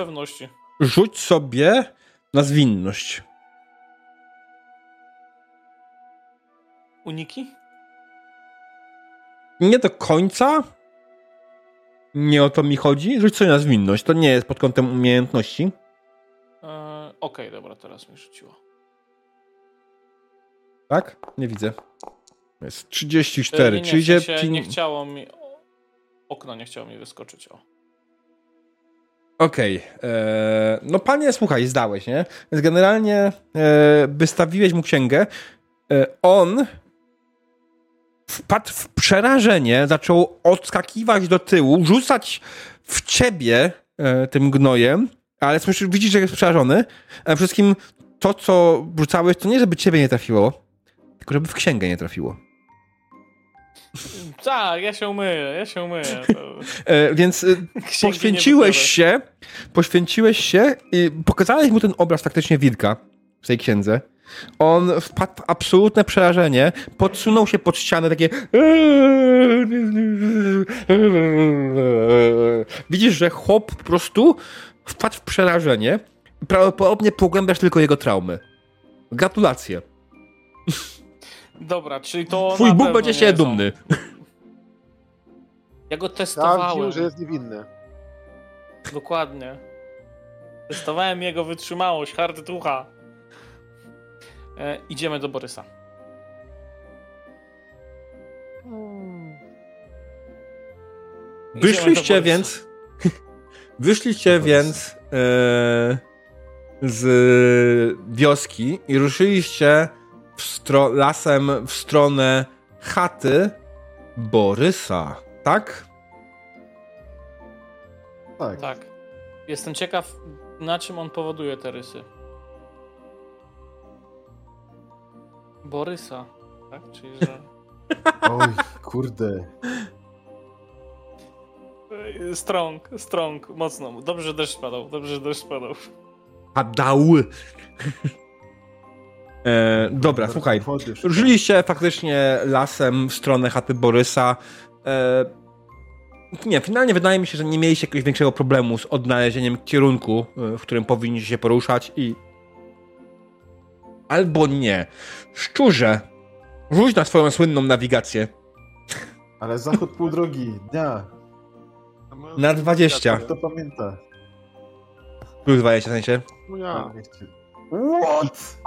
Rzuć sobie na zwinność. Uniki? Nie do końca. Nie o to mi chodzi. Rzuć sobie na zwinność. To nie jest pod kątem umiejętności. Okej, okay, dobra, teraz mi rzuciło. Tak? Nie widzę. Jest 34, nie, nie, czyli w sensie nie chciało mi... Okno nie chciało mi wyskoczyć, o. Okej. Okay. E, no panie, słuchaj, zdałeś, nie? Więc generalnie e, wystawiłeś mu księgę. E, on wpadł w przerażenie, zaczął odskakiwać do tyłu, rzucać w ciebie e, tym gnojem, ale słyszysz, widzisz, że jest przerażony. A przede wszystkim to, co rzucałeś, to nie, żeby ciebie nie trafiło, tylko żeby w księgę nie trafiło. Tak, ja się umyję, ja się umyję. E, więc e, poświęciłeś się, poświęciłeś się i pokazałeś mu ten obraz faktycznie wilka w tej księdze. On wpadł w absolutne przerażenie, podsunął się pod ścianę, takie widzisz, że chłop po prostu wpadł w przerażenie prawdopodobnie pogłębiasz tylko jego traumy. Gratulacje. Dobra, czyli to. Twój Bóg będzie się dumny. Ja go testowałem. że jest niewinny. Dokładnie. Testowałem jego wytrzymałość, hard ducha. E, idziemy do Borysa. Wyszliście więc. Wyszliście więc e, z wioski i ruszyliście w lasem w stronę chaty Borysa, tak? Tak. Tak. Jestem ciekaw, na czym on powoduje te rysy. Borysa, tak? Czyli, że... Oj, kurde. Strong, strong, mocno. Dobrze, że deszcz padał, dobrze, że deszcz padał. Padał. E, dobra, słuchaj. Ruszyliście faktycznie lasem w stronę chaty Borysa. E, nie, finalnie wydaje mi się, że nie mieliście jakiegoś większego problemu z odnalezieniem kierunku, e, w którym powinniście się poruszać i... Albo nie. Szczurze, rzuć na swoją słynną nawigację. Ale zachód pół drogi, dnia. Na 20. Kto pamięta? Plus 20 w sensie. No ja. What?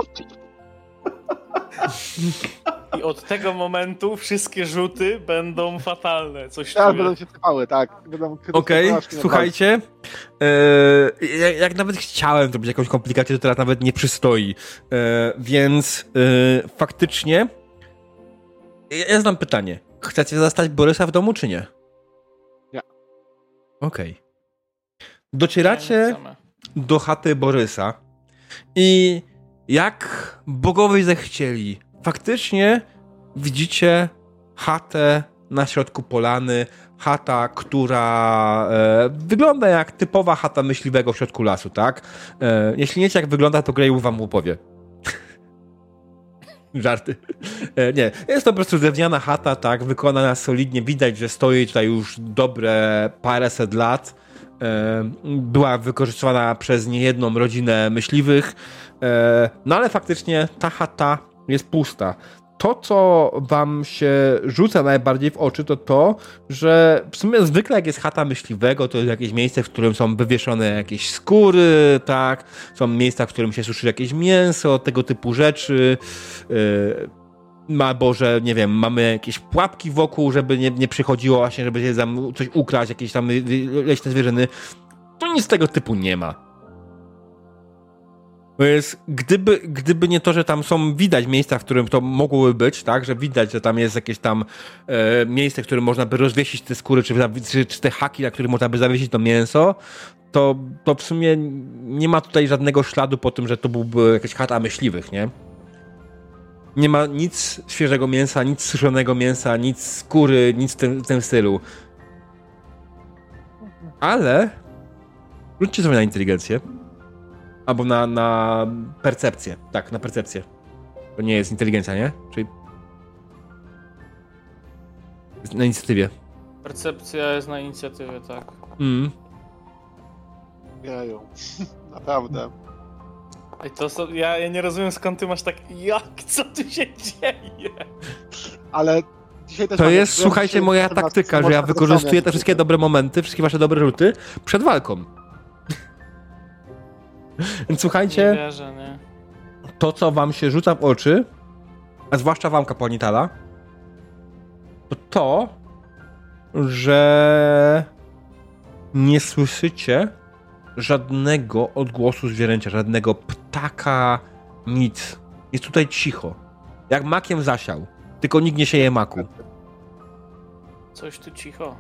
I od tego momentu wszystkie rzuty będą fatalne. Coś czuję. będą się sypały, tak. Okej, okay, słuchajcie. E, jak, jak, nawet chciałem zrobić jakąś komplikację, to teraz nawet nie przystoi. E, więc e, faktycznie. Ja, ja znam pytanie. Chcecie zastać Borysa w domu, czy? Nie. Okej. Okay. Docieracie do chaty Borysa i jak bogowie zechcieli, faktycznie widzicie chatę na środku polany, chata, która e, wygląda jak typowa chata myśliwego w środku lasu, tak? E, jeśli nie wiecie jak wygląda, to Grey wam opowie. Żarty. E, nie, jest to po prostu drewniana chata, tak, wykonana solidnie, widać, że stoi tutaj już dobre paręset lat. E, była wykorzystywana przez niejedną rodzinę myśliwych, e, no ale faktycznie ta chata jest pusta. To, co wam się rzuca najbardziej w oczy, to to, że w sumie zwykle jak jest chata myśliwego, to jest jakieś miejsce, w którym są wywieszone jakieś skóry, tak, są miejsca, w którym się suszy jakieś mięso, tego typu rzeczy. Yy, albo że, nie wiem, mamy jakieś pułapki wokół, żeby nie, nie przychodziło właśnie, żeby się tam coś ukraść, jakieś tam leśne zwierzyny. To nic tego typu nie ma. Gdyby, gdyby nie to, że tam są widać miejsca, w którym to mogłoby być, tak, że widać, że tam jest jakieś tam e, miejsce, w którym można by rozwiesić te skóry, czy, czy, czy te haki, na których można by zawiesić to mięso, to, to w sumie nie ma tutaj żadnego śladu po tym, że to byłby jakaś chata myśliwych, nie? Nie ma nic świeżego mięsa, nic suszonego mięsa, nic skóry, nic w tym, w tym stylu. Ale rzućcie sobie na inteligencję. Albo na, na percepcję. Tak, na percepcję. To nie jest inteligencja, nie? Czyli. Na inicjatywie. Percepcja jest na inicjatywie, tak. Mm. Jeju. Naprawdę. Ej, to so, ja, ja nie rozumiem skąd ty masz tak. Jak? Co tu się dzieje? Ale dzisiaj też. To jest, słuchajcie, moja taktyka, że ja wykorzystuję te wszystkie dobre momenty, wszystkie wasze dobre rzuty przed walką. Więc słuchajcie, nie wierzę, nie. to co wam się rzuca w oczy, a zwłaszcza wam, kapłanitala, to to, że nie słyszycie żadnego odgłosu zwierzęcia, żadnego ptaka, nic. Jest tutaj cicho. Jak makiem zasiał. Tylko nikt nie sieje maku. Coś tu cicho.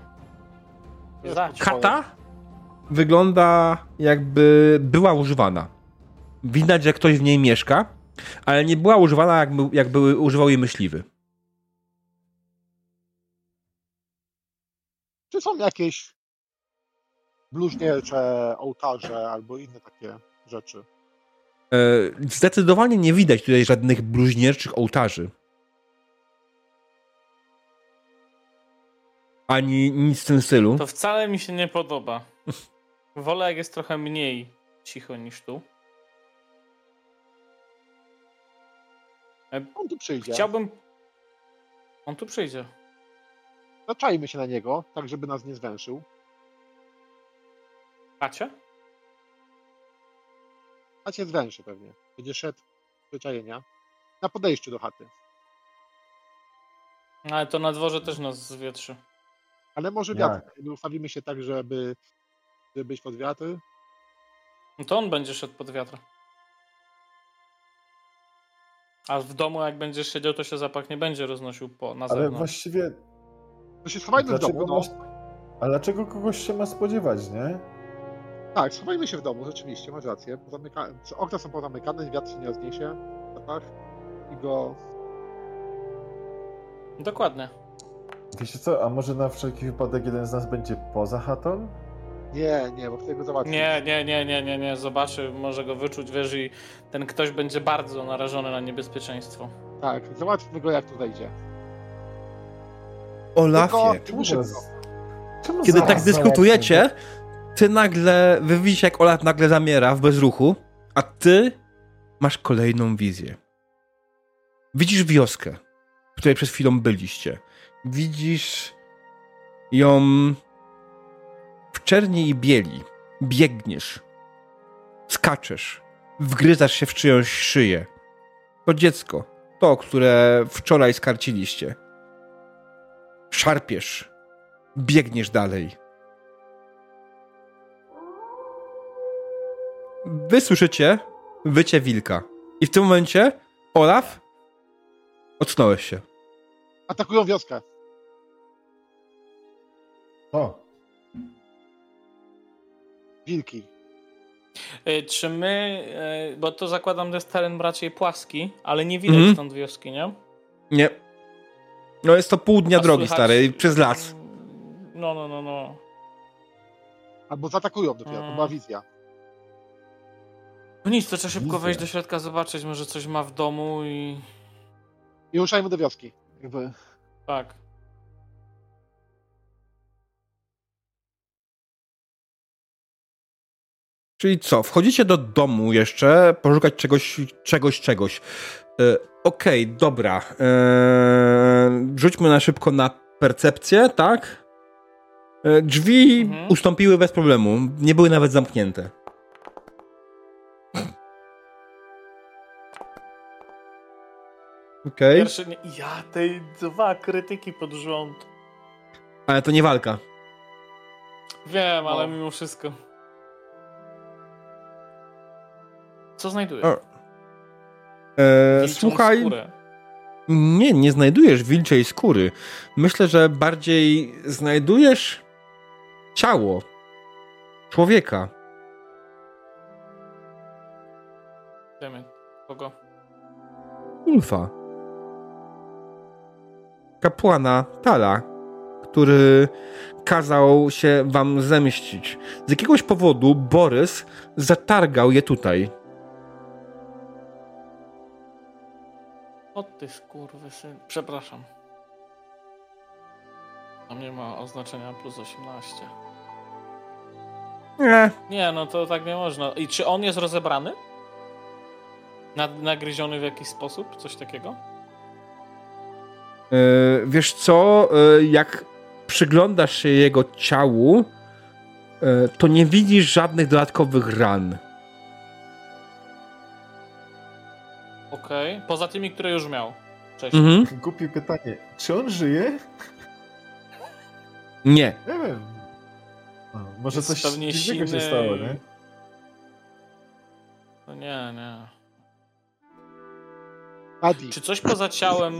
Kata wygląda jakby była używana. Widać, że ktoś w niej mieszka, ale nie była używana jakby, jakby używał jej myśliwy. Czy są jakieś bluźniercze ołtarze albo inne takie rzeczy? E, zdecydowanie nie widać tutaj żadnych bluźnierczych ołtarzy. Ani nic w tym stylu. To wcale mi się nie podoba. Wolę, jak jest trochę mniej cicho niż tu. On tu przyjdzie. Chciałbym. On tu przyjdzie. Zaczajmy się na niego, tak żeby nas nie zwęszył. Macie? A cię zwęszy pewnie. Będzie szedł wyczajenia na podejściu do chaty. Ale to na dworze też nas zwietrzy. Ale może wiatr. Ustawimy się tak, żeby, żeby być pod wiatr. No to on będzie szedł pod wiatr. A w domu, jak będziesz siedział, to się zapach nie będzie roznosił po, na zewnątrz. Ale właściwie... To się schowajmy w domu, no. Ale dlaczego kogoś się ma spodziewać, nie? Tak, schowajmy się w domu, rzeczywiście, masz rację. Zamyka... Okna są pozamykane, wiatr się nie rozniesie. Zapach. I go... Dokładnie. Wiecie co, a może na wszelki wypadek jeden z nas będzie poza chatą? Nie, nie, bo wtedy go zobaczy. Nie, nie, nie, nie, nie, nie, zobaczy, może go wyczuć, wiesz, i ten ktoś będzie bardzo narażony na niebezpieczeństwo. Tak, zobaczmy go jak tu wejdzie. Olafie, Tylko muszę go. kiedy tak dyskutujecie, ty nagle, wy widzicie jak Olaf nagle zamiera w bezruchu, a ty masz kolejną wizję. Widzisz wioskę, w której przed chwilą byliście. Widzisz ją czerni i bieli. Biegniesz, skaczesz, wgryzasz się w czyjąś szyję. To dziecko, to, które wczoraj skarciliście. Szarpiesz, biegniesz dalej. Wy słyszycie wycie wilka. I w tym momencie, Olaf, ocknąłeś się. Atakują wioskę. O. Wilki. E, Czy my, e, bo to zakładam, że jest teren raczej płaski, ale nie widać Mhm. stąd wioski, nie? Nie. No jest to pół dnia A drogi, słychać- stary, przez las. No, no, no, no. Albo zaatakują dopiero, to Mm. była wizja. No nic, to trzeba szybko Wizja. wejść do środka, zobaczyć, może coś ma w domu i... I ruszajmy do wioski. Jakby. Tak. Czyli co, wchodzicie do domu jeszcze, poszukać czegoś, czegoś, czegoś. E, Okej, dobra. E, rzućmy na szybko na percepcję, tak? E, drzwi Mhm. ustąpiły bez problemu. Nie były nawet zamknięte. Okej, Pierwszy nie... Ja, tej dwa krytyki pod rząd. ale to nie walka. Wiem, ale No. mimo wszystko. Co znajduję? O, E, Wilczą słuchaj, skórę. Nie, nie znajdujesz wilczej skóry. Myślę, że bardziej znajdujesz ciało człowieka. Wiemy. Kogo? Ulfa. Kapłana Tala, który kazał się wam zemścić. Z jakiegoś powodu Borys zatargał je tutaj. O ty skurwysyn. Przepraszam. Tam nie ma oznaczenia plus 18. Nie, Nie, no to tak nie można. I czy on jest rozebrany? Nad, nagryziony w jakiś sposób? Coś takiego? E, wiesz co, e, jak przyglądasz się jego ciału, e, to nie widzisz żadnych dodatkowych ran. Okej. Poza tymi, które już miał. Wcześniej. Mhm. Głupie pytanie. Czy on żyje? Nie. Nie wiem. No, może Jest coś pewnie dziwnego się stało, nie? No nie, nie. Adi. Czy coś poza ciałem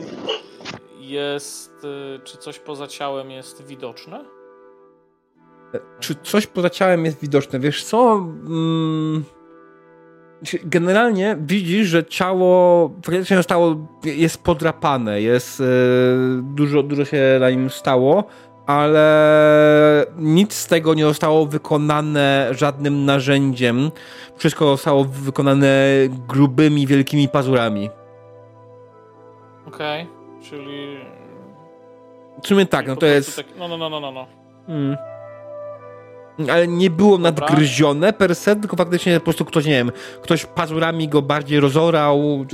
jest. y, Czy coś poza ciałem jest widoczne? Czy coś poza ciałem jest widoczne? Wiesz co? Mm, generalnie widzisz, że ciało faktycznie zostało, jest podrapane, jest e, dużo, dużo się na nim stało, ale nic z tego nie zostało wykonane żadnym narzędziem. Wszystko zostało wykonane grubymi, wielkimi pazurami. Okej. Czyli. W sumie tak, czyli no to jest... Tak, no, no, no, no, no, no. Mm. Ale nie było nadgryzione per se, tylko faktycznie po prostu ktoś, nie wiem, ktoś pazurami go bardziej rozorał,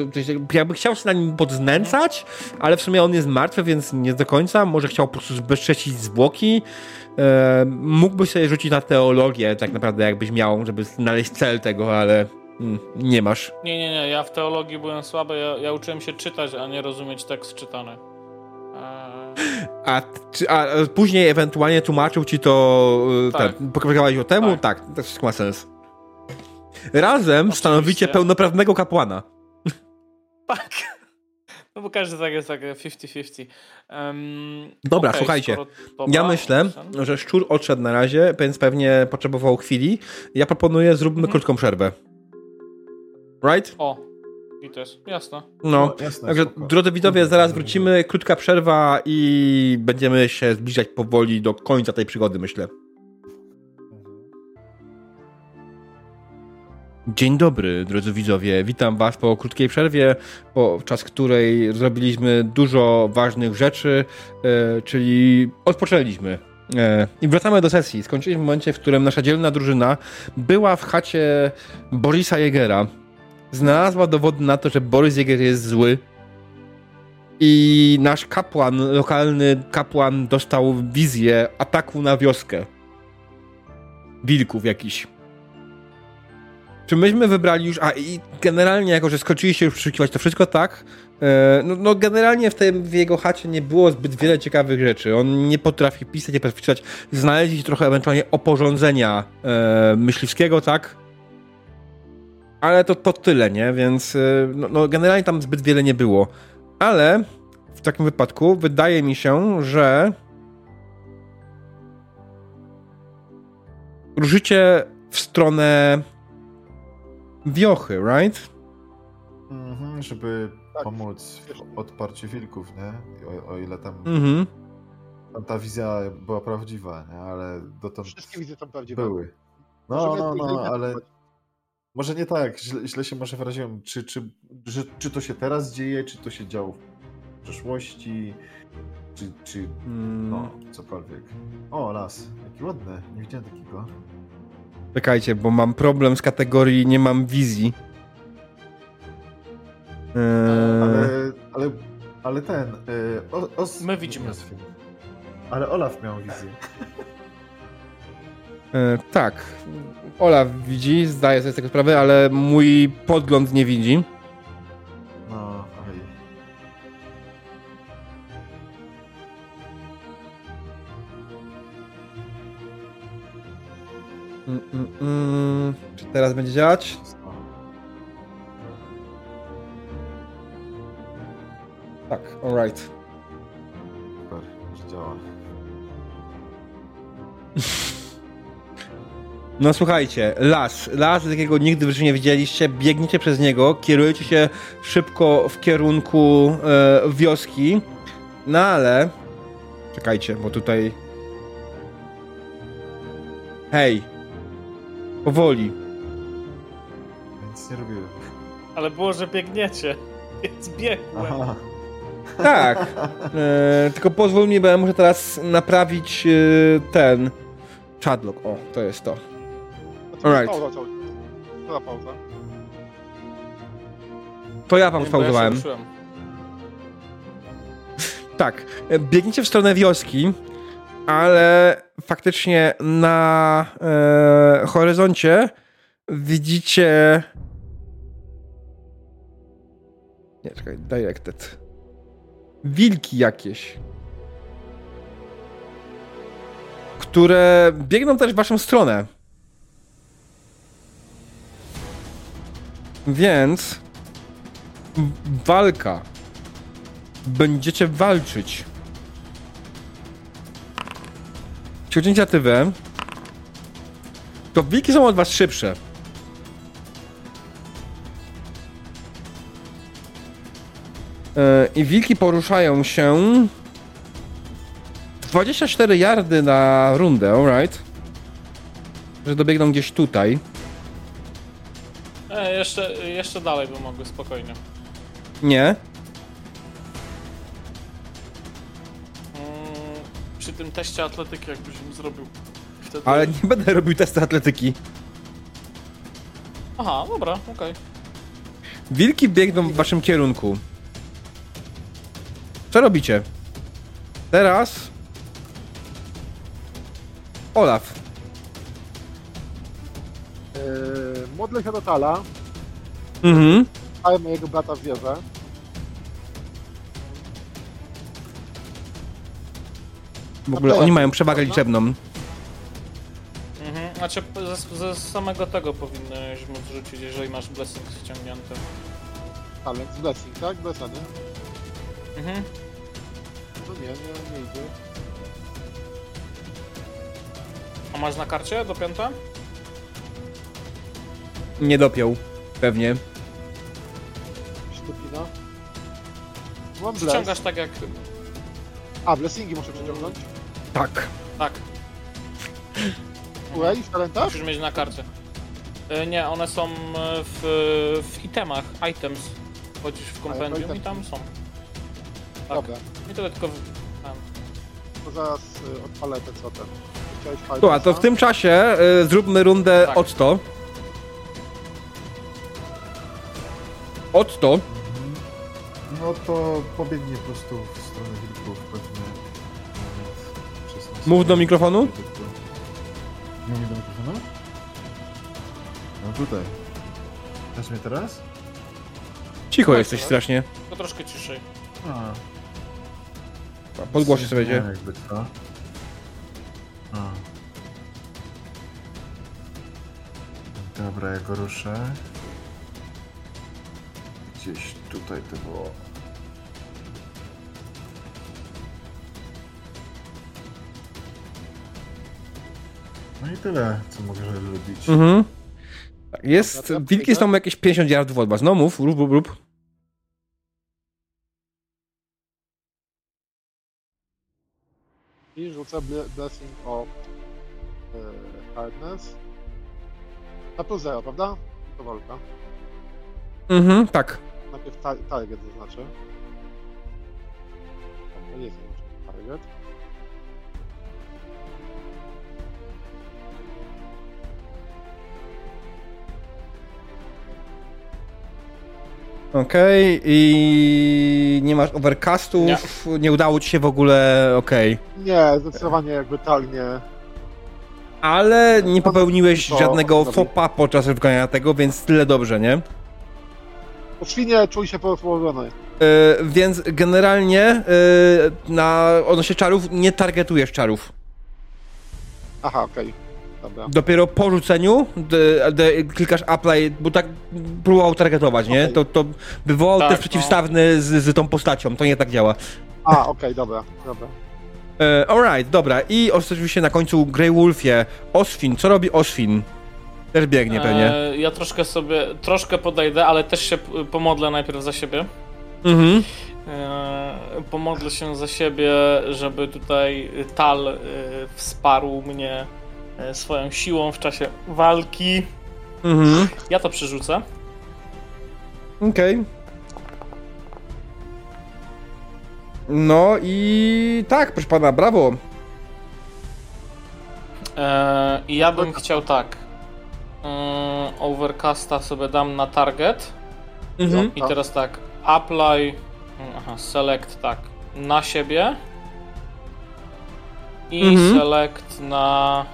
jakby chciał się na nim podznęcać, ale w sumie on jest martwy, więc nie do końca, może chciał po prostu zbezcześcić zwłoki. E, mógłbyś sobie rzucić na teologię tak naprawdę, jakbyś miał, żeby znaleźć cel tego, ale mm, nie masz. Nie, nie, nie. Ja w teologii byłem słaby. Ja, ja uczyłem się czytać, a nie rozumieć tekst czytany. A, a e, później ewentualnie tłumaczył ci to, e, Tak. pokazywałeś o temu? Tak. Tak, to wszystko ma sens. Razem Oczywiście. stanowicie pełnoprawnego kapłana. tak. No bo każdy tak jest tak 50-50. Um, Dobra, okej, słuchajcie. dobra, Ja myślę, owszem. że szczur odszedł na razie, więc pewnie potrzebował chwili. Ja proponuję, zróbmy Mhm. krótką przerwę. Right? O, i to jest jasne. No. jasne, Także, spoko. drodzy widzowie, zaraz wrócimy. Krótka przerwa i będziemy się zbliżać powoli do końca tej przygody, myślę. Dzień dobry, drodzy widzowie. Witam Was po krótkiej przerwie, podczas której zrobiliśmy dużo ważnych rzeczy, e, czyli odpoczęliśmy. E, I wracamy do sesji. Skończyliśmy w momencie, w którym nasza dzielna drużyna była w chacie Borisa Jegera. Znalazła dowody na to, że Boris Jeger jest zły. I nasz kapłan, lokalny kapłan, dostał wizję ataku na wioskę. Wilków jakiś. Czy myśmy wybrali już, a i generalnie jako, że skończyliście już przeszukiwać to wszystko, tak? E, no, no, generalnie w, tym, w jego chacie nie było zbyt wiele ciekawych rzeczy. On nie potrafi pisać, nie potrafi pisać. Znaleźliście trochę ewentualnie oporządzenia e, myśliwskiego, tak? Ale to, to tyle, nie? Więc e, no, no, generalnie tam zbyt wiele nie było. Ale w takim wypadku wydaje mi się, że ruszycie w stronę wiochy, right? Mhm, żeby tak. pomóc w odparciu wilków, nie? O, o ile tam, mhm. tam ta wizja była prawdziwa, nie? Ale dotąd Wszystkie wizje są prawdziwe. Były. No, no, no, ale może nie tak, źle, źle się może wyraziłem. Czy, czy, czy, czy to się teraz dzieje, czy to się działo w przeszłości, czy, czy no, mm. cokolwiek. O, las. Jaki ładny. Nie widziałem takiego. Czekajcie, bo mam problem z kategorii nie mam wizji. Eee... Ale, ale, ale ten. E, o, os... My widzimy. Ale Olaf miał wizję. Eee, tak. Olaf widzi, zdaje sobie z tego sprawę, ale mój podgląd nie widzi. Mm, mm, mm. Czy teraz będzie działać? Tak, alright. Super, już działa. No słuchajcie, las. Las, jakiego nigdy w życiu nie widzieliście. Biegniecie przez niego, kierujecie się szybko w kierunku e, wioski. No ale... Czekajcie, bo tutaj... Hej, Powoli. Nic nie robiłem. Ale było, że biegniecie, więc biegłem. Aha. Tak. E, tylko pozwól mi, bo ja muszę teraz naprawić e, ten chatlock. O, to jest to. Alright. To pauza. To ja wam spauzowałem. tak. E, biegniecie w stronę wioski ale faktycznie na e, horyzoncie widzicie. Nie, czekaj, directed. Wilki jakieś. Które biegną też w waszą stronę. Więc walka. Będziecie walczyć. Jeśli inicjatywę, to wilki są od was szybsze. Yy, I wilki poruszają się 24 yardy na rundę, alright. Że dobiegną gdzieś tutaj. E, jeszcze, jeszcze dalej by mogły spokojnie. Nie. przy tym teście atletyki, jakbyś im zrobił. Wtedy... Ale nie będę robił testu atletyki. Aha, dobra, okej. Okay. Wilki biegną w waszym kierunku. Co robicie? Teraz... Olaf. Yy, modlę się do Tala. Mhm. Ale mojego brata w wieżę. W ogóle oni mają przewagę liczebną. Mhm, znaczy ze, ze samego tego powinieneś móc rzucić, jeżeli masz blessing ściągnięty. Ale z blessing, tak? Blessa, nie? Mhm. No nie, nie, nie idzie. A masz na karcie do piąta? Nie dopiął. Pewnie. Sztupina. Mam Ściągasz tak jak... A, blessingi muszę przeciągnąć? Tak. Tak. Słuchaj, z talenta? Musisz mieć na karcie. E, nie, one są w, w itemach, items. Chodzisz w kompendium i tam są. Tak. Dobra. Nie tyle tylko w... Tam. To zaraz y, odpalę te co ten. Słuchaj, to w tym czasie y, zróbmy rundę tak. od 100. Od 100. No to pobiegnie po prostu w stronę wilków pewnie. Mów do mikrofonu. Mówię do mikrofonu? No tutaj. Też mnie teraz? Cicho jesteś strasznie. To troszkę ciszej. A. Podgłosie sobie Nie jakby to. A. Dobra, ja go ruszę. Gdzieś tutaj to było. No i tyle, co mogę robić. Mhm. Jest, wilki są jakieś 50 yardów od was. No mów, rób, rób, rób. I rzucę Blessing of yy, Hardness. Na plus 0, prawda? To walka. Mhm, tak. Najpierw ta target zaznaczę. To jest target. Okej, okay. i nie masz overcastów, nie. nie. udało ci się w ogóle, okej. Okay. Nie, zdecydowanie jakby tak nie. Ale nie popełniłeś żadnego fopa podczas wykonania tego, więc tyle dobrze, nie? Po świnie czuj się porozłożony. Yy, więc generalnie yy, na odnośnie czarów nie targetujesz czarów. Aha, okej. Okay. Dobra. Dopiero po rzuceniu de, de, klikasz apply, bo tak próbował targetować, nie? Okay. To, to wywołał tak, też no. przeciwstawny z, z tą postacią, to nie tak działa. A, okej, okay, dobra, dobra. E, alright, dobra. I oczywiście na końcu Grey Wolfie. Osfin, co robi Osfin? Też biegnie pewnie. E, ja troszkę sobie, troszkę podejdę, ale też się pomodlę najpierw za siebie. Mhm. E, pomodlę się za siebie, żeby tutaj Tal e, wsparł mnie swoją siłą w czasie walki. Mhm. Ja to przerzucę. Okej. Okay. No i tak, proszę pana, brawo. Eee, ja bym chciał tak. Eee, overcasta sobie dam na target. Mhm. I teraz tak. Apply. Aha, select tak. Na siebie. I mhm. select na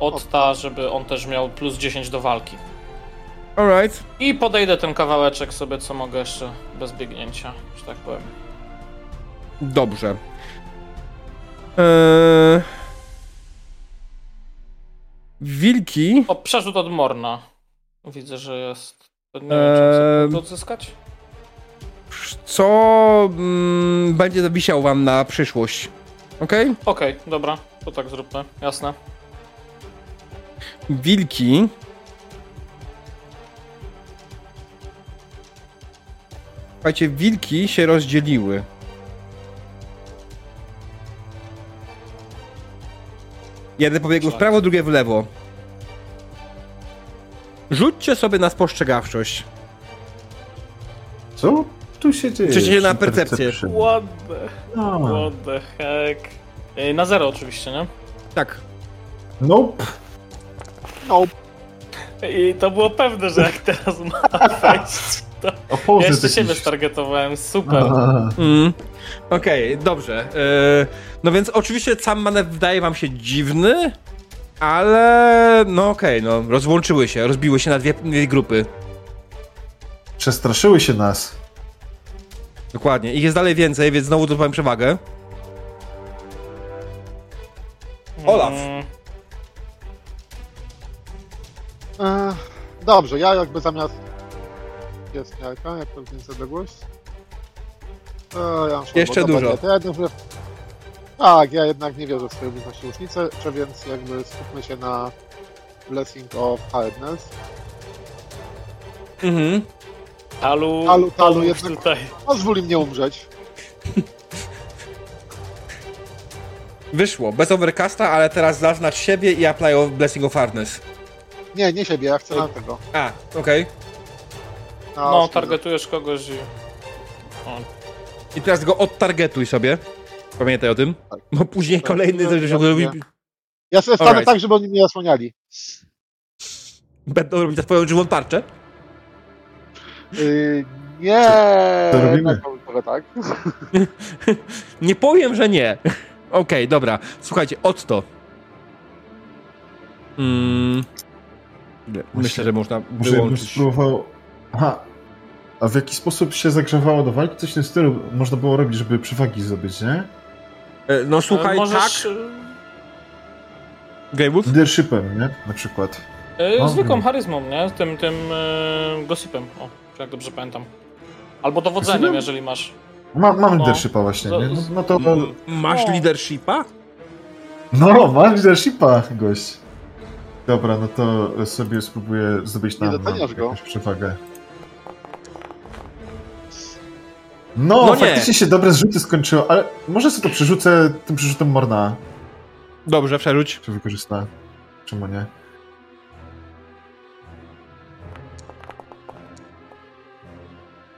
Otta, żeby on też miał plus 10 do walki. Alright. I podejdę ten kawałeczek sobie, co mogę jeszcze bez biegnięcia, że tak powiem. Dobrze. Eee... Wilki. O, przerzut od Morna. Widzę, że jest. Nie eee... odzyskać? Co mm, będzie wisiał wam na przyszłość. Okej, okay, dobra. To tak zróbmy. Jasne wilki Słuchajcie, wilki się rozdzieliły. Jeden pobiegł w prawo, drugie w lewo. Rzućcie sobie na spostrzegawczość. Co tu się dzieje? Przecież na percepcję. What the, what the heck? Na zero oczywiście, nie? Tak. Nope. Nope. I to było pewne, że jak teraz ma wejść, to ja jeszcze siebie stargetowałem, super. Mm. Okej, okay, dobrze. Yy, no więc oczywiście sam manewr wydaje wam się dziwny, ale no okej, okay, no rozłączyły się, rozbiły się na dwie, dwie grupy. Przestraszyły się nas. Dokładnie. Ich jest dalej więcej, więc znowu zdobywam przewagę. Olaf. Mm. E, dobrze, ja jakby zamiast... Jest miarka, jak to więc odległość? E, ja Jeszcze dużo. Ja jednak, tak, ja jednak nie wierzę w swoje umiejętności łucznicze, więc jakby skupmy się na Blessing of Hardness. Mhm. Talu, talu, talu jednak tutaj. pozwól im nie umrzeć. Wyszło, bez overcasta, ale teraz zaznacz siebie i apply of Blessing of Hardness. Nie, nie siebie, ja chcę na tego. A, okej. Na No, Oskar. targetujesz kogoś i... O, I teraz go odtargetuj sobie. Pamiętaj o tym. Tak. Bo później Tak, kolejny ja- coś ja- robi. ja- sobie stanę tak, żeby oni mnie zasłaniali. Będą robić swoją żywą tarczę. Yy, nie, robimy? to trochę tak. Nie powiem, że nie. Okej, dobra. Słuchajcie, Otto. Mm. Myślę, że można wyłączyć. spróbował... Aha. A w jaki sposób się zagrzewało do walki? Coś w tym stylu można było robić, żeby przewagi zdobyć, nie? E, No słuchaj, możesz, tak. Gamewood? Leadershipem, nie? Na przykład. e, No, zwykłą no. charyzmą, nie? Tym, tym e, gossipem, o, jak dobrze pamiętam. Albo dowodzeniem, Gossipem? jeżeli masz. Ma, mamy No. leadershipa właśnie, nie? No, no to... M- Masz No. leadershipa? No, mam leadershipa, gość. Dobra, no to sobie spróbuję zdobyć doceniasz go. jakąś przewagę. No, No nie. faktycznie się dobre zrzuty skończyło, ale może sobie to przerzucę tym przerzutem Morna, Dobrze, przerzuć. czy wykorzysta. Czemu nie?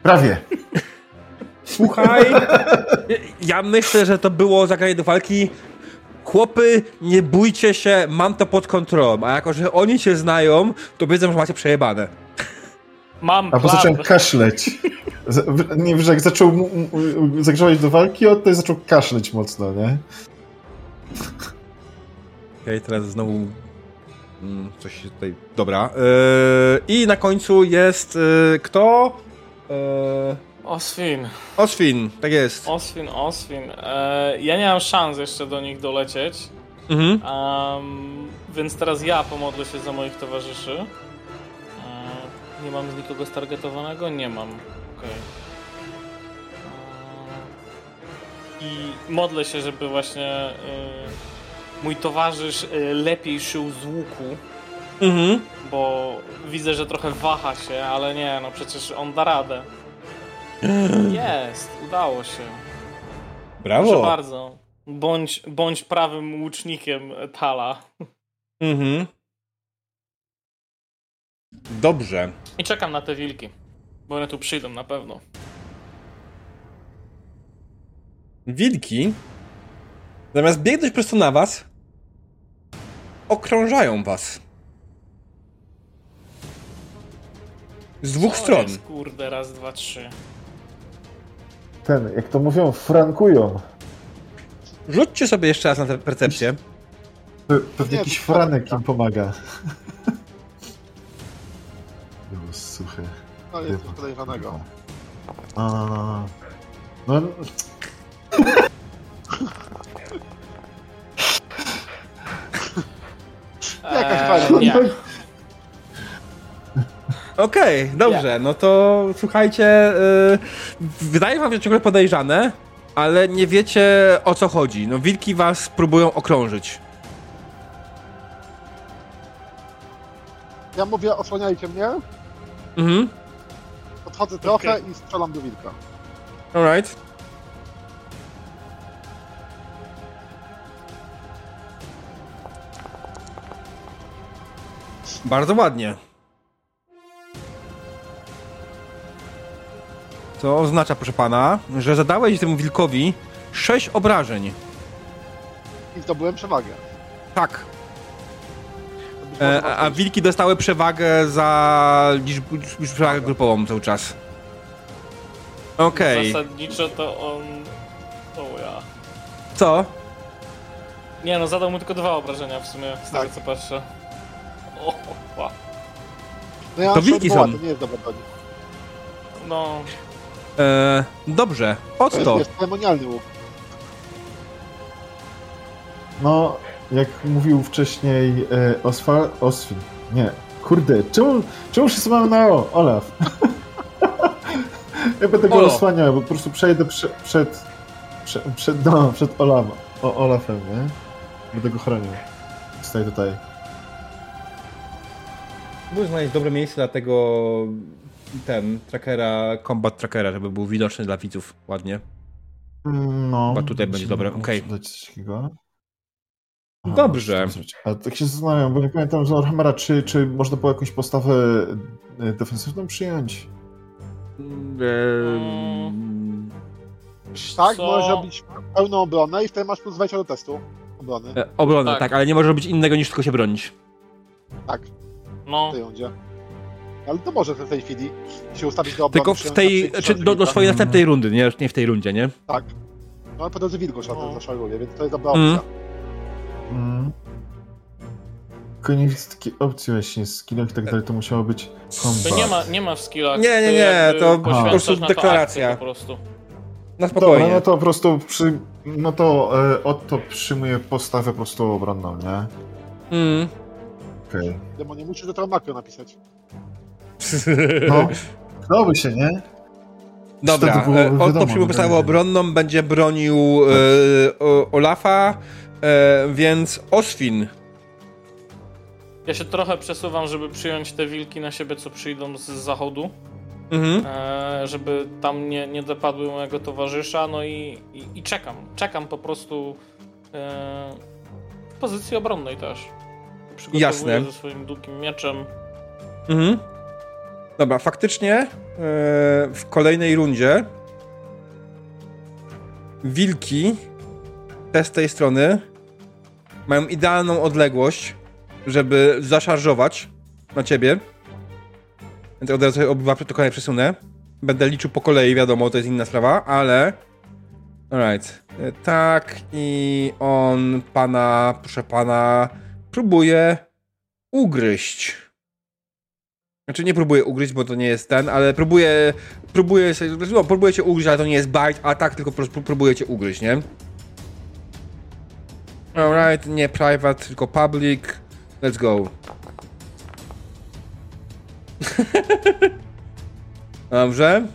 Prawie. Słuchaj, ja myślę, że to było zagranie do walki. Chłopy, nie bójcie się, mam to pod kontrolą. A jako, że oni cię znają, to wiedzą, że macie przejebane. Mam A bo plan. zacząłem kaszleć. Nie wiem, że jak zaczął zagrzewać do walki, on to zaczął kaszleć mocno, nie? Okej, teraz znowu mm, coś się tutaj... Dobra. Yy, I na końcu jest yy, kto? Yy, Oswin, Oswin, tak jest. Oswin, Oswin. E, ja nie mam szans jeszcze do nich dolecieć, Mhm. em, więc teraz ja pomodlę się za moich towarzyszy. E, nie mam z nikogo stargetowanego? Nie mam. Okej. E, I modlę się, żeby właśnie e, mój towarzysz e, lepiej szył z łuku. Mhm. bo widzę, że trochę waha się, ale nie, no przecież on da radę. Jest, udało się. Proszę Brawo. bardzo. Bądź, bądź prawym łucznikiem Tala. Mhm. Dobrze. I czekam na te wilki, bo one tu przyjdą na pewno. Wilki, zamiast biegnąć prosto na was, okrążają was. Z dwóch Co stron. Jest, kurde, raz, dwa, trzy. Ten, jak to mówią, frankują. Rzućcie sobie jeszcze raz na tę percepcję. Pe- Pewnie Nie, jakiś franek im pomaga. Było suche. No jest coś podejrzanego. No, no, no, no. No, Jakaś Eee, fajna. nie. Okej, dobrze, no to słuchajcie, yy, wydaje wam się ciągle podejrzane, ale nie wiecie o co chodzi. No wilki was próbują okrążyć. Ja mówię, osłaniajcie mnie, Mhm, podchodzę trochę i strzelam do wilka. alright. Bardzo ładnie. To oznacza, proszę pana, że zadałeś temu wilkowi 6 obrażeń. I zdobyłem przewagę. Tak. To E, a, wilki dostały przewagę za liczb, liczb przewagę grupową cały czas. Okej. Zasadniczo to on... O ja. Co? Nie no, zadał mu tylko dwa obrażenia w sumie, z tego Tak. co patrzę. O, wow. No ja to wilki są. To nie jest dobra broń. No, E, dobrze. To Otto. jest, jest ceremonialny łuk. no, jak mówił wcześniej e. Oswin. Nie. Kurde, czemu, czemu wszyscy mamy na O? Olaf. ja będę go osłaniał, bo po prostu przejdę prze, przed... Przed, przed, no, przed Olaf, o, Olafem, nie? Będę go chronił. Staję tutaj. Był znaleźć dobre miejsce dla tego ten trackera, combat trackera, żeby był widoczny dla widzów ładnie. No. Chyba tutaj będzie dobre, okej. takiego. Dobrze. A tak się zastanawiam, bo nie pamiętam z Warhammera, czy, czy można było jakąś postawę e, defensywną przyjąć? Eee... Tak, Co? możesz robić pełną obronę i wtedy masz plus 20 do testu obrony. E, obronę, tak. tak. ale nie możesz robić innego niż tylko się bronić. Tak. No. W tej rundzie. Ale to może w tej chwili się ustawić do obrony. Tylko w tej, czy do, do swojej następnej rundy, nie, nie w tej rundzie, nie? Tak. No ale po drodze wilgoć no. zaszaluje, więc to jest dobra opcja. Mm. Mm. Tylko nie widzę takiej opcji właśnie z skillach i tak dalej, to musiało być combat. To nie ma, nie ma w skillach. Nie, nie, nie, to po prostu deklaracja. Po prostu. Na spokojnie. Dobra, no to po prostu przy, no to e, Otto przyjmuje postawę po prostu obronną, nie? Mm. Okej. Okay. Demo nie musisz do makro napisać. No, dałoby się, nie? Dobra, e, Otto przyjmuje postawę obronną, będzie bronił e, Olafa, e, więc Oswin. Ja się trochę przesuwam, żeby przyjąć te wilki na siebie, co przyjdą z zachodu mhm. e, żeby tam nie, nie dopadły mojego towarzysza, no i, i, i czekam. Czekam po prostu e, w pozycji obronnej też. Przygotowuję Jasne. ze swoim długim mieczem. Mhm. Dobra, faktycznie e, w kolejnej rundzie wilki te z tej strony mają idealną odległość, żeby zaszarżować na ciebie. Więc od razu obywa protokoły przesunę. Będę liczył po kolei, wiadomo, to jest inna sprawa, ale... Alright. E, tak, i on pana, proszę pana, próbuje ugryźć. Znaczy nie próbuje ugryźć, bo to nie jest ten, ale próbuje, próbuje się, no, próbuje cię ugryźć, ale to nie jest bite, a tak tylko po prostu próbuje cię ugryźć, nie? Alright, nie private, tylko public. Let's go. Dobrze.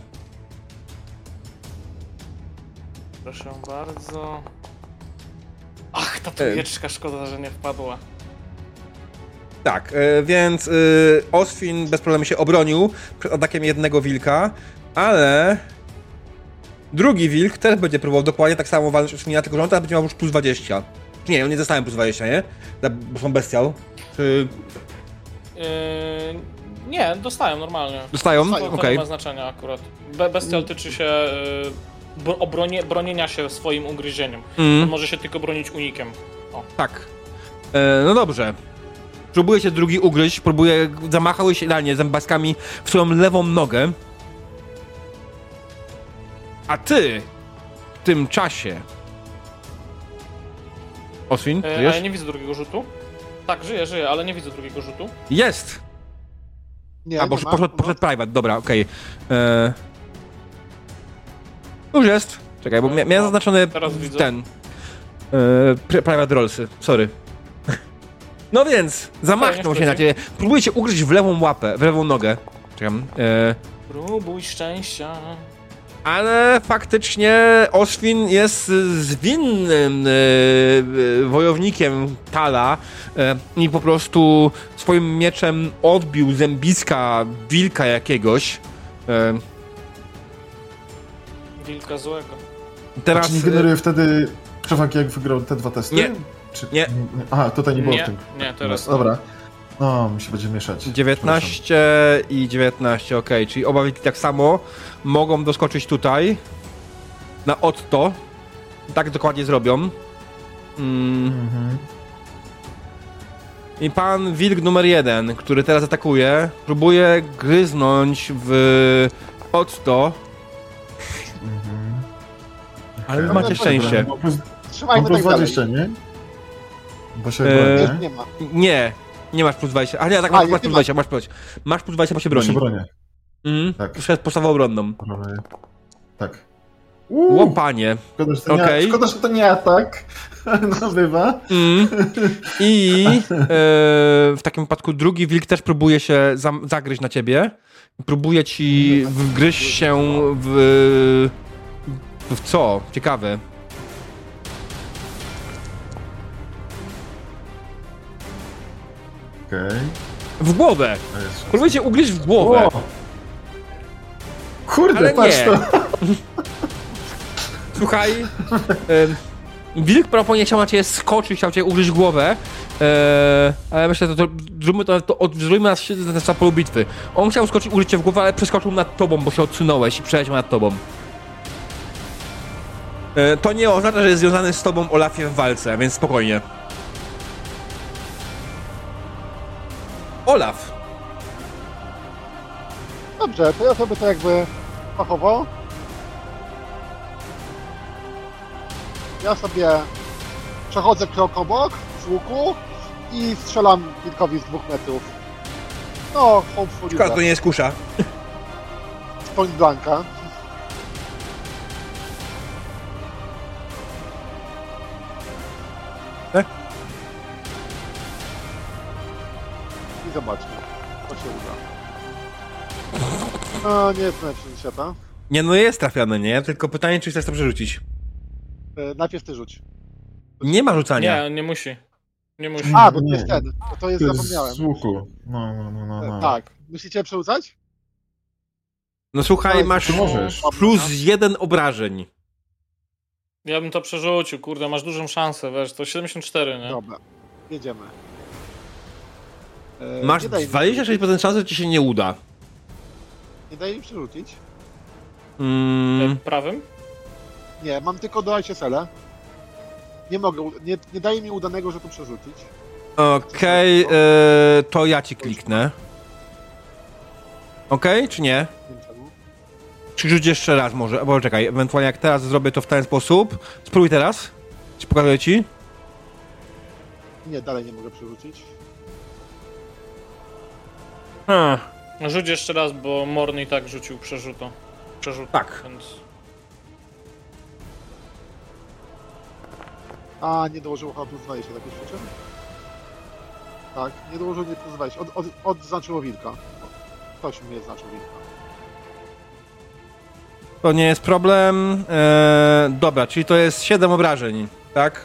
Proszę bardzo. Ach, ta tujeczka, szkoda, że nie wpadła. Tak, e, więc e, Osfin bez problemu się obronił przed atakiem jednego wilka, ale drugi wilk też będzie próbował dokładnie tak samo walczyć Osfina, tylko że on teraz będzie miał już plus 20. Nie, on nie dostałem plus 20, nie? Bo są bestial. Czy... Yy, nie, dostają normalnie. Dostają? To, to okay. nie ma znaczenia akurat. Be bestial tyczy się y, obronie, bronienia się swoim ugryzieniem. Mm. On może się tylko bronić unikiem. O. Tak. E, no dobrze. Próbuje się drugi ugryźć, próbuje, zamachały się idealnie zębaskami w swoją lewą nogę. A ty w tym czasie... Oswin, e, A ja nie widzę drugiego rzutu. Tak, żyję, żyję, ale nie widzę drugiego rzutu. Jest! Nie, A, bo poszedł, poszedł, poszedł private, dobra, okej. Okay. E, już jest. Czekaj, bo mia miałem zaznaczony ten. E, private rollsy, sorry. No więc, zamachnął się na ciebie. Próbujecie ugryźć w lewą łapę, w lewą nogę. Czekam. E, Próbuj szczęścia ale faktycznie Oswin jest zwinnym e, wojownikiem Tala e, i po prostu swoim mieczem odbił zębiska wilka jakiegoś. E, wilka złego. Teraz... A czy nie generuje wtedy przewagi, jak wygrał te dwa testy? Nie. Czy... nie. Aha, tutaj nie było nie, w tym. Nie, teraz. No, dobra. No, mi się będzie mieszać. 19 i 19, ok. Czyli oba wilki tak samo mogą doskoczyć tutaj. Na Otto. Tak dokładnie zrobią. Mm. Mhm. I pan wilk numer jeden, który teraz atakuje, próbuje gryznąć w Otto. Mhm. Ale wy macie szczęście. Trzymajmy plus 20, nie? Bo się e... nie ma. Nie, nie masz plus 20. A nie, tak, masz, masz plus 20, masz plus. Masz plus 20, bo się broni. Się bronię. Mm, tak. Przed postawą obronną. Tak. Uuu, Łopanie. Szkoda, że to, okay. nie, szkoda, że to nie atak. No bywa. Mm. I e, w takim wypadku drugi wilk też próbuje się za, zagryźć na ciebie. Próbuje ci wgryźć się w... W co? Ciekawe. Okej. Okay. W głowę! Próbujcie ugryźć w głowę. O. Kurde, Ale patrz nie. to. Słuchaj, Wilk prawdopodobnie chciał na ciebie skoczyć, chciał cię ugryźć głowę, eee, ale myślę, że to, to zróbmy to, to od, zróbmy na, na, na polu bitwy. On chciał skoczyć, ugryźć cię w głowę, ale przeskoczył nad tobą, bo się odsunąłeś i przeleciał nad tobą. Eee, to nie oznacza, że jest związany z tobą Olafie w walce, więc spokojnie. Olaf! Dobrze, to ja sobie to jakby fachowo. Ja sobie przechodzę krok obok z łuku i strzelam wilkowi z dwóch metrów. No, hopefully Szkoda, to nie jest kusza. z point blanka. Zobaczmy, co się uda. No, nie jest najlepszy świata. Nie, no jest trafiony, nie? Tylko pytanie, czy chcesz to przerzucić. E, najpierw ty rzuć. Nie ma rzucania. Nie, nie musi. Nie musi. A, bo to Nie. jest ten. To, to jest, To jest zapomniałem. z łuku. No, no, no, no. no. E, Tak. Musicie przerzucać? No słuchaj, Tak, masz możesz. plus jeden obrażeń. Ja bym to przerzucił, kurde, masz dużą szansę, wiesz, to 74, nie? Dobra, jedziemy. E, Masz nie daj mi 26% szansy, że ci się nie uda. Nie daj mi przerzucić. Mm, E, Prawym? Nie, mam tylko do ISL-a. Nie mogę, nie, nie daje mi udanego, że to przerzucić. Okej, e, to ja ci kliknę. Okej, czy nie? Nie wiem czemu. Czy rzuć jeszcze raz może? Bo czekaj, ewentualnie jak teraz zrobię to w ten sposób. Spróbuj teraz. Czy pokazuję ci? Nie, dalej nie mogę przerzucić. Hmm. Rzuć jeszcze raz, bo Morny i tak rzucił przerzuto. Przerzut. Tak. Więc... A, nie dołożył chyba plus 20, tak już przyczyn? Tak, nie dołożył nie plus 20. Od, od, odznaczyło wilka. Ktoś mnie zaznaczył wilka. To nie jest problem. E, dobra, czyli to jest 7 obrażeń, tak?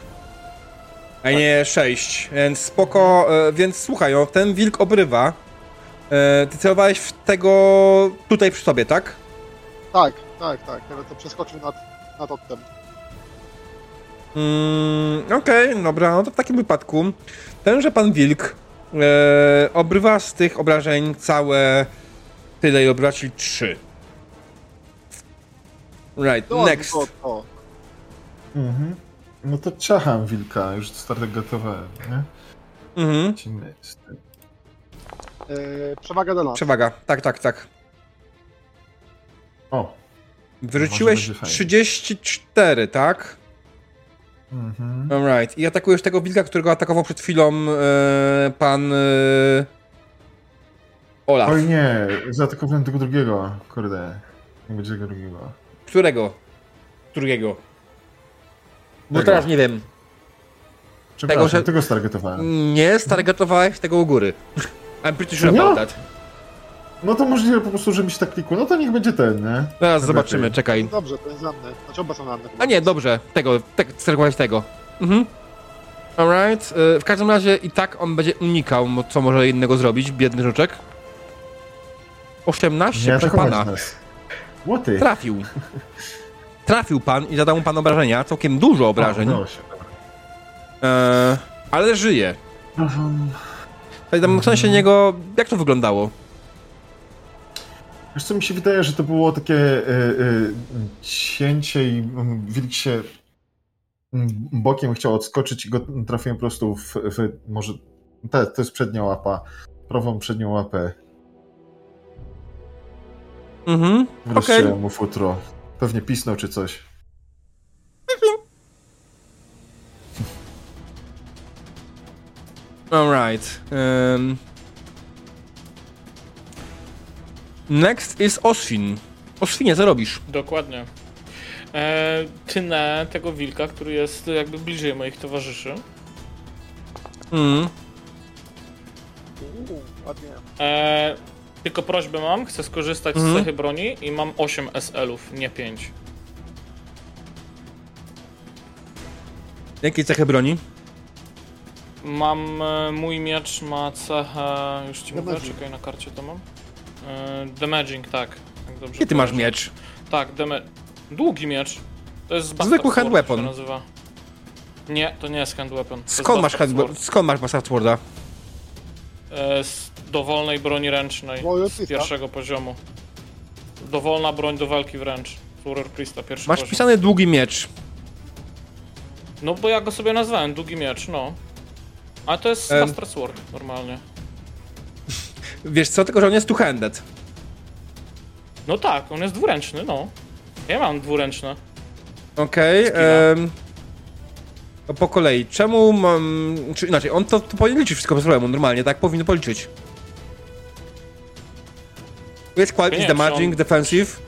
A nie 6, więc spoko. E, więc słuchaj, o, ten wilk obrywa. E, ty celowałeś w tego tutaj przy sobie, tak? Tak, tak, tak. Nawet to przeskoczył nad, nad odtem. Mm, Okej, dobra, no to w takim wypadku tenże pan wilk e, obrywa z tych obrażeń całe tyle i obrywa, czyli 3. Right, No, next. To, to. Mhm. No to ciacham wilka, już startowałem, nie? Mhm. Yy, przewaga dla nas. Przewaga, tak, tak, tak. O. Wyrzuciłeś będzie fajnie. 34, tak? Mhm. Alright. I atakujesz tego wilka, którego atakował przed chwilą e, pan e, Olaf. Oj nie, zaatakowałem tego drugiego, kurde. Nie będzie tego drugiego. Którego? Drugiego. Bo Tego. teraz nie wiem. Przepraszam, że- tego stargetowałem. Nie, stargetowałeś tego u góry. I'm pretty sure about that. No to możliwe po prostu, że mi się tak klikło. No to niech będzie ten, nie? Zaraz Dobra, zobaczymy, czekaj. Dobrze, to jest ranny. Znaczy oba są chyba. A nie, dobrze, tego, te, stargetowałeś tego. Mhm. Alright. e, W każdym razie i tak on będzie unikał, co może innego zrobić, biedny żuczek. 18, Nie proszę pana. Łoty. Trafił. Trafił pan i zadał mu pan obrażenia, całkiem dużo obrażeń, O, udało się, dobra. e, ale żyje. Mhm. Tak, tam w sensie niego, jak to wyglądało? Wiesz co, mi się wydaje, że to było takie y, y, cięcie i mm, wilk się mm, bokiem chciał odskoczyć i go trafiłem po prostu w, w może, te, to jest przednia łapa, prawą przednią łapę. Mhm, okej. Rozciąłem mu futro. Pewnie pisnął czy coś. Alright. Um, next is Oswin. Oswinie, co robisz? Dokładnie. E, tynę tego wilka, który jest jakby bliżej moich towarzyszy. Mm. Uuu, ładnie. E, tylko prośbę mam, chcę skorzystać Mhm. z cechy broni i mam 8 SL-ów, nie 5. Jakie cechy broni? Mam, e, mój miecz ma cechę, już ci mówię, Damaging. czekaj na karcie to mam. E, damaging, tak. tak dobrze Gdzie ty masz miecz? Tak, dama- długi miecz. To jest Zwykły Bastard hand Sword weapon. się nazywa. Nie, to nie jest hand weapon. Skąd masz, hand, skąd masz Bastard Sworda? E, z dowolnej broni ręcznej z pierwszego poziomu. Dowolna broń do walki wręcz. Furor Krista, pierwszy Masz poziom. pisany długi miecz. No bo ja go sobie nazwałem, długi miecz, no. Ale to jest um. Master Sword, normalnie. Wiesz co, tylko że on jest two-handed. No tak, on jest dwuręczny, no. Ja mam dwuręczne. Okej. Okay, um, po kolei. Czemu mam... Czy inaczej, on to, to powinien liczyć wszystko bez problemu, normalnie, tak? Powinno policzyć. Jest quality, damaging, on... defensive.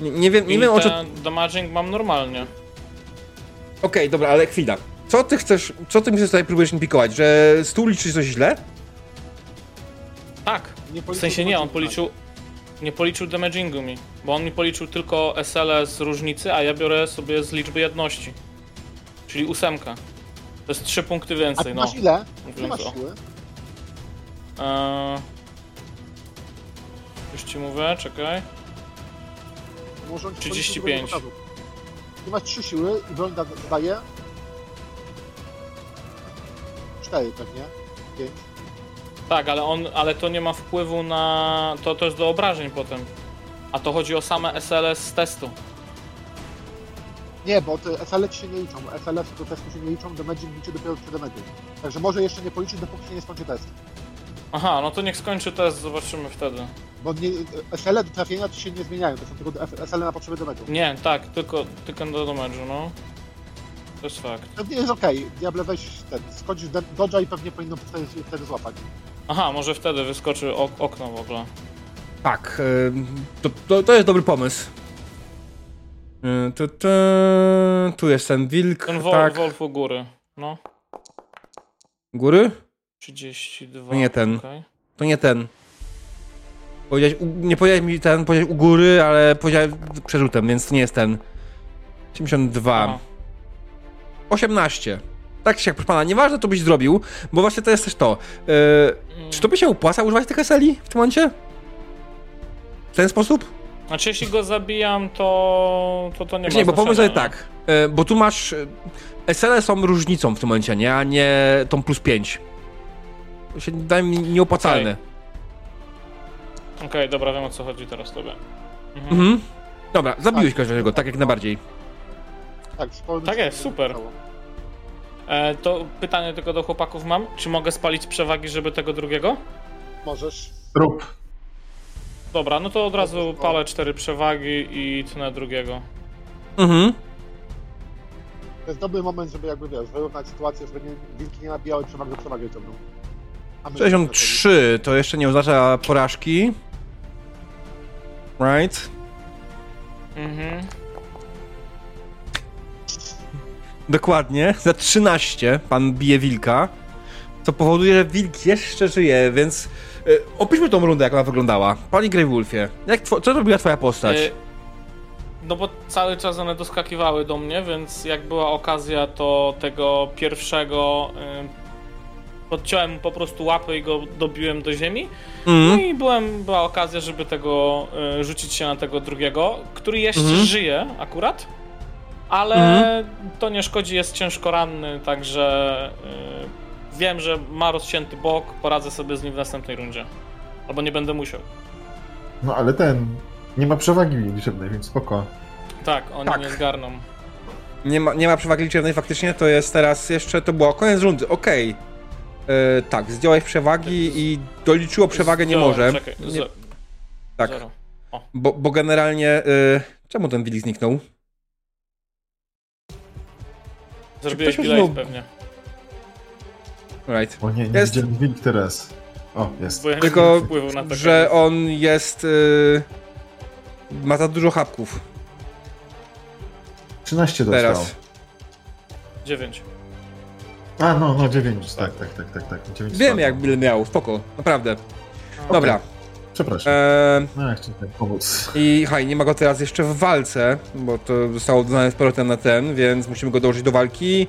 Nie, nie wiem, nie wiem o co... damaging mam normalnie. Okej, okay, dobra, ale chwila. Co ty chcesz, co ty mi tutaj próbujesz pikować? Że stół liczy coś źle? Tak. W sensie nie, on policzył... Nie policzył damagingu mi, bo on mi policzył tylko SL z różnicy, a ja biorę sobie z liczby jedności. Czyli ósemka. To jest trzy punkty więcej, a no. masz ile? Ile masz siły? Eee... Już ci mówię, czekaj. 35. Ty masz 3 siły i broń daje 4 pewnie. 5. Tak, ale on, ale to nie ma wpływu na. To, to jest do obrażeń potem. A to chodzi o same SLS z testu. Nie, bo te SLS się nie liczą. SLS do testu się nie liczą, damaging liczy dopiero przy. Także może jeszcze nie policzyć, dopóki się nie skończy test. Aha, no to niech skończy test, zobaczymy wtedy. Bo nie, SL do trafienia to się nie zmieniają, to są tylko SL na potrzeby damage'u. Nie, tak, tylko, tylko do damage'u, no. To jest fakt. Pewnie jest okej. Okay. Diable weź ten, skoczysz dodge'a i pewnie powinno wtedy, wtedy złapać. Aha, może wtedy wyskoczy ok okno w ogóle. Tak, to, to, to jest dobry pomysł. Tu, tu, tu jest ten wilk. Ten wol, tak. Wolf u góry, no. Góry? 32. To nie ten. Okay. To nie ten. Powiedziałeś, nie powiedziałeś mi ten, powiedziałeś u góry, ale powiedziałeś przerzutem, więc to nie jest ten. 82. Aha. 18. Tak się, proszę pana, nieważne co byś zrobił, bo właśnie to jest też to. Yy, mm. Czy to by się opłaca używać tych SLI w tym momencie? W ten sposób? Znaczy, jeśli go zabijam, to, to, to nie ma Nie, bo pomyśl sobie tak, yy, bo tu masz... SL są różnicą w tym momencie, nie? A nie tą plus 5. To się daje mi nieopłacalne. Okej, okay. okay, dobra, wiem o co chodzi teraz tobie. Mhm. mhm. Dobra, zabiłeś tak. każdego, tak jak najbardziej. Tak, tak jest, super. E, to pytanie tylko do chłopaków mam. Czy mogę spalić przewagi, żeby tego drugiego? Możesz. Rób. Dobra, no to od razu palę cztery przewagi i tnę drugiego. Mhm. To jest dobry moment, żeby jakby wiesz, wyrównać sytuację, żeby nie, wilki nie nabijały przewagi do przewagi ciągną. 63 to jeszcze nie oznacza porażki. Right? Mhm. Dokładnie, za 13 pan bije wilka, co powoduje, że wilk jeszcze żyje, więc y, opiszmy tą rundę, jak ona wyglądała. Pani Grey Wolfie, jak co robiła twoja postać? Y no bo cały czas one doskakiwały do mnie, więc jak była okazja, to tego pierwszego y, podciąłem po prostu łapy i go dobiłem do ziemi. Mm. No i byłem, była okazja, żeby tego y, rzucić się na tego drugiego, który jeszcze mm. żyje akurat ale mhm. to nie szkodzi, jest ciężko ranny, także yy, wiem, że ma rozcięty bok, poradzę sobie z nim w następnej rundzie. Albo nie będę musiał. No ale ten, nie ma przewagi liczebnej, więc spoko. Tak, oni tak. nie zgarną. Nie ma, nie ma przewagi liczebnej, faktycznie to jest teraz jeszcze, to było koniec rundy, okej. Okay. Yy, tak, zdjąłeś przewagi i doliczyło przewagę nie może. Czekaj, nie, tak, bo, bo generalnie, yy, czemu ten Willi zniknął? Zrobiłeś delay pewnie. Right. O nie, nie jest... widziałem wilk teraz. O, jest. Ja Tylko, że on jest... Yy, ma za dużo chapków. 13 dostał. Teraz. 9. A, no, no, 9, tak, tak, tak, tak, tak. 9 Wiem, jak ile miał, spoko, naprawdę. Okay. Dobra. Przepraszam. Eee, no, ja chciałem pomóc. I haj, nie ma go teraz jeszcze w walce, bo to zostało dodane z powrotem na ten, więc musimy go dołożyć do walki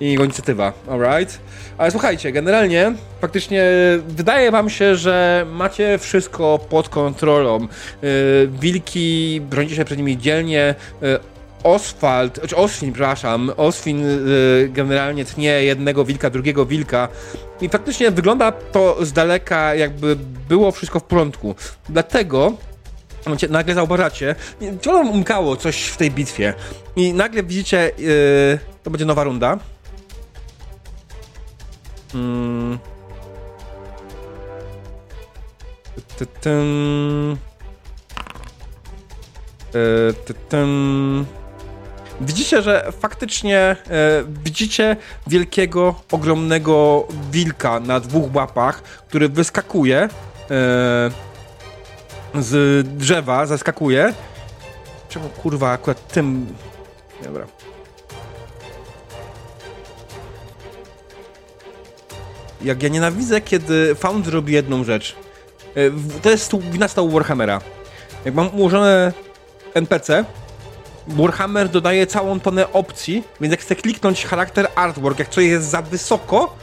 i jego inicjatywa, alright? Ale słuchajcie, generalnie faktycznie wydaje wam się, że macie wszystko pod kontrolą. Yy, wilki, bronicie się przed nimi dzielnie, yy, Oswald, czy Oswin, przepraszam, Oswin y, generalnie tnie jednego wilka, drugiego wilka i faktycznie wygląda to z daleka jakby było wszystko w porządku. Dlatego nagle zauważacie, czy wam umkało coś w tej bitwie i nagle widzicie, y, to będzie nowa runda. Mm. E, widzicie, że faktycznie e, widzicie wielkiego, ogromnego wilka na dwóch łapach, który wyskakuje e, z drzewa, zaskakuje. Czemu kurwa akurat tym... Dobra. Jak ja nienawidzę, kiedy Found robi jedną rzecz. To jest wina stału Warhammera. Jak mam ułożone NPC, Warhammer dodaje całą tonę opcji, więc jak chcę kliknąć charakter artwork, jak coś jest za wysoko,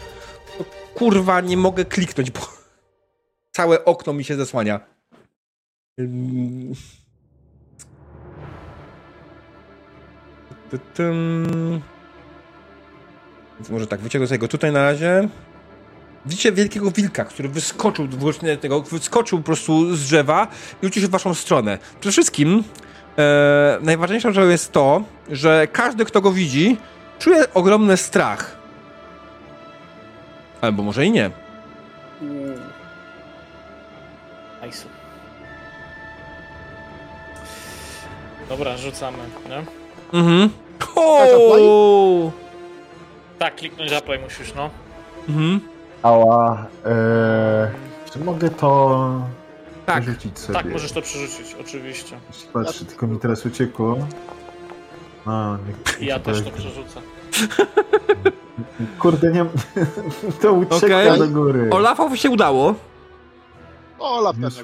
to kurwa nie mogę kliknąć, bo całe okno mi się zasłania. Więc może tak, wyciągnę sobie go tutaj na razie. Widzicie wielkiego wilka, który wyskoczył tego, wyskoczył po prostu z drzewa i uciekł w waszą stronę. Przede wszystkim e, najważniejszą rzeczą jest to, że każdy, kto go widzi, czuje ogromny strach. Albo może i nie. Nice. Dobra, rzucamy, nie? Mhm. Tak, kliknąć apply musisz, no. Mhm. Ała. Eee, czy mogę to tak. przerzucić sobie? Tak, możesz to przerzucić, oczywiście. Patrzę, tylko mi teraz uciekło. No, nie, ja też to przerzucę. Kurde, nie... to ucieka okay. do góry. Olafowi się udało. Olaf też.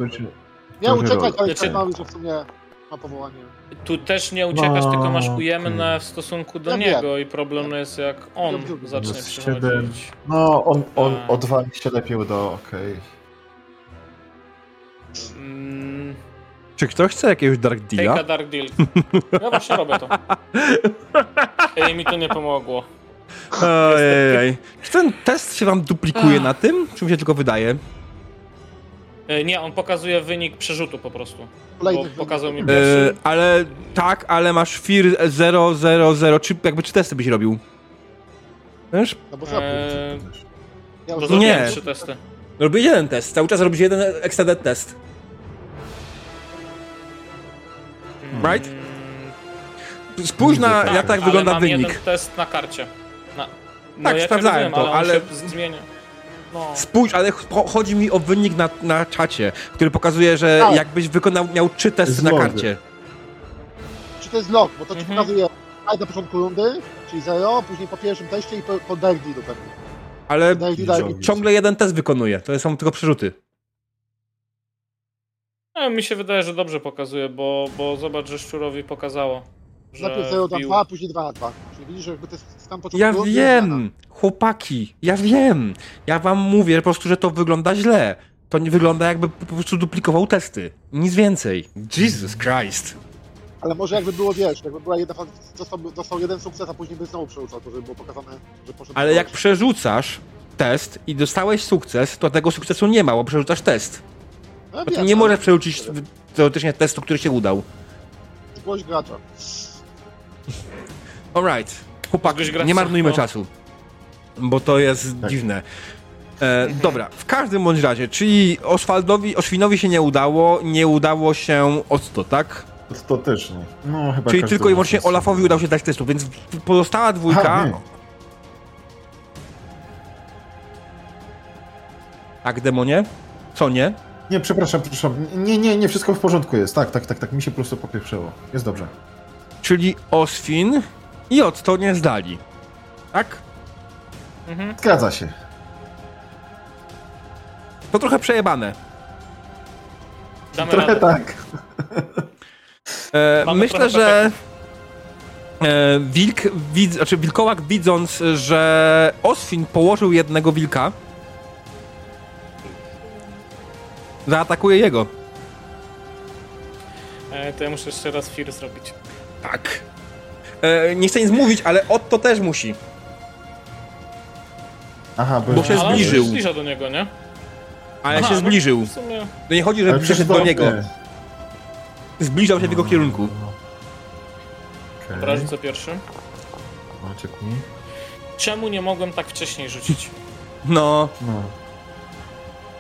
Miał uciekać, ale tak mały, że w sumie ma powołanie. Tu też nie uciekasz, no, tylko masz ujemne w stosunku do ja niego wiem. i problem jest jak on zacznie przychodzić. No, on, on A. o dwa mi się lepiej udało, okej. Okay. Mm. Czy ktoś chce jakiegoś Dark Deala? Take a Dark Deal. Ja właśnie robię to. Ej, mi to nie pomogło. Ojej. Czy ten test się wam duplikuje na tym? Czy mi się tylko wydaje? E, nie, on pokazuje wynik przerzutu po prostu. Bo pokazał mi e, pierwszy. ale tak, ale masz FIR 000, czy jakby czy testy byś robił? Wiesz? No bo eee, ja nie. trzy testy. Robisz jeden test, cały czas robisz jeden extended test. Hmm. Right? Spójrz na tak, jak tak wygląda mam wynik. jeden test na karcie. Na, no tak, ja sprawdzałem to, ale... ale... No. Spójrz, ale chodzi mi o wynik na, na czacie, który pokazuje, że tak. jakbyś wykonał, miał trzy testy na karcie. Czy to jest log, bo to ci mhm. pokazuje na początku rundy, czyli 0, później po pierwszym teście i po, po do pewnie. Ale ciągle jeden test wykonuje, to są tylko przerzuty. No, mi się wydaje, że dobrze pokazuje, bo, bo zobacz, że Szczurowi pokazało. Że Najpierw 0 na 2, później 2 na 2. Czyli widzisz, że jakby to jest tam początku Ja wiem, chłopaki, ja wiem. Ja wam mówię po prostu, że to wygląda źle. To nie wygląda jakby po prostu duplikował testy. Nic więcej. Jesus Christ. Ale może jakby było, wiesz, jakby była jedna dostał, dostał jeden sukces, a później by znowu przerzucał, to żeby było pokazane, że poszedł... Ale jak przerzucasz test i dostałeś sukces, to tego sukcesu nie ma, bo przerzucasz test. No, wiem, nie możesz przerzucić teoretycznie testu, który się udał. Zgłoś gracza. Alright. Chłopak, nie marnujmy no. czasu. Bo to jest tak. dziwne. E, dobra, w każdym bądź razie, czyli Oswaldowi, Oświnowi się nie udało, nie udało się Octo, tak? To też nie. No, chyba czyli tylko i wyłącznie Olafowi udało się dać testu, więc pozostała dwójka... tak, demonie? Co nie? Nie, przepraszam, przepraszam. Nie, nie, nie, wszystko w porządku jest. Tak, tak, tak, tak. Mi się po prostu popieprzyło. Jest dobrze. Czyli Oswin i Otto nie zdali. Tak? Mhm. Zgadza się. To trochę przejebane. Damy trochę radę. tak. E, myślę, że e, wilk, widz, znaczy wilkołak widząc, że Oswin położył jednego wilka, zaatakuje jego. E, to ja muszę jeszcze raz fir zrobić. Tak. E, nie chcę nic mówić, ale Otto też musi. Aha, bo, bo się ale zbliżył. zbliża do niego, nie? Ale Aha, się no zbliżył. w sumie... To nie chodzi, że Ale przyszedł do niego. nie. Zbliżał się w jego kierunku. Okej. Dobra, rzucę pierwszy. O, ciepnij. Czemu nie mogłem tak wcześniej rzucić? No. No.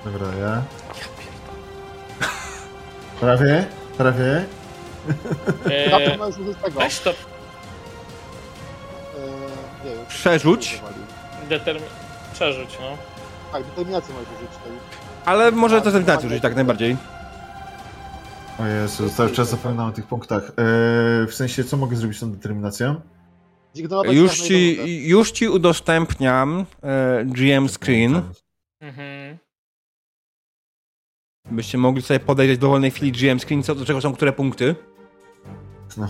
Dobra, ja. Prawie, prawie. Eee, weź to Eee, nie wiem. Przerzuć. determin... Przerzuć, no. Tak, determinację możesz użyć tej. Ale może to determinację użyć, tak najbardziej. O Jezu, cały czas zapominam o tych punktach. Eee, w sensie, co mogę zrobić z tą determinacją? Już ci, jedną już ci udostępniam e, GM screen, Mhm. byście mogli sobie podejrzeć w dowolnej chwili GM screen, co do czego są które punkty. No.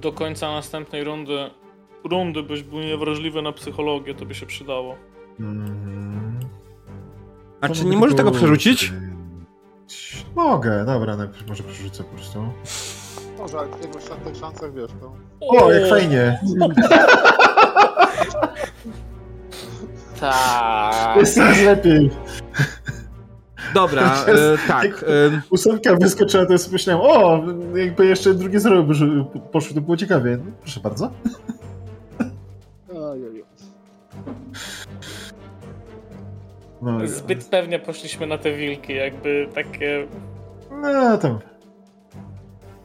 Do końca następnej rundy rundy byś był niewrażliwy na psychologię, to by się przydało. Mm. A czy nie możesz tego przerzucić? Mogę, dobra, najpierw może przerzucę po prostu. Może, ale w jego szan- tych szansach wiesz, to... O, jak fajnie! Tak. Jest coraz lepiej. Dobra, e, tak. E, Ósemka wyskoczyła, to sobie myślałem, o, jakby jeszcze drugie zero by że poszło, to było ciekawie. No, proszę bardzo. Ojej. No, Zbyt pewnie poszliśmy na te wilki, jakby takie... no tam,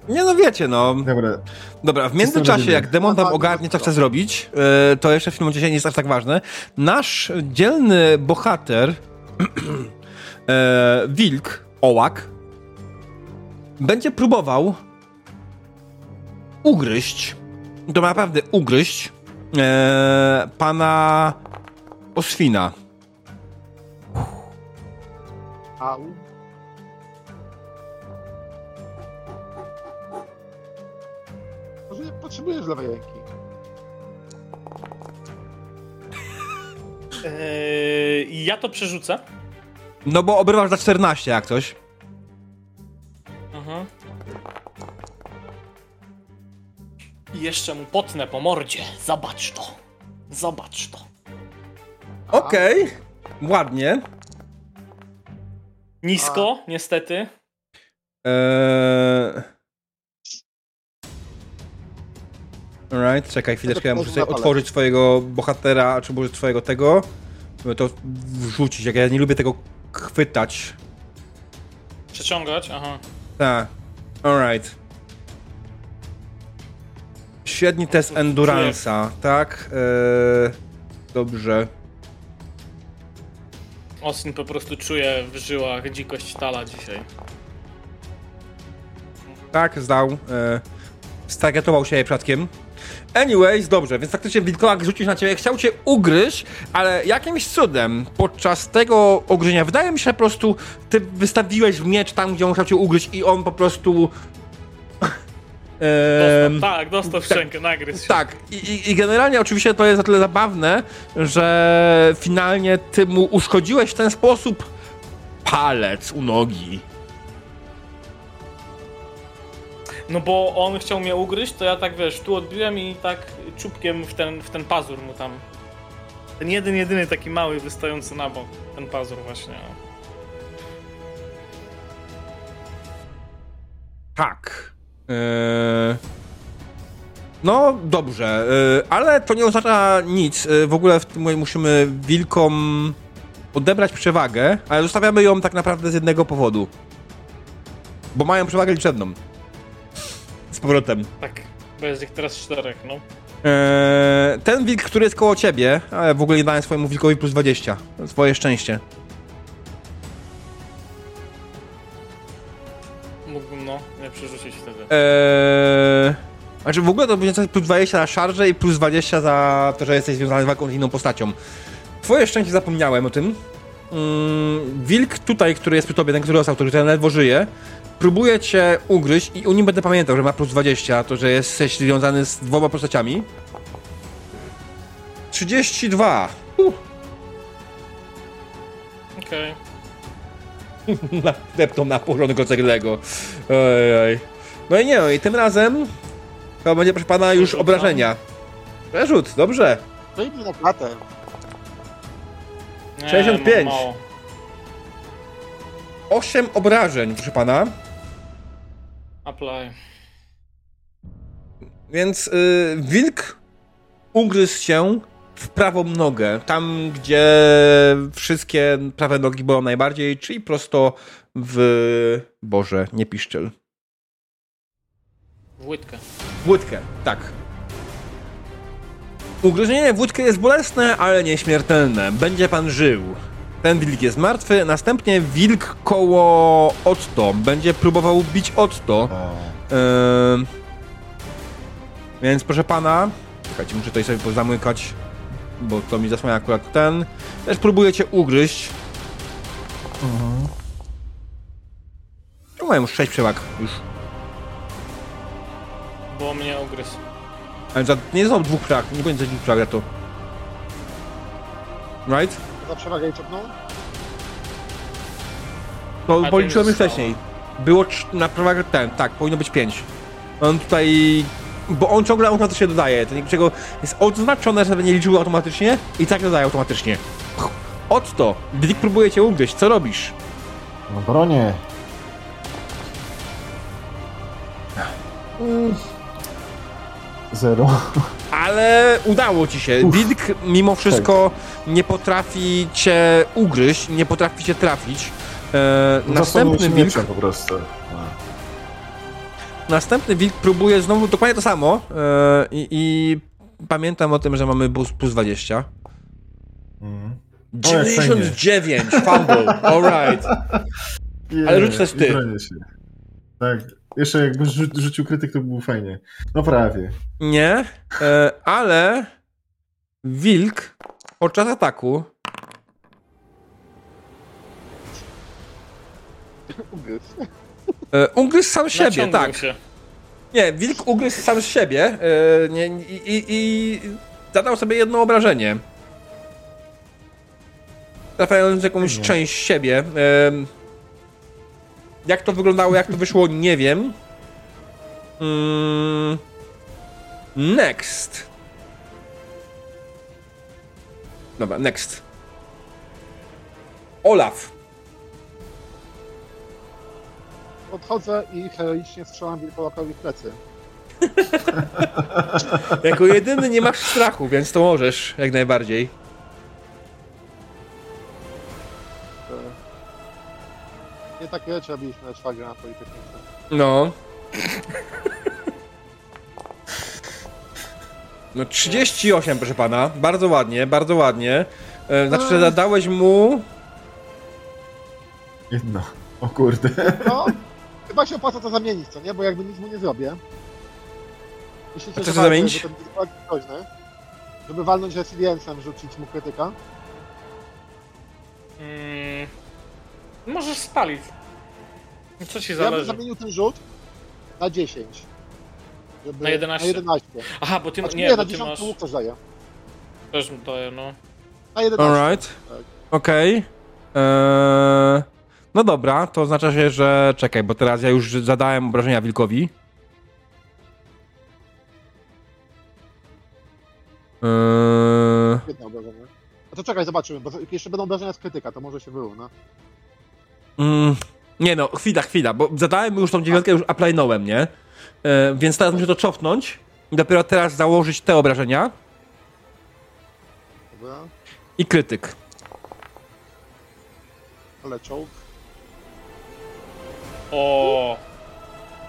nie no wiecie, no. dobra. Dobra, w międzyczasie, jak demon tam ogarnie, co chce zrobić, e, to jeszcze w tym momencie nie jest aż tak ważne. Nasz dzielny bohater, e, wilk, ołak, będzie próbował ugryźć, to naprawdę ugryźć, e, pana Oswina. Au. Może nie potrzebujesz lewej ręki. Eee, ja to przerzucę. No bo obrywasz za 14 jak coś. Mhm. I jeszcze mu potnę po mordzie. Zobacz to. Zobacz to. Okej, ładnie. Nisko, niestety. Eee... Alright, czekaj chwileczkę, ja muszę sobie otworzyć swojego bohatera, czy może swojego tego, żeby to wrzucić, jak ja nie lubię tego chwytać. Przeciągać, aha. Tak, alright. Średni test Endurance'a, tak? Eee... Dobrze. Austin po prostu czuje w żyłach dzikość tala dzisiaj. Tak, zdał. E, stargetował się jej przypadkiem. Anyways, dobrze, więc faktycznie wilkołak rzucił na ciebie, chciał cię ugryźć, ale jakimś cudem podczas tego ugryzienia, wydaje mi się, po prostu ty wystawiłeś miecz tam, gdzie on chciał cię ugryźć i on po prostu... Dostał, Em, tak, dostał w tak. szczękę, nagryzł się. tak, i, i, generalnie oczywiście to jest o tyle zabawne, że finalnie ty mu uszkodziłeś w ten sposób palec u nogi. No bo on chciał mnie ugryźć, to ja tak wiesz, tu odbiłem i tak czubkiem w ten, w ten pazur mu tam. Ten jeden, jedyny taki mały, wystający na bok. Ten pazur właśnie. Tak. Eee, No dobrze, eee, ale to nie oznacza nic. Eee, W ogóle w tym momencie musimy wilkom odebrać przewagę, ale zostawiamy ją tak naprawdę z jednego powodu. Bo mają przewagę liczebną. Z powrotem. Tak, bo jest ich teraz czterech, no. Eee, Ten wilk, który jest koło ciebie, ale w ogóle nie dałem swojemu wilkowi plus 20. Swoje szczęście. Eee, znaczy w ogóle to będzie coś plus 20 na szarże i plus 20 za to, że jesteś związany z walką z inną postacią. Twoje szczęście zapomniałem o tym. Mm, wilk tutaj, który jest przy tobie, ten, który został, który ten ledwo żyje, próbuje cię ugryźć i u nim będę pamiętał, że ma plus 20, to, że jesteś związany z dwoma postaciami. 32. Uh, Okej. Deptą na porządek Lego. Ojej. No i nie, no i tym razem To będzie, proszę pana, już Rzucam. obrażenia. Przerzut, dobrze. Wyjmij na klatę. Nie, 65. mam mało. 8 obrażeń, proszę pana. Apply. Więc y, wilk ugryzł się w prawą nogę, tam gdzie wszystkie prawe nogi bolą najbardziej, czyli prosto w... Boże, nie piszczel. W łydkę. W łydkę, tak. Ugryzienie w łydkę jest bolesne, ale nieśmiertelne. Będzie pan żył. Ten wilk jest martwy, następnie wilk koło Otto. Będzie próbował bić Otto. Więc proszę pana, czekajcie, muszę tutaj sobie zamykać, bo to mi zasłania akurat ten. Też próbujecie ugryźć. Mhm. Tu mają 6 przewag już. Bo mnie ugryzł. Ale za, nie są dwóch przewag, nie będzie dwóch przewag za to. Right? Za przewagę i. To A policzyłem to już wcześniej. Było trz- na przewagę ten, tak, powinno być 5. On tutaj... Bo on ciągle automatycznie dodaje, to niczego jest odznaczone, żeby nie liczyły automatycznie i tak dodaje automatycznie. Otto, Dick próbuje cię ugryźć, co robisz? No bronię. Mm. Zero. Ale udało ci się. Uff. Wilk mimo wszystko nie potrafi cię ugryźć, nie potrafi cię trafić. E, następny wilk, po prostu. Następny wilk próbuje znowu dokładnie to samo e, i, i pamiętam o tym, że mamy plus, plus 20. Mhm. O, jak 99, fumble, alright. Ale rzuć też ty. Tak. Jeszcze jakby rzu rzucił krytyk, to by było fajnie. No prawie. Nie, e, ale wilk podczas ataku Ugryzł. e, ugryzł sam siebie, Naciągnął tak. się. Nie, wilk ugryzł sam siebie e, nie, i, i, i zadał sobie jedno obrażenie. Trafiając w jakąś Nie. część siebie. Em, jak to wyglądało, jak to wyszło, nie wiem. Mm, next. Dobra, next. Olaf. Odchodzę i heroicznie strzelam wilkołakowi w plecy. Jako jedyny nie masz strachu, więc to możesz, jak najbardziej. Nie takie rzeczy robiliśmy na szwagra na Politechnice. No. No 38, proszę pana. Bardzo ładnie, bardzo ładnie. E, Znaczy, że dałeś mu... Jedno. O kurde. No, chyba się opłaca to zamienić, co nie? Bo jakby nic mu nie zrobię. Myślicie, A co że to zamienić? że ten wilkołak jest groźny? Żeby walnąć resilience'em, rzucić mu krytyka. Mm, możesz spalić. Co ci Ja bym zależy? zamienił ten rzut na 10. Żeby, Na 11? Na 11. Aha, bo ty, Znaczy, nie, nie, bo na ty 10 masz... łuk też daje. Też mi daje, no. Na 11. Alright. Tak. Okej. Eee, No dobra, to oznacza się, że... Czekaj, bo teraz ja już zadałem obrażenia wilkowi. Eee, Jedno obrażenie. A to czekaj, zobaczymy, bo jeszcze będą obrażenia z krytyka, to może się wyrówna. Mm, nie no, chwila, chwila, bo zadałem już tą dziewiątkę, już aplainąłem, nie? E, więc teraz muszę to cofnąć i dopiero teraz założyć te obrażenia Dobra. i krytyk. Ale czołg. O,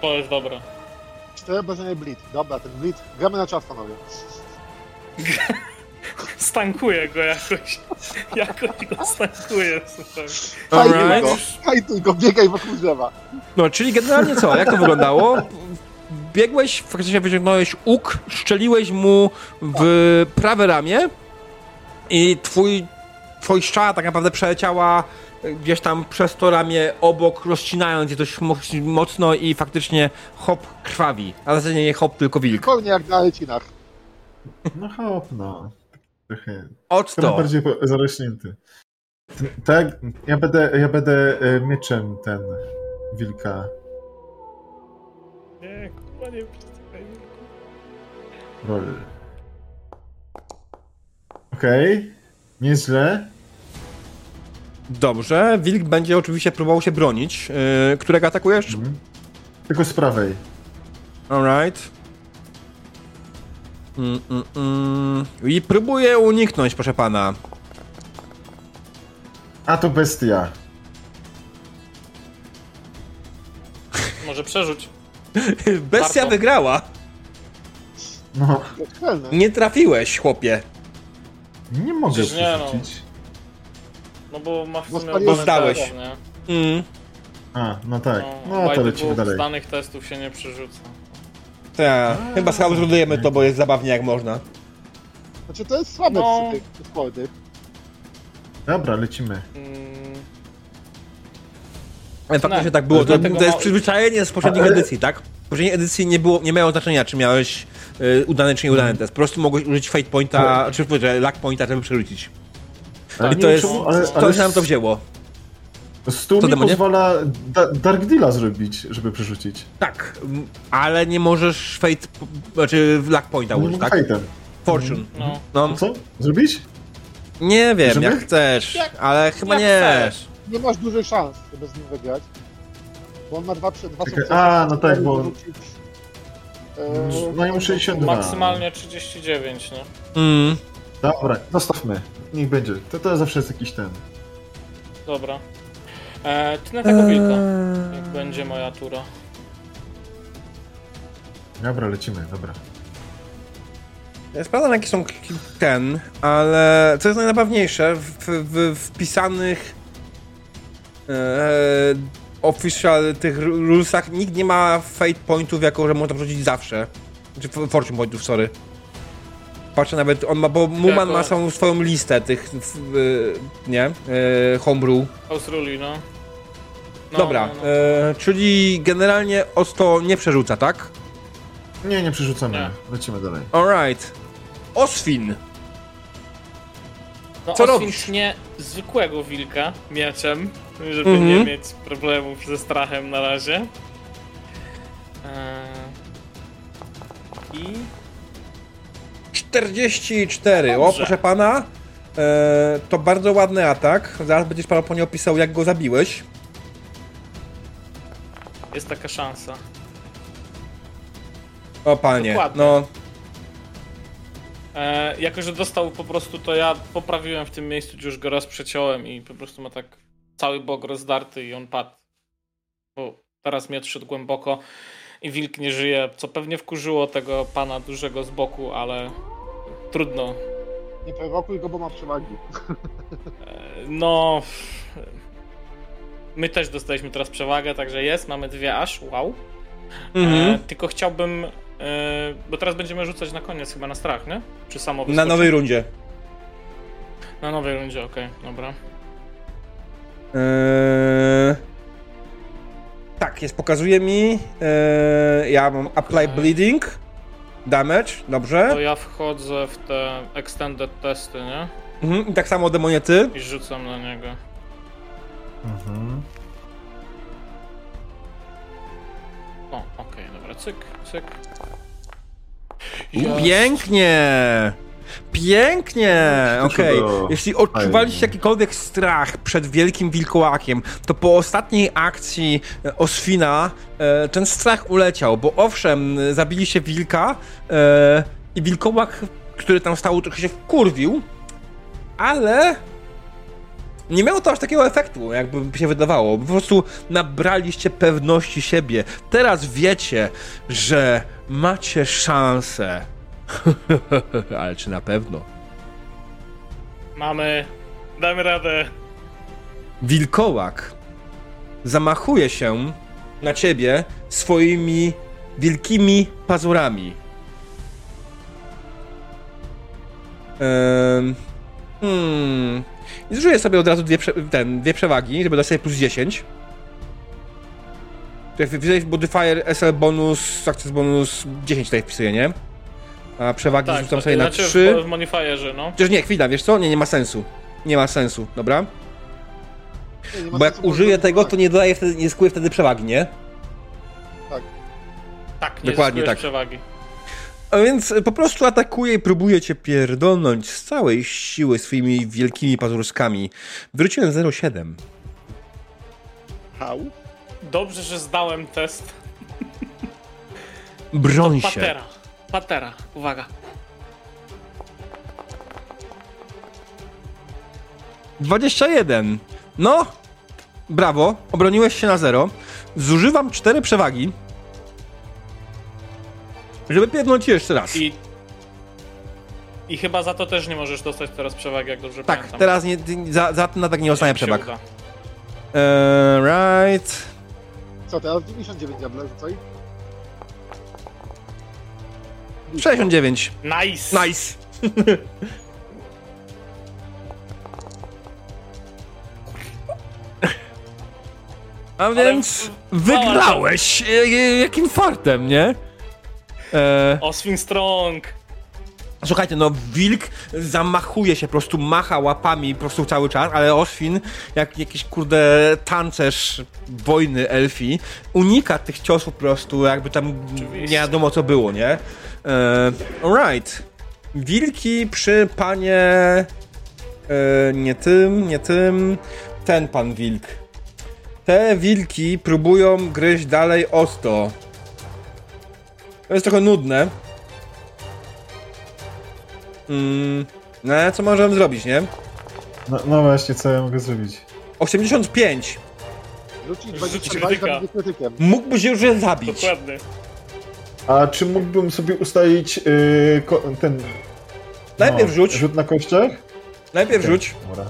to jest dobre. Cztery obrażenia i bleed. Dobra, ten bleed. Gramy na czas, panowie. Stankuję go jakoś. Jakoś go stankuję, słuchaj. Hajtuj go, hajtuj go, biegaj wokół drzewa. No, czyli generalnie co? Jak to wyglądało? Biegłeś, faktycznie wyciągnąłeś łuk, szczeliłeś mu w prawe ramię i twój, twój strzała tak naprawdę przeleciała gdzieś tam przez to ramię obok, rozcinając je dość mo- mocno i faktycznie hop krwawi. A w zasadzie nie hop, tylko wilk. Zupełnie jak na lecinach. No hop, no. Trochę. Od Trochę to. bardziej zarośnięty. Tak, ja będę, ja będę e, mieczem ten wilka. Nie, kurwa, nie przestawaj. Roll. Okej. Okay. Nieźle. Dobrze. Wilk będzie oczywiście próbował się bronić. Yy, którego atakujesz? Mhm. Tylko z prawej. Alright. Mm, mm, mm. I próbuje uniknąć, proszę pana. A to bestia. Może przerzuć. bestia Warto. wygrała. No. Nie trafiłeś, chłopie. Nie mogę Przecież nie, no. No bo ma w sumie Bo zdałeś. Mm. A, no tak. No, no to lecimy dalej. Z danych testów się nie przerzuca. Tak, chyba zrealizujemy to, bo jest zabawnie jak można. Znaczy to jest słabe no. przy tych Dobra, lecimy. Ale faktycznie tak było. To, to jest przyzwyczajenie z poprzednich Ale... edycji, tak? W poprzedniej edycji nie, było, nie miało znaczenia, czy miałeś y, udany, czy nieudany mm. test. Po prostu mogłeś użyć fate pointa, czy luck pointa, żeby przerzucić. Ale I to jest. Ale, ale... To się nam to wzięło. Stu mi pozwala da Dark Deala zrobić, żeby przerzucić. Tak, ale nie możesz Fate, znaczy Luck Pointa użyć, tak? Fate'em. Fortune. No. no. Co? Zrobić? Nie wiem, Żeby? jak chcesz, jak, ale chyba jak nie. Chcesz. Nie masz dużej szans, żeby z nim wygrać. Bo on ma dwa, dwa sukcesy. A, no tak, bo... no i mu 62. Maksymalnie 39, no. Mm. Dobra, zostawmy. Niech będzie. To, to zawsze jest jakiś ten. Dobra. E, ty na tego wilka, eee. jak będzie moja tura. Dobra, lecimy, dobra. Ja sprawdzam jakie są ten, ale co jest najnapewniejsze, w, w wpisanych e, official tych rulesach nikt nie ma fate pointów jako, że można wrzucić zawsze. Czy znaczy fortune pointów, sorry. Patrzę nawet, on ma, bo Muman ma samą swoją listę tych, nie, e, homebrew. House Ruli, no. No, Dobra, no, no. E, czyli generalnie Osto nie przerzuca, tak? Nie, nie przerzucamy. Nie. Lecimy dalej. Alright. Oswin. No, Co Oswin robisz? nie zwykłego wilka mieczem, żeby -hmm. nie mhm. mieć problemów ze strachem na razie. Eee... I... 44. O, proszę pana. Eee, to bardzo ładny atak. Zaraz będziesz pan po nie opisał, jak go zabiłeś. Jest taka szansa. O panie, Dokładnie. no. E, jako, że dostał po prostu, to ja poprawiłem w tym miejscu, gdzie już go raz przeciąłem i po prostu ma tak cały bok rozdarty i on padł. Bo teraz miecz szedł głęboko i wilk nie żyje, co pewnie wkurzyło tego pana dużego z boku, ale trudno. Nie prowokuj go, bo ma przewagi. E, no, My też dostaliśmy teraz przewagę, także jest, mamy dwie aż, wow. Mhm. E, tylko chciałbym, e, bo teraz będziemy rzucać na koniec chyba na strach, nie? Czy samo wyskoczy? Na nowej rundzie. Na nowej rundzie, okej, okay, dobra. Eee... Tak, jest, pokazuje mi. Eee, ja mam apply okay. bleeding, damage, dobrze. To ja wchodzę w te extended testy, nie? Mhm, i tak samo demoniety. I rzucam na niego. Mhm. O, okej, okay, dobra, cyk, cyk. Yes. Pięknie! Pięknie! Okej. Okay. Jeśli odczuwaliście jakikolwiek strach przed wielkim wilkołakiem, to po ostatniej akcji e, Oswina e, ten strach uleciał, bo owszem, zabiliście wilka e, i wilkołak, który tam stał, trochę się wkurwił, ale nie miało to aż takiego efektu, jakby się wydawało. Po prostu nabraliście pewności siebie. Teraz wiecie, że macie szansę. Ale czy na pewno? Mamy. Damy radę. Wilkołak zamachuje się na ciebie swoimi wielkimi pazurami. Um, hmm. I zużyję sobie od razu dwie, ten, dwie przewagi, żeby dać sobie plus 10. Tutaj modifier SL bonus, success bonus 10 tutaj wpisuję, nie? A przewagi tak, rzucam sobie znaczy na 3. w modifierze, no. Chociaż nie, chwila, wiesz co? Nie, nie ma sensu. Nie ma sensu, dobra? Nie, nie Bo jak użyję tego, to nie dodaję wtedy, nie skłuję wtedy przewagi, nie? Tak. Tak, nie Dokładnie tak. przewagi. A więc po prostu atakuje i próbuje cię pierdolnąć z całej siły swoimi wielkimi pazurskami. Wróciłem 0,7. Hał? Dobrze, że zdałem test. Broń się. Patera. Patera. Uwaga. 21. No, brawo, obroniłeś się na zero. Zużywam cztery przewagi, żeby pierdnąć jeszcze raz. I, I chyba za to też nie możesz dostać teraz przewagi, jak dobrze tak, pamiętam. teraz nie, za, za ten atak nie dostanie przewag. Eee, right. Co teraz? 99 diable, rzucaj. 69. Nice! Nice. A więc wygrałeś. E, e, Jakim fartem, nie? Eee, Oswin Strong! Słuchajcie, no wilk zamachuje się, po prostu macha łapami po prostu cały czas, ale Oswin, jak jakiś kurde tancerz wojny elfi, unika tych ciosów po prostu, jakby tam Oczywiście. nie wiadomo co było, nie? E, alright. Wilki przy panie... E, nie tym, nie tym... Ten pan wilk. Te wilki próbują gryźć dalej osto. To jest trochę nudne. Mm, no ale co możemy zrobić, nie? No, no właśnie, co ja mogę zrobić? 85. Rzucić Rzuć 22 krytyka. i krytykiem. Mógłby się już zabić. Dokładnie. A czy mógłbym sobie ustalić yy, ko- ten... Najpierw rzuć. Rzut na kościach? Najpierw rzuć, Dobra.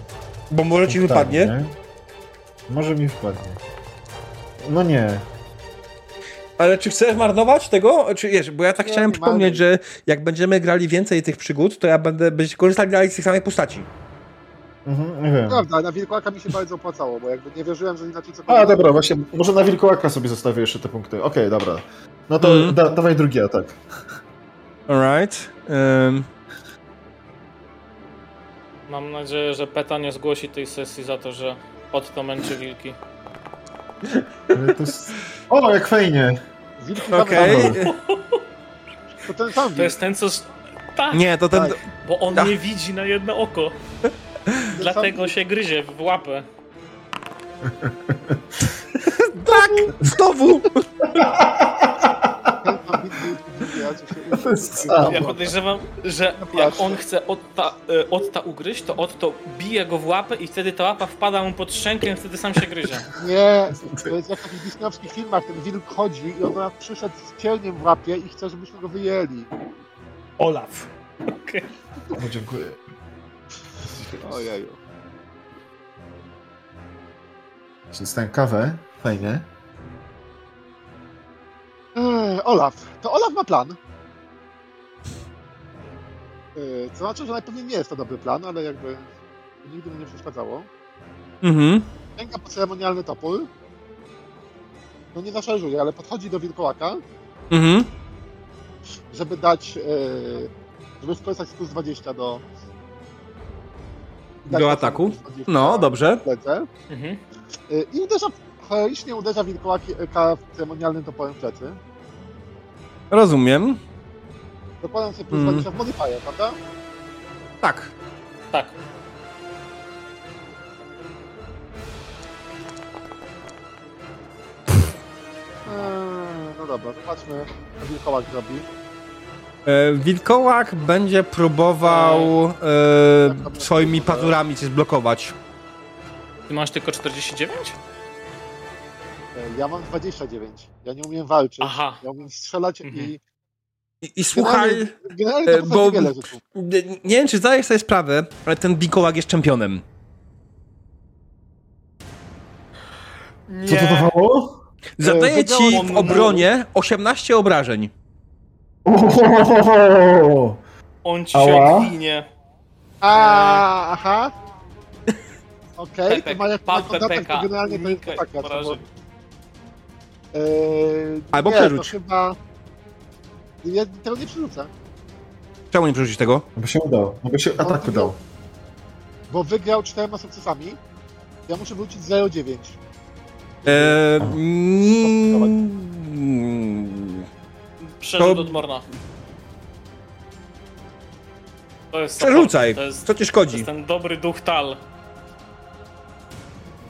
bo może ci Tak, wypadnie. nie? Może mi wypadnie. No nie. Ale czy chcesz marnować tego? Czy wiesz, bo ja tak Nie, chciałem nie przypomnieć, marnuj. że jak będziemy grali więcej tych przygód, to ja będę będziecie korzystali dalej z tych samych postaci. Mhm, nie wiem. Prawda, na wilkołaka mi się bardzo opłacało, bo jakby nie wierzyłem, że inaczej cokolwiek... A, dobra, właśnie, może na wilkołaka sobie zostawię jeszcze te punkty. Okej, dobra. No to Mhm. da, dawaj drugi atak. Alright. Um, Mam nadzieję, że PETA nie zgłosi tej sesji za to, że Otto męczy wilki. Jest... O, jak fajnie! Okej. okay. To ten sam To jest ten, co... Tak, Nie, to ten... Tak. bo on Ach. nie widzi na jedno oko. Ten Dlatego sam się gryzie w łapę. Tak! Znowu! Co się. Ja podejrzewam, że jak on chce Otta, e, Otta ugryźć, to Otto bije go w łapę i wtedy ta łapa wpada mu pod szczękę i wtedy sam się gryzie. Nie, to jest jak w takich disneyowskich filmach, ten wilk chodzi i on do nas przyszedł z cielniem w łapie i chce, żebyśmy go wyjęli. Olaf. Okej. O, dziękuję. Ojeju. Dostałem kawę. Fajnie. Eee, Olaf. To Olaf ma plan. Eee, Co znaczy, że najpewniej nie jest to dobry plan, ale jakby nigdy mu nie przeszkadzało. Mhm. Sięga po ceremonialny topór. No nie zaszarżuje, ale podchodzi do wilkołaka, Mhm. żeby dać, eee, żeby skorzystać z plus 20 do... dać Do ataku? plus 20 No, dobrze. Mhm. Eee, I uderza, heroicznie uderza wilkołaka ceremonialnym toporem w plecy. Rozumiem. Dokładam sobie plus Mm. 20 w modifier, prawda? Tak. Tak. Eee, no dobra, zobaczmy, co wilkołak zrobi. E, wilkołak będzie próbował e, swoimi pazurami cię zblokować. Ty masz tylko 49? Eee, Ja mam 29. Ja nie umiem walczyć. Aha. Ja umiem strzelać Mhm. i... I, i słuchaj, Generalnie, generalnie e, to bo- nie, nie wiem czy zdajesz sobie sprawę, ale ten wilkołak jest czempionem. Co to dawało? Zadaje ci w obronie 18 obrażeń. Ohohoho! On ci Ała. się odwinie. A, aha. Okej, to Pepek, ma jak ma to generalnie to jest taka. Albo nie, przerzuć. To chyba... Ja tego nie przerzucę, Czemu nie przerzucić tego? No bo się udało. No bo się atak udał. bo wygrał czterema sukcesami. Ja muszę wrócić 0,9. E, mm, Przerzut To- od Morna. To jest Przerzucaj, to jest, co ci to szkodzi? jest ten dobry duch Tal.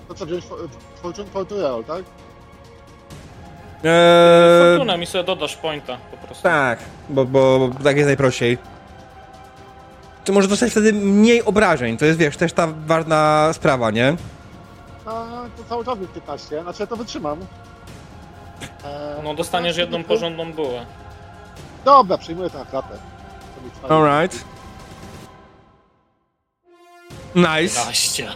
To co wziąć fo- Fortune Fortune, tak? Eee, Fortuna mi sobie dodasz pointa po prostu. tak, bo, bo tak jest najprościej. To może dostać wtedy mniej obrażeń, to jest, wiesz, też ta ważna sprawa, nie? No, to cały czas jest 15, znaczy ja to wytrzymam. Eee, No dostaniesz jedną porządną bułę. Dobra, przyjmuję tę trwa. Alright. Nice. 15.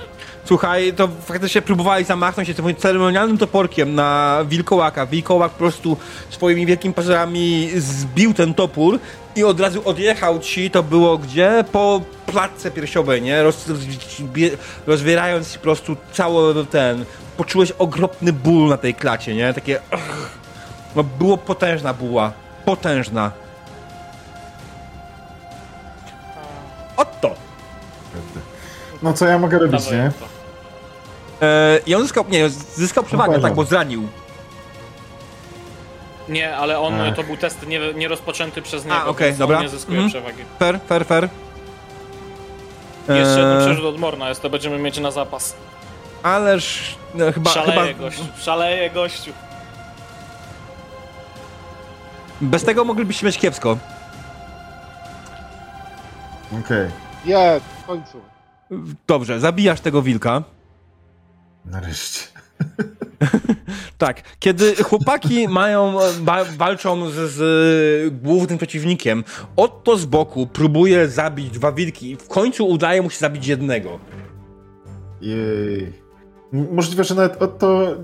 Słuchaj, to faktycznie próbowali zamachnąć się tym ceremonialnym toporkiem na wilkołaka. Wilkołak po prostu swoimi wielkimi pazurami zbił ten topór i od razu odjechał ci, to było gdzie? Po klatce piersiowej, nie? Roz, rozwierając po prostu cały ten... Poczułeś okropny ból na tej klacie, nie? Takie... ugh. No, było potężna buła. Potężna. Oto! No co ja mogę robić, Dawaj nie? to. E, I on zyskał, nie, zyskał przewagę, No, tak, bo zranił. Nie, ale on, Ech. to był test nie, nie rozpoczęty przez niego, okej, więc dobra. on nie zyskuje Mhm. przewagi. Fair, fair, fair. Jeszcze jeden Eee, przerzut od Morna jest, to będziemy mieć na zapas. Ależ no, chyba, Szaleje chyba gościu, szaleje gościu. bez tego moglibyście mieć kiepsko. Okej. Jest, w końcu. Dobrze, zabijasz tego wilka. Nareszcie. Tak, kiedy chłopaki mają, wa- walczą z, z głównym przeciwnikiem, Otto z boku próbuje zabić dwa wilki i w końcu udaje mu się zabić jednego. Jej. Możliwe, że nawet od to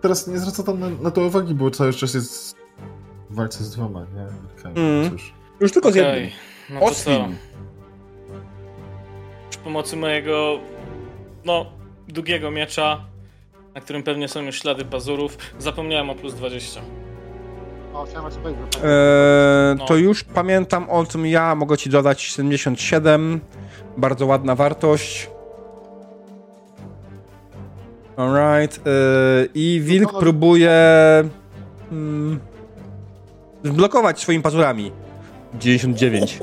teraz nie zwraca tam na, na to uwagi, bo cały czas jest w walce z dwoma, nie? Okej, Mm. Cóż. Już tylko z jednym. No. Przy pomocy mojego, no, długiego miecza, na którym pewnie są już ślady pazurów, zapomniałem o plus 20. O, chciałem was powiedzieć. Eee, No. To już pamiętam o tym ja, mogę ci dodać 77. Bardzo ładna wartość. Alright. Eee, I wilk no- próbuje mm, zblokować swoimi pazurami. 99.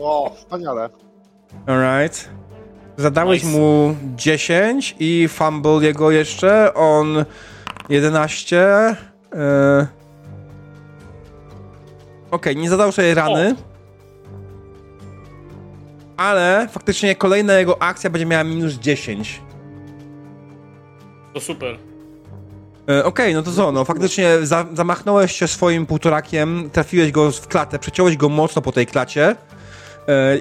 O, wspaniale. Alright. Zadałeś Nice. mu 10 i fumble jego jeszcze. On 11. Eee... Okej, nie zadał sobie rany. Ale faktycznie kolejna jego akcja będzie miała minus 10. To super. E, Okej, no to co, no faktycznie za, zamachnąłeś się swoim półtorakiem, trafiłeś go w klatę, przeciąłeś go mocno po tej klacie e,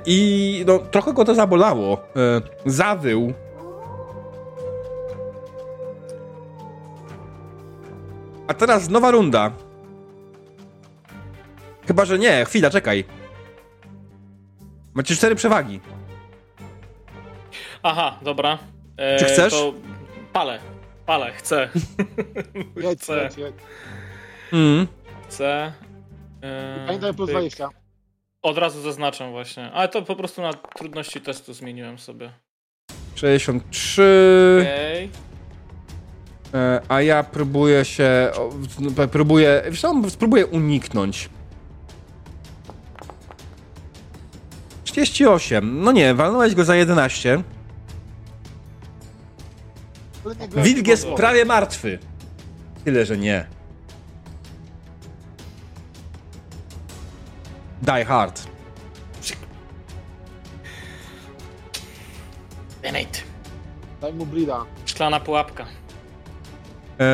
i no trochę go to zabolało. E, zawył. A teraz nowa runda. Chyba, że nie, chwila, czekaj. Macie cztery przewagi. Aha, dobra. E, Czy chcesz? To palę, palę, chcę. Chcę, jedź, jedź. Mm. chcę. E, Pamiętaj plus pyk. 20. Od razu zaznaczam właśnie. Ale to po prostu na trudności testu zmieniłem sobie. 63. Okej. E, A ja próbuję się. o, w- Próbuję. Wiesz co, spróbuję uniknąć. 38. No nie, walnąłeś go za 11. Ale nie grałem Wilk jest prawie martwy. Tyle, że nie. Die hard. Donate. Daj mu blida. Szklana pułapka. Eee,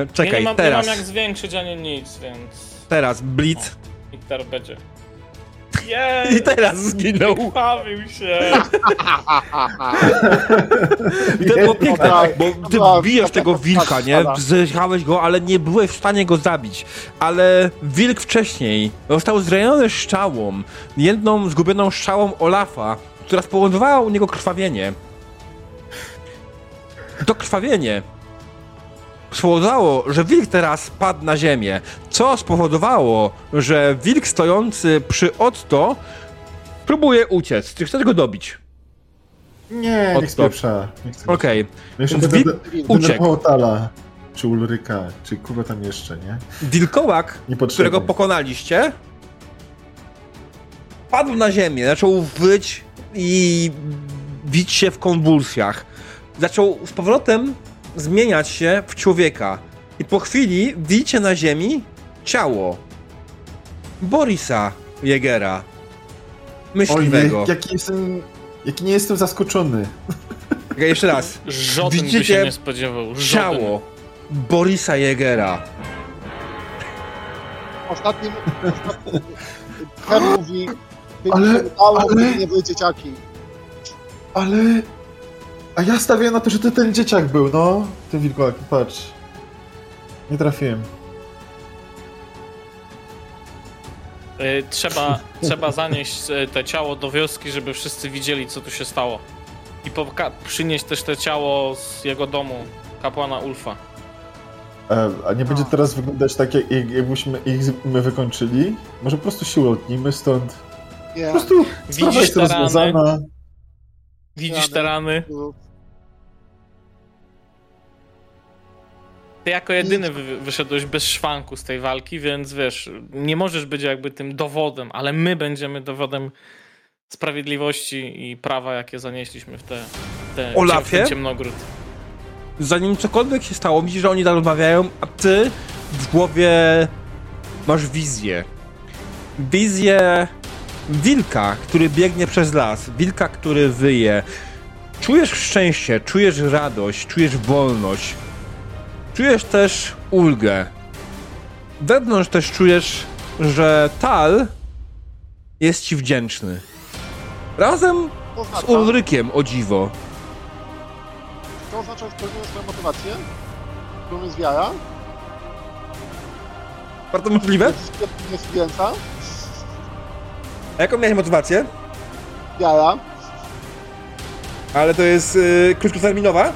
Ja czekaj, nie, mam, teraz. nie mam jak zwiększyć ani nic, więc... Teraz Blitz. I teraz będzie. I teraz zginął. Bawił się! I to było piękne, bo ty bijesz tego wilka, nie? Zjechałeś go, ale nie byłeś w stanie go zabić. Ale wilk wcześniej został zraniony szczałą, jedną zgubioną szczałą Olafa, która spowodowała u niego krwawienie. To krwawienie spowodowało, że wilk teraz padł na ziemię, co spowodowało, że wilk stojący przy Otto próbuje uciec. Czy chcesz go dobić? Nie, Od niech spieprza. Okej. Więc będę wilk uciekł. Tala, czy Ulryka, czy kogo tam jeszcze, nie? Wilkołak, którego pokonaliście, padł na ziemię, zaczął wyć i bić się w konwulsjach. Zaczął z powrotem zmieniać się w człowieka. I po chwili widzicie na ziemi ciało Borisa Jegera. Myśliwego. Ojej, jaki jestem... Jaki nie jestem zaskoczony. Jeszcze raz. Żaden Widzicie by się nie spodziewał. Żaden. Ciało Borisa Jegera. Ostatnim, ostatnim Hem mówi, ale, ale... nie były dzieciaki. Ale... A ja stawiam na to, że to ten dzieciak był, no. Ten wilkołak, patrz. Nie trafiłem. Y, trzeba, trzeba zanieść y, te ciało do wioski, żeby wszyscy widzieli, co tu się stało. I przynieść też te ciało z jego domu, kapłana Ulfa. E, a nie będzie teraz wyglądać tak, jak, jakbyśmy ich my wykończyli? Może po prostu się ulotnimy stąd? Nie. Po prostu Widzisz te rany? Widzisz te rany? Ty jako jedyny wy wyszedłeś bez szwanku z tej walki, więc wiesz, nie możesz być jakby tym dowodem, ale my będziemy dowodem sprawiedliwości i prawa, jakie zanieśliśmy w te, te Olafie? ciemnogród. Zanim cokolwiek się stało, widzisz, że oni rozmawiają, a ty w głowie masz wizję. Wizję wilka, który biegnie przez las, wilka, który wyje. Czujesz szczęście, czujesz radość, czujesz wolność. Czujesz też ulgę. Wewnątrz też czujesz, że Tal jest ci wdzięczny. Razem z Ulrykiem, o dziwo. To oznacza, że spełniłem swoją motywację, którą jest wiara. Bardzo możliwe. Jest więca. A jaką miałeś motywację? Wiara. Ale to jest yy, krótkoterminowa?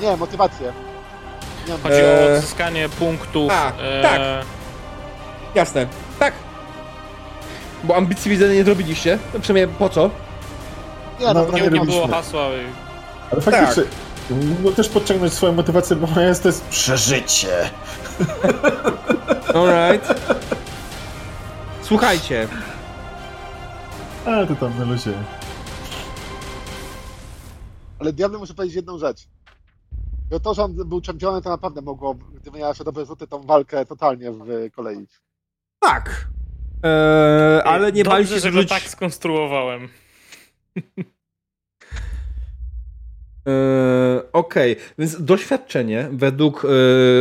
Nie, motywację. Chodzi eee... o odzyskanie punktów. A, e... tak. Jasne. Tak. Bo ambicji widzę nie zrobiliście. No przynajmniej po co? Nie, no, no nie, nie było hasła. Ale faktycznie, tak. mógłbym też podciągnąć swoją motywację, bo moja jest to jest przeżycie. Alright. Słuchajcie. Ale to tam na luzie. Ale Diablo muszę powiedzieć jedną rzecz. No to, że on był czempionem, to naprawdę mogło, gdyby miała się dobre rzuty, tą walkę totalnie w kolei. Tak. Eee, ale nie bali się że go tak skonstruowałem. Eee, Okej, okay. więc doświadczenie według e,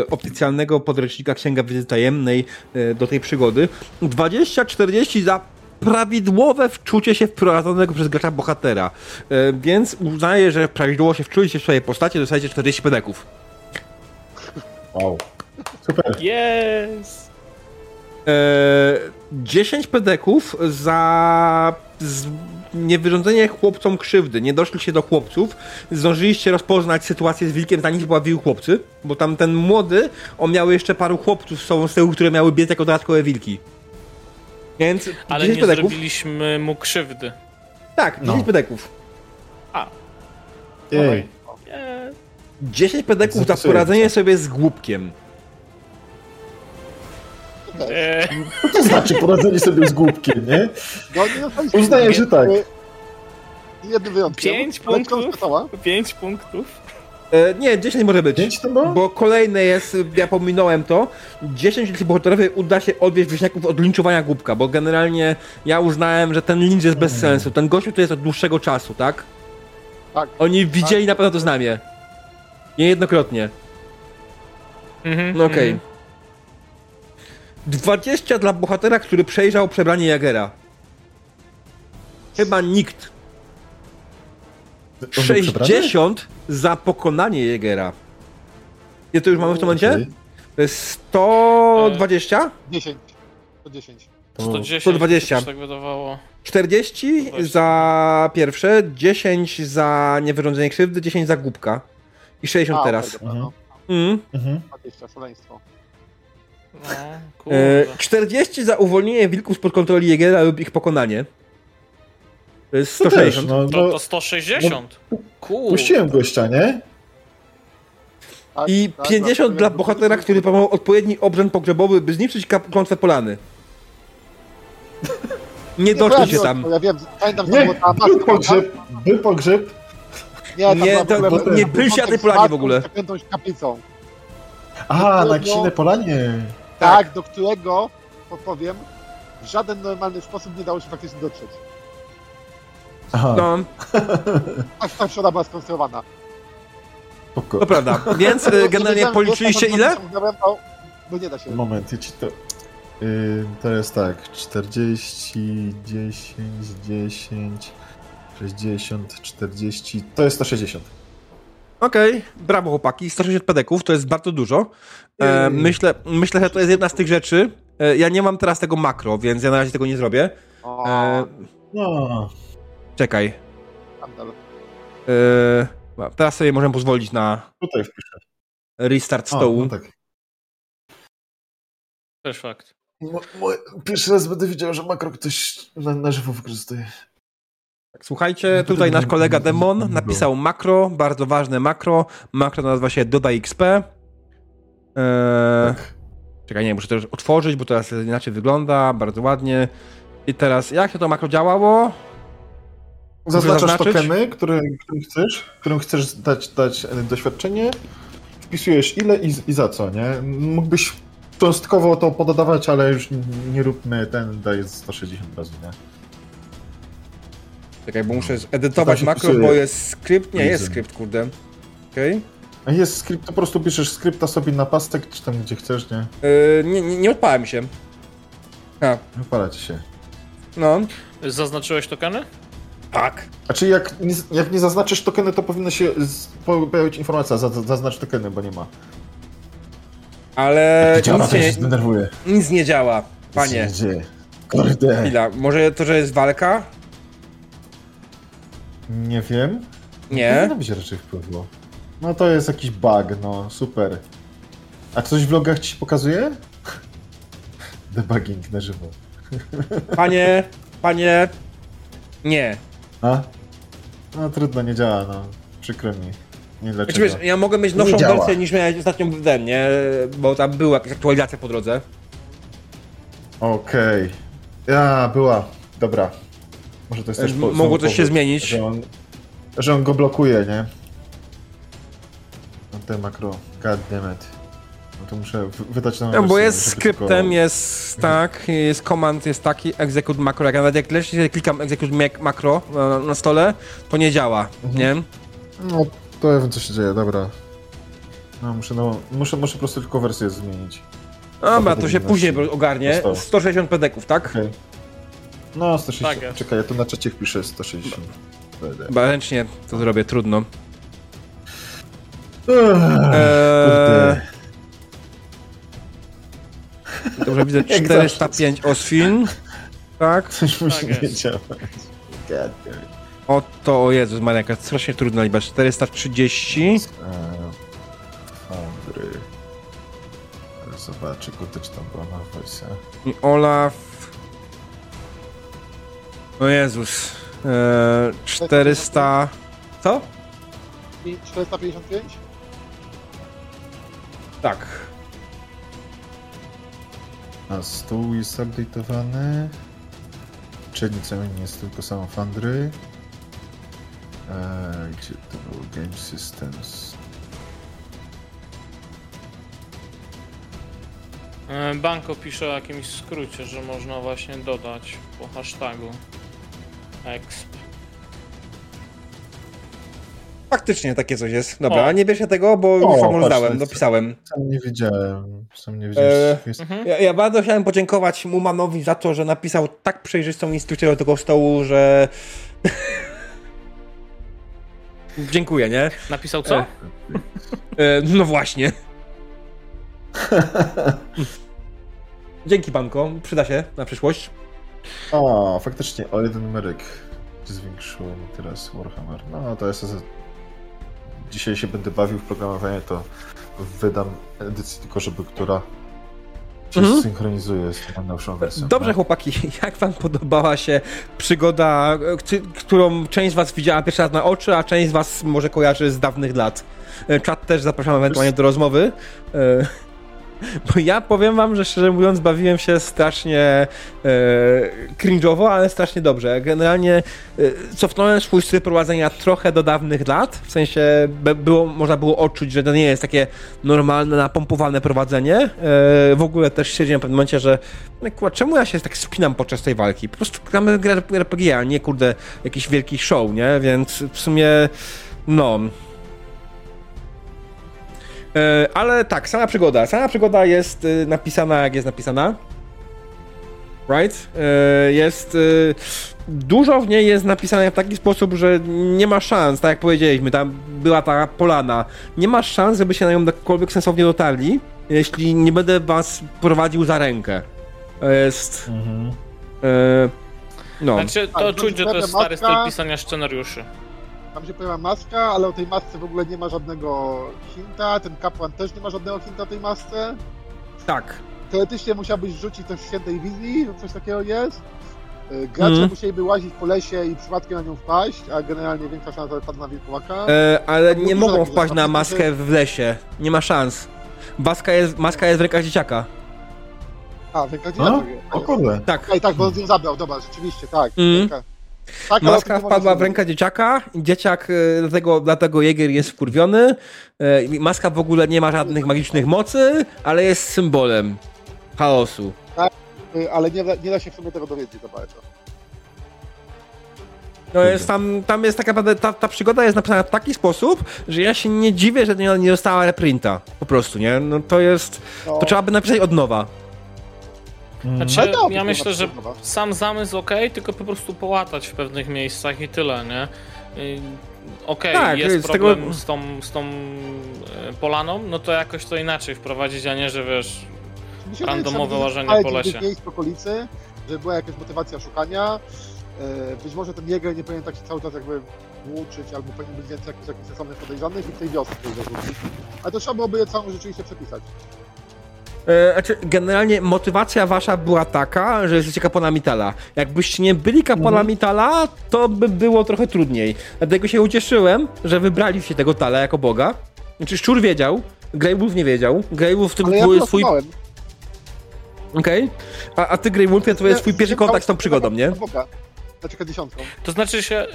oficjalnego podręcznika Księga Wiedzy Tajemnej e, do tej przygody 20-40 za prawidłowe wczucie się wprowadzonego przez gracza bohatera. E, więc uznaję, że prawidłowo się wczuliście w swojej postaci, dostajecie 40 pedeków. Wow. Super. Yes! E, 10 pedeków za z, niewyrządzenie chłopcom krzywdy. Nie doszliście do chłopców. Zdążyliście rozpoznać sytuację z wilkiem, zanim pojawiły chłopcy, bo tam ten młody, on miał jeszcze paru chłopców z sobą z tyłu, które miały biec jako dodatkowe wilki. Więc Ale nie pedeków. zrobiliśmy mu krzywdy. Tak, 10 no. pedeków. A. Ej. 10 pedeków za poradzenie sobie z głupkiem. Eee. Co to znaczy poradzenie sobie z głupkiem, nie? No, nie Uznaję, że tak. Jednym wyjątkiem. 5 punktów. 5 punktów. E, nie, 10 może być. 5 to było? Bo kolejne jest, ja pominąłem to, 10, jeśli bohaterowie uda się odwieźć wieśniaków od linczowania głupka, bo generalnie ja uznałem, że ten lincz jest bez mm. sensu. Ten gościu tu jest od dłuższego czasu, tak? Tak. Oni widzieli tak. na pewno to znamie. Niejednokrotnie. Mhm, no okej. Okay. Mhm. 20 dla bohatera, który przejrzał przebranie Jagera. Chyba nikt 60 za pokonanie Jegera. Ile to już mamy w tym momencie? To jest 120? 10. 110. 110. 120. tak wydawało. 40 20. za pierwsze, 10 za niewyrządzenie krzywdy, 10 za głupka. I 60 A, teraz. Mhm. Mm. Mhm. 20, szaleństwo. No, e, 40 za uwolnienie wilków spod kontroli Jegera lub ich pokonanie. To jest 160. No, no, to, to 160. No, Puściłem gościa, nie? Tak, I tak, 50 tak, dla bohatera, który pomał odpowiedni obrzęd pogrzebowy, by zniszczyć klątwę polany. Nie doszło się tam. Ja wiem, pamiętam, nie, było tam był pogrzeb, był pogrzeb. Nie, nie, to, nie na tej polanie w ogóle. Z kaplicą. A, na Księnej Polanie. Tak, tak, do którego, powiem, w żaden normalny sposób nie dało się faktycznie dotrzeć. Aha. No. Tak ta środa była skonstruowana. Spoko. To prawda. Więc y, generalnie policzyliście ile? Bo nie da się. Moment, ja ci to... Yy, to jest tak, 40, 10, 10, 60, 40, to jest 160. Okej, okay. brawo chłopaki, 160 pedeków to jest bardzo dużo. E, myślę, myślę, że to jest jedna z tych rzeczy. E, ja nie mam teraz tego makro, więc ja na razie tego nie zrobię. E, no. Czekaj. E, teraz sobie możemy pozwolić na. Tutaj wpiszę. Restart stołu. no tak. Też fakt. pierwszy raz będę widział, że makro ktoś na, na żywo wykorzystuje. Tak, słuchajcie, tutaj nasz kolega Demon napisał makro, bardzo ważne makro. Makro nazywa się Doda XP. Eee, tak. Czekaj, nie, muszę to już otworzyć, bo teraz inaczej wygląda, bardzo ładnie. I teraz, jak się to makro działało? Zaznaczasz tokeny, które, którym chcesz, którym chcesz dać, dać doświadczenie, wpisujesz ile i, i za co, nie? Mógłbyś cząstkowo to pododawać, ale już nie róbmy ten, daje 160 razy, nie? Czekaj, bo muszę edytować makro, bo jest skrypt. Nie, jest skrypt, kurde. Okej. Okay. Jest skrypt, to po prostu piszesz skrypta sobie na pastek, czy tam gdzie chcesz, nie? Yy, nie, nie, nie odpalałem się. A. Odpala ci się. No. Zaznaczyłeś tokeny? Tak. A czy jak, jak nie zaznaczysz tokeny, to powinna się pojawić informacja, zaznacz tokeny, bo nie ma. Ale jak działa, nic, nie, się denerwuje. nic nie działa, panie. Nic nie dzieje. Kurde. Chwila, może to, że jest walka? Nie wiem. Nie? Powinno być raczej wpływu. No to jest jakiś bug, no super. A coś w logach ci się pokazuje? Debugging na żywo. Panie, panie, nie. A? No trudno, nie działa, no. Przykro mi. Nie znaczy, dlaczego. Wiesz, ja mogę mieć nowszą wersję niż miałem ostatnią w den, nie? Bo tam była jakaś aktualizacja po drodze. Okej. Okay. Ja, była. Dobra. Może to jest też po, Mogło coś się zmienić. Że on, że on go blokuje, nie? No te makro. God damn it. No to muszę wydać na no, Bo jest skryptem, tylko... jest tak, jest command, jest taki, execute makro. Jak nawet jak leży, klikam execute makro na, na, stole, to nie działa, mhm. nie? No, to ja wiem co się dzieje, dobra. No, muszę, no, muszę, muszę po prostu tylko wersję zmienić. Dobra, to się później ogarnie. 160 pedeków, tak? Okay. No, 160. Tak Czekaj, ja tu na czacie wpiszę 160. Chyba ręcznie to zrobię, trudno. Eee... Dobrze, widzę 405 Osfin. Tak? Coś musi tak nie działać. Oto, o Jezus Maria, jaka strasznie trudna liczba. 430. Fandry. Zobaczę, tam była nowa wersja. I Olaf. O Jezus. Eee, 400. Co? 455? Tak. A stół jest update'owany. Co nie jest tylko samo Fandry. Eee, gdzie to było? Game Systems. E, Banko pisze o jakimś skrócie, że można właśnie dodać po hashtagu exp. Faktycznie takie coś jest. Dobra, o. a nie wiesz tego, bo o, już wam rozdałem, dopisałem. Sam nie wiedziałem. Sam nie wiedziałem. E, jest... Mhm. ja, ja, bardzo chciałem podziękować Mumanowi za to, że napisał tak przejrzystą instrukcję do tego stołu, że... Dziękuję, nie? Napisał co? E, e, no właśnie. Dzięki, Banko. Przyda się na przyszłość. O, faktycznie, o jeden numerek zwiększyło mi teraz Warhammer. No, to jest... Dzisiaj się będę bawił w programowanie, to wydam edycję tylko, żeby która się mhm. synchronizuje z tą najnowszą wersją. Dobrze, no. chłopaki, jak wam podobała się przygoda, którą część z was widziała pierwszy raz na oczy, a część z was może kojarzy z dawnych lat? E, czat też zapraszam ewentualnie do rozmowy. Bo ja powiem wam, że szczerze mówiąc bawiłem się strasznie e, ale strasznie dobrze. Generalnie e, cofnąłem swój styl prowadzenia trochę do dawnych lat, w sensie było, można było odczuć, że to nie jest takie normalne, napompowane prowadzenie. E, w ogóle też stwierdziłem w pewnym momencie, że no, kurwa, czemu ja się tak spinam podczas tej walki? Po prostu gramy grę RPG, a nie kurde jakiś wielki show, nie? Więc w sumie no ale tak, sama przygoda. Sama przygoda jest e, napisana jak jest napisana. Right? E, jest. Dużo w niej jest napisane w taki sposób, że nie ma szans, tak jak powiedzieliśmy, tam była ta polana. Nie ma szans, żeby się na nią jakkolwiek sensownie dotarli, jeśli nie będę was prowadził za rękę. Jest. Mhm. no. Znaczy, to tak, czuć, że to jest stary styl pisania scenariuszy. Tam się pojawia maska, ale o tej masce w ogóle nie ma żadnego hinta. Ten kapłan też nie ma żadnego hinta o tej masce. Tak. Teoretycznie musiałbyś rzucić coś w świętej wizji, coś takiego jest. E, gracze mm. musieliby łazić po lesie i przypadkiem na nią wpaść, a generalnie większa szansa wypada na wilkołaka. E, ale nie mogą wpaść na maskę w lesie. Nie ma szans. Maska jest, maska jest w rękach dzieciaka. A, w rękach dzieciaka. O kurde. Tak. Ej, tak, bo on ją zabrał, dobra, rzeczywiście, tak. Mm. Tak, Maska wpadła w rękę dzieciaka, dzieciak, e, dlatego, dlatego Jäger jest wkurwiony. E, maska w ogóle nie ma żadnych magicznych mocy, ale jest symbolem chaosu. Tak, e, ale nie, nie da się w sumie tego dowiedzieć za bardzo. No jest tam, tam jest tak naprawdę, ta, ta przygoda jest napisana w taki sposób, że ja się nie dziwię, że nie, nie dostała reprinta. Po prostu, nie? No to jest, no. to trzeba by napisać od nowa. Mm. Znaczy, ja myślę, że sam zamysł ok, tylko po prostu połatać w pewnych miejscach i tyle, nie? Okej, okay, tak, jest problem tego... z, tą, z tą e, polaną, no to jakoś to inaczej wprowadzić, a nie, że wiesz, randomowe łożenie po lesie. miejsc w okolicy, żeby była jakaś motywacja szukania. E, być może ten Jäger nie powinien tak się cały czas jakby włóczyć, albo powinien być więcej jakichś, jakichś sensownych podejrzanych i w tej wiosce zarzucić. Ale to trzeba byłoby je całą rzeczywiście przepisać. E, znaczy, generalnie motywacja wasza była taka, że jesteście kapłanami Tala. Jakbyście nie byli kapłanami mhm. Tala, to by było trochę trudniej. Dlatego się ucieszyłem, że wybraliście tego Tala jako boga. Znaczy, Szczur wiedział, Greywolf nie wiedział. Greywolf w tym ja swój... Okej. Okay. A, a ty, Greywolfie, to jest twój pierwszy kontakt z tą przygodą, nie? Boga zaczeka dziesiątką. To znaczy się,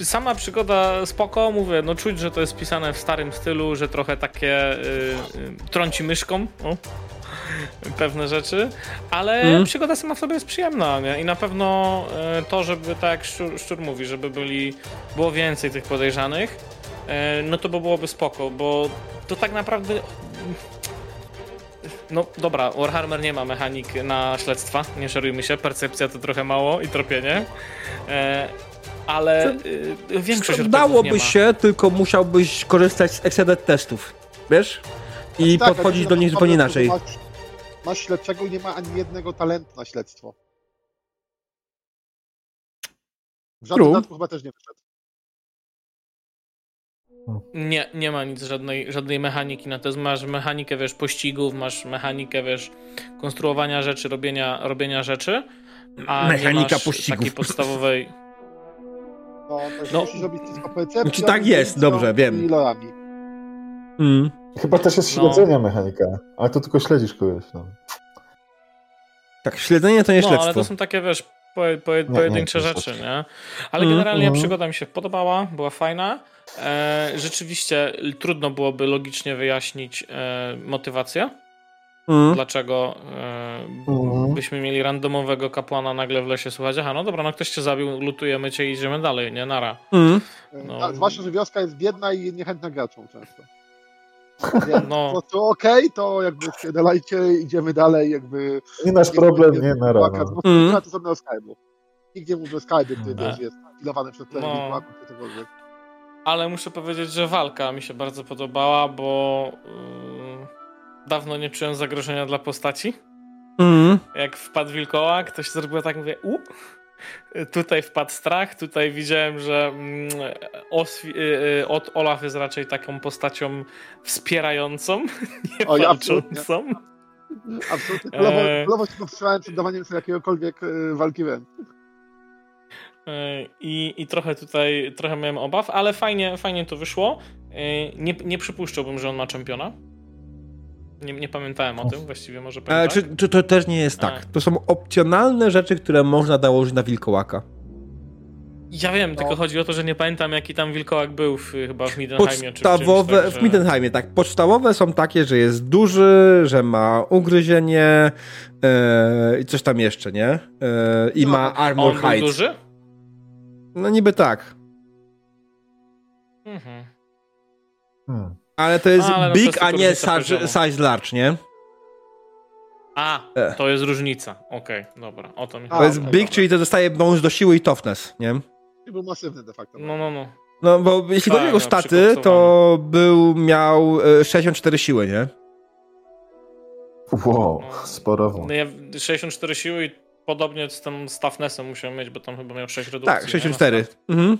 y, sama przygoda spoko, mówię, no czuć, że to jest pisane w starym stylu, że trochę takie y, y, trąci myszką, o, pewne rzeczy, ale mm. przygoda sama w sobie jest przyjemna, nie? I na pewno y, to, żeby, tak jak Szczur, Szczur mówi, żeby byli, było więcej tych podejrzanych, y, no to by byłoby spoko, bo to tak naprawdę no dobra, Warhammer nie ma mechanik na śledztwa, nie szarujmy się, percepcja to trochę mało i tropienie. E, ale y, większość Dałoby się, tylko musiałbyś korzystać z exceded testów, wiesz? I tak, podchodzić do nich zupełnie inaczej. Masz, masz śledczego i nie ma ani jednego talentu na śledztwo. W żadnym dodatku chyba też nie wyszedł. Nie, nie ma nic, żadnej, żadnej mechaniki na to. Masz mechanikę, wiesz, pościgów, masz mechanikę, wiesz, konstruowania rzeczy, robienia, robienia rzeczy, a Mechanika nie masz pościgów. takiej podstawowej... No, to no. musisz robić tylko percepcję. Znaczy tak jest, dobrze, wiem. Mm. Chyba też jest śledzenia no. mechanika, ale to tylko śledzisz kogoś, no. Tak, śledzenie to nie no, śledztwo. ale to są takie, wiesz, po, po, pojedyncze nie, rzeczy, nie? Ale mm, generalnie mm. przygoda mi się podobała, była fajna. E, rzeczywiście trudno byłoby logicznie wyjaśnić e, motywację. Mm. Dlaczego e, mm. byśmy mieli randomowego kapłana nagle w lesie słuchać, aha, no dobra, no ktoś cię zabił, lutujemy cię i idziemy dalej, nie? Nara. Mm. No. Tak, zwłaszcza, że wioska jest biedna i niechętna graczom często. Więc no. po prostu okej, okay, to jakby spiedalajcie, idziemy dalej, jakby... Nie nasz problem, nie, nara. No. Mm. To sobie na Skype'u. Nikt nie mówi o Skype'ie, który wiesz, jest pilowany przez tle no. czy cokolwiek. Ale muszę powiedzieć, że walka mi się bardzo podobała, bo yy, dawno nie czułem zagrożenia dla postaci. Mm. Jak wpadł wilkołak, to się zrobiło tak, mówię, u, tutaj wpadł strach, tutaj widziałem, że yy, od Olaf jest raczej taką postacią wspierającą, nie o, walczącą. Absolutnie. Celowo, się powstrzymałem przed dawaniem sobie jakiegokolwiek walki wręcz. E, I, I trochę tutaj trochę miałem obaw, ale fajnie, fajnie to wyszło. E, nie, nie przypuszczałbym, że on ma czempiona. Nie, nie pamiętałem o tym, właściwie może e, czy, czy to też nie jest tak? To są opcjonalne rzeczy, które można nałożyć na wilkołaka. Ja wiem, no. tylko chodzi o to, że nie pamiętam jaki tam wilkołak był w, chyba w Middenheimie. Podstawowe, czy, tak, że... w Middenheimie, tak. Podstawowe są takie, że jest duży, że ma ugryzienie e, i coś tam jeszcze, nie? E, I no, ma armor on height. duży? No niby tak. Mhm. Hmm. Ale to jest a, no big, a nie size, size large, nie? A, e. to jest różnica. Okej, okay, dobra, o to mi chodzi. To jest big, dobra. czyli to dostaje bonus do siły i toughness, nie? I był masywny de facto. No, no, no. No, bo jeśli chodzi o jego tak, no, staty, to był, miał 64 e, siły, nie? Wow, no, sporo. No ja 64 siły i Podobnie z tym z toughnessem musiał mieć, bo tam chyba miał 6 redukcji. Tak, 64. Mhm.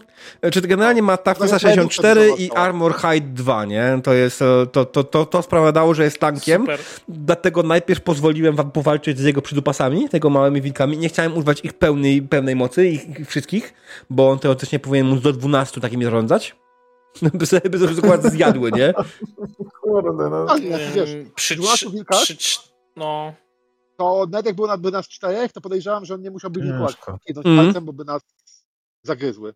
Czy generalnie ma toughnessa 64 i armor height 2, nie? To jest, e, to, to, to, to sprawiało, że jest tankiem. Super. Dlatego najpierw pozwoliłem wam powalczyć z jego przydupasami, tego małymi wilkami. Nie chciałem używać ich pełnej, pełnej mocy, ich, ich wszystkich, bo on teoretycznie powinien móc do 12 takimi zarządzać. By sobie by dokładnie zjadły, nie? Kurde, no. Ale, wiesz, przy, przy, przy, no to nawet jak były nas czterech, to podejrzewam, że on nie musiałby wilkołać kinąć mm. palcem, bo by nas zagryzły.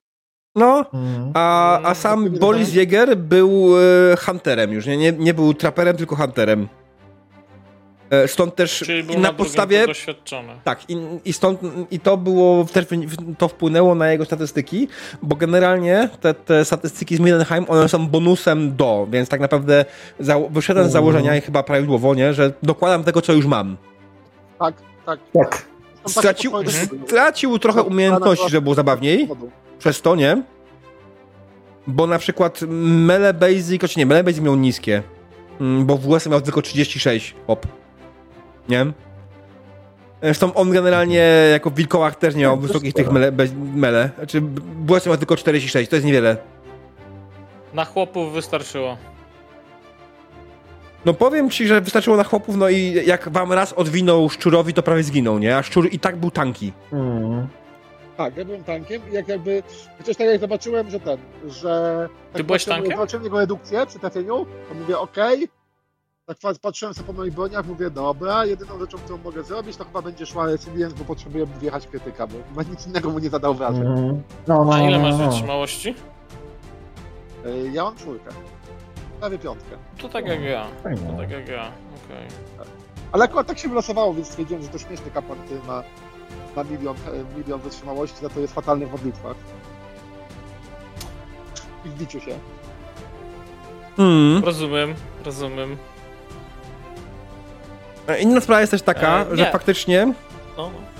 No, mm. a, a sam Boris Jäger był e, hunterem już, nie, nie, nie był traperem, tylko hunterem. E, stąd też Czyli na podstawie. Doświadczony. Tak, i, i stąd i to było też to wpłynęło na jego statystyki, bo generalnie te, te statystyki z Middenheim one są bonusem do, więc tak naprawdę za, wyszedłem z założenia i chyba prawidłowo, nie, że dokładam tego, co już mam. Tak, tak. Tak. Stracił, stracił trochę umiejętności, żeby było zabawniej. Przez to, nie? Bo na przykład Mele Basic, choć nie, Mele Basic miał niskie. Mm, bo w US miał tylko 36 hop. Nie? Zresztą on generalnie jako w wilkołach też nie miał wysokich tych mele, mele. Znaczy w US miał tylko 46, to jest niewiele. Na chłopów wystarczyło. No powiem ci, że wystarczyło na chłopów, no i jak wam raz odwinął szczurowi, to prawie zginął, nie? A szczur i tak był tanki. Mm. Tak, ja byłem tankiem i jak jakby, chociaż tak jak zobaczyłem, że ten, że... Ty byłeś tankiem? Zobaczyłem jego redukcję przy trafieniu, to mówię okej, okay. tak patrzyłem sobie po moich broniach, mówię dobra, jedyną rzeczą, którą mogę zrobić, to chyba będzie szła Resilience, bo potrzebuję wjechać krytyka, bo nic innego mu nie zadał wrażeń. Mm. No, no, A ile no, masz no. wytrzymałości? Y, ja mam czwórkę. Prawie piątkę. To tak jak ja. To tak jak ja, okej. Okay. Ale akurat tak się wylosowało, więc stwierdziłem, że to śmieszny kapłan, który ma, ma milion, e, milion wytrzymałości, za to jest fatalny w modlitwach. I w biciu się. Mm. Rozumiem, rozumiem. E, inna sprawa jest też taka, e, że faktycznie no. E,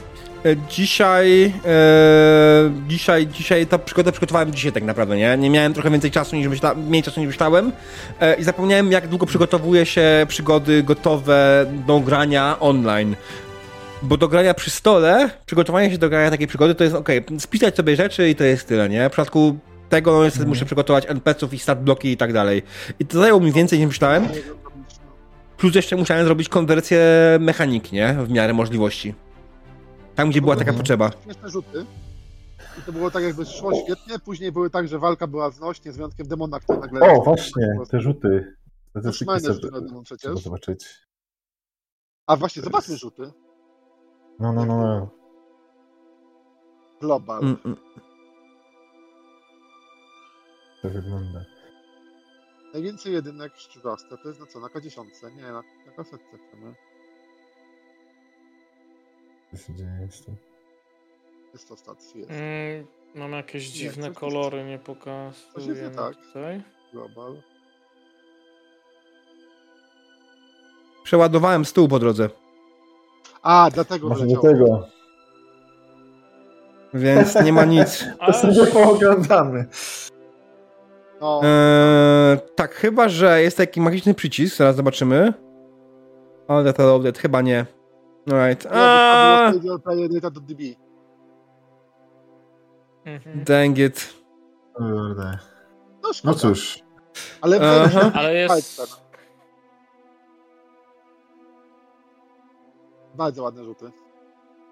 dzisiaj, e, dzisiaj, dzisiaj ta przygodę przygotowałem dzisiaj tak naprawdę, nie? Nie miałem trochę więcej czasu niż myślałem, mniej czasu niż myślałem e, i zapomniałem jak długo przygotowuje się przygody gotowe do grania online. Bo do grania przy stole, przygotowanie się do grania takiej przygody to jest ok, spisać sobie rzeczy i to jest tyle, nie? W przypadku tego no, niestety muszę przygotować NPC-ów i start bloki i tak dalej. I to zajęło mi więcej niż myślałem. Plus jeszcze musiałem zrobić konwersję mechanik, nie? W miarę możliwości. Tam, gdzie była taka mhm. potrzeba. Śmieszne rzuty. I to było tak, jakby szło świetnie. Później były tak, że walka była znośnie, z wyjątkiem demona, który nagle... O, właśnie, te rzuty. Te sobie, demon przecież. zobaczyć. A właśnie, zobaczmy rzuty. No, no, no. no. Global. Mm, mm. To wygląda. Najwięcej jedynek szczurowska to jest na co? Na K10? Nie, na, na kasetce chcemy. Co się dzieje? Jest to stacji, jest. Mm, mam jakieś nie, dziwne kolory, nie pokazuję nie tak. tutaj. Global. Przeładowałem stół po drodze. A, dlatego Może do tego. Więc nie ma nic. To sobie pooglądamy. No. Eee, tak, chyba, że jest taki magiczny przycisk, zaraz zobaczymy. Ale to chyba nie. Right. A... do DB. Mhm. Dang it. Kurde. No, no cóż. Ale, uh-huh. ale jest... Bardzo ładne rzuty.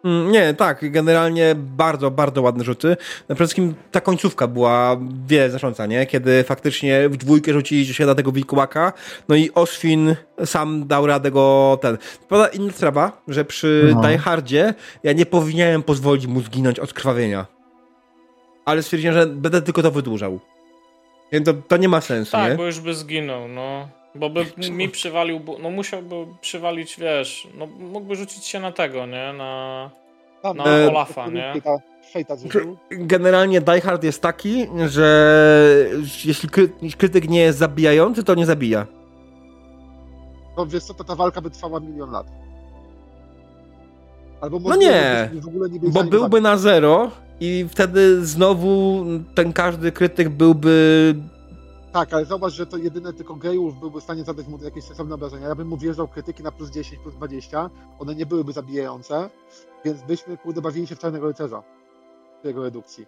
Mm, nie, tak, generalnie bardzo, bardzo ładne rzuty. Na przede wszystkim ta końcówka była wiele znacząca, nie? Kiedy faktycznie w dwójkę rzucili się na tego wilkołaka, no i Oświn sam dał radę go ten. Prawda, inna sprawa, że przy no. Die Hardzie ja nie powinienem pozwolić mu zginąć od krwawienia. Ale stwierdziłem, że będę tylko to wydłużał. Więc to, to nie ma sensu, tak, nie? bo już by zginął, no. Bo by mi przywalił, no musiałby przywalić, wiesz, no mógłby rzucić się na tego, nie? Na, Tam, na e, Olafa, nie? Generalnie Die Hard jest taki, że jeśli krytyk nie jest zabijający, to nie zabija. No wiesz co, to ta walka by trwała milion lat. Albo no nie, nie bo byłby na zero i wtedy znowu ten każdy krytyk byłby tak, ale zauważ, że to jedyne tylko Gejów byłby w stanie zadać mu jakieś sensowne obrażenia. Ja bym mu wjeżdżał krytyki na plus 10, plus 20, one nie byłyby zabijające, więc byśmy, kurde, bawili się w Czarnego Rycerza w jego redukcji.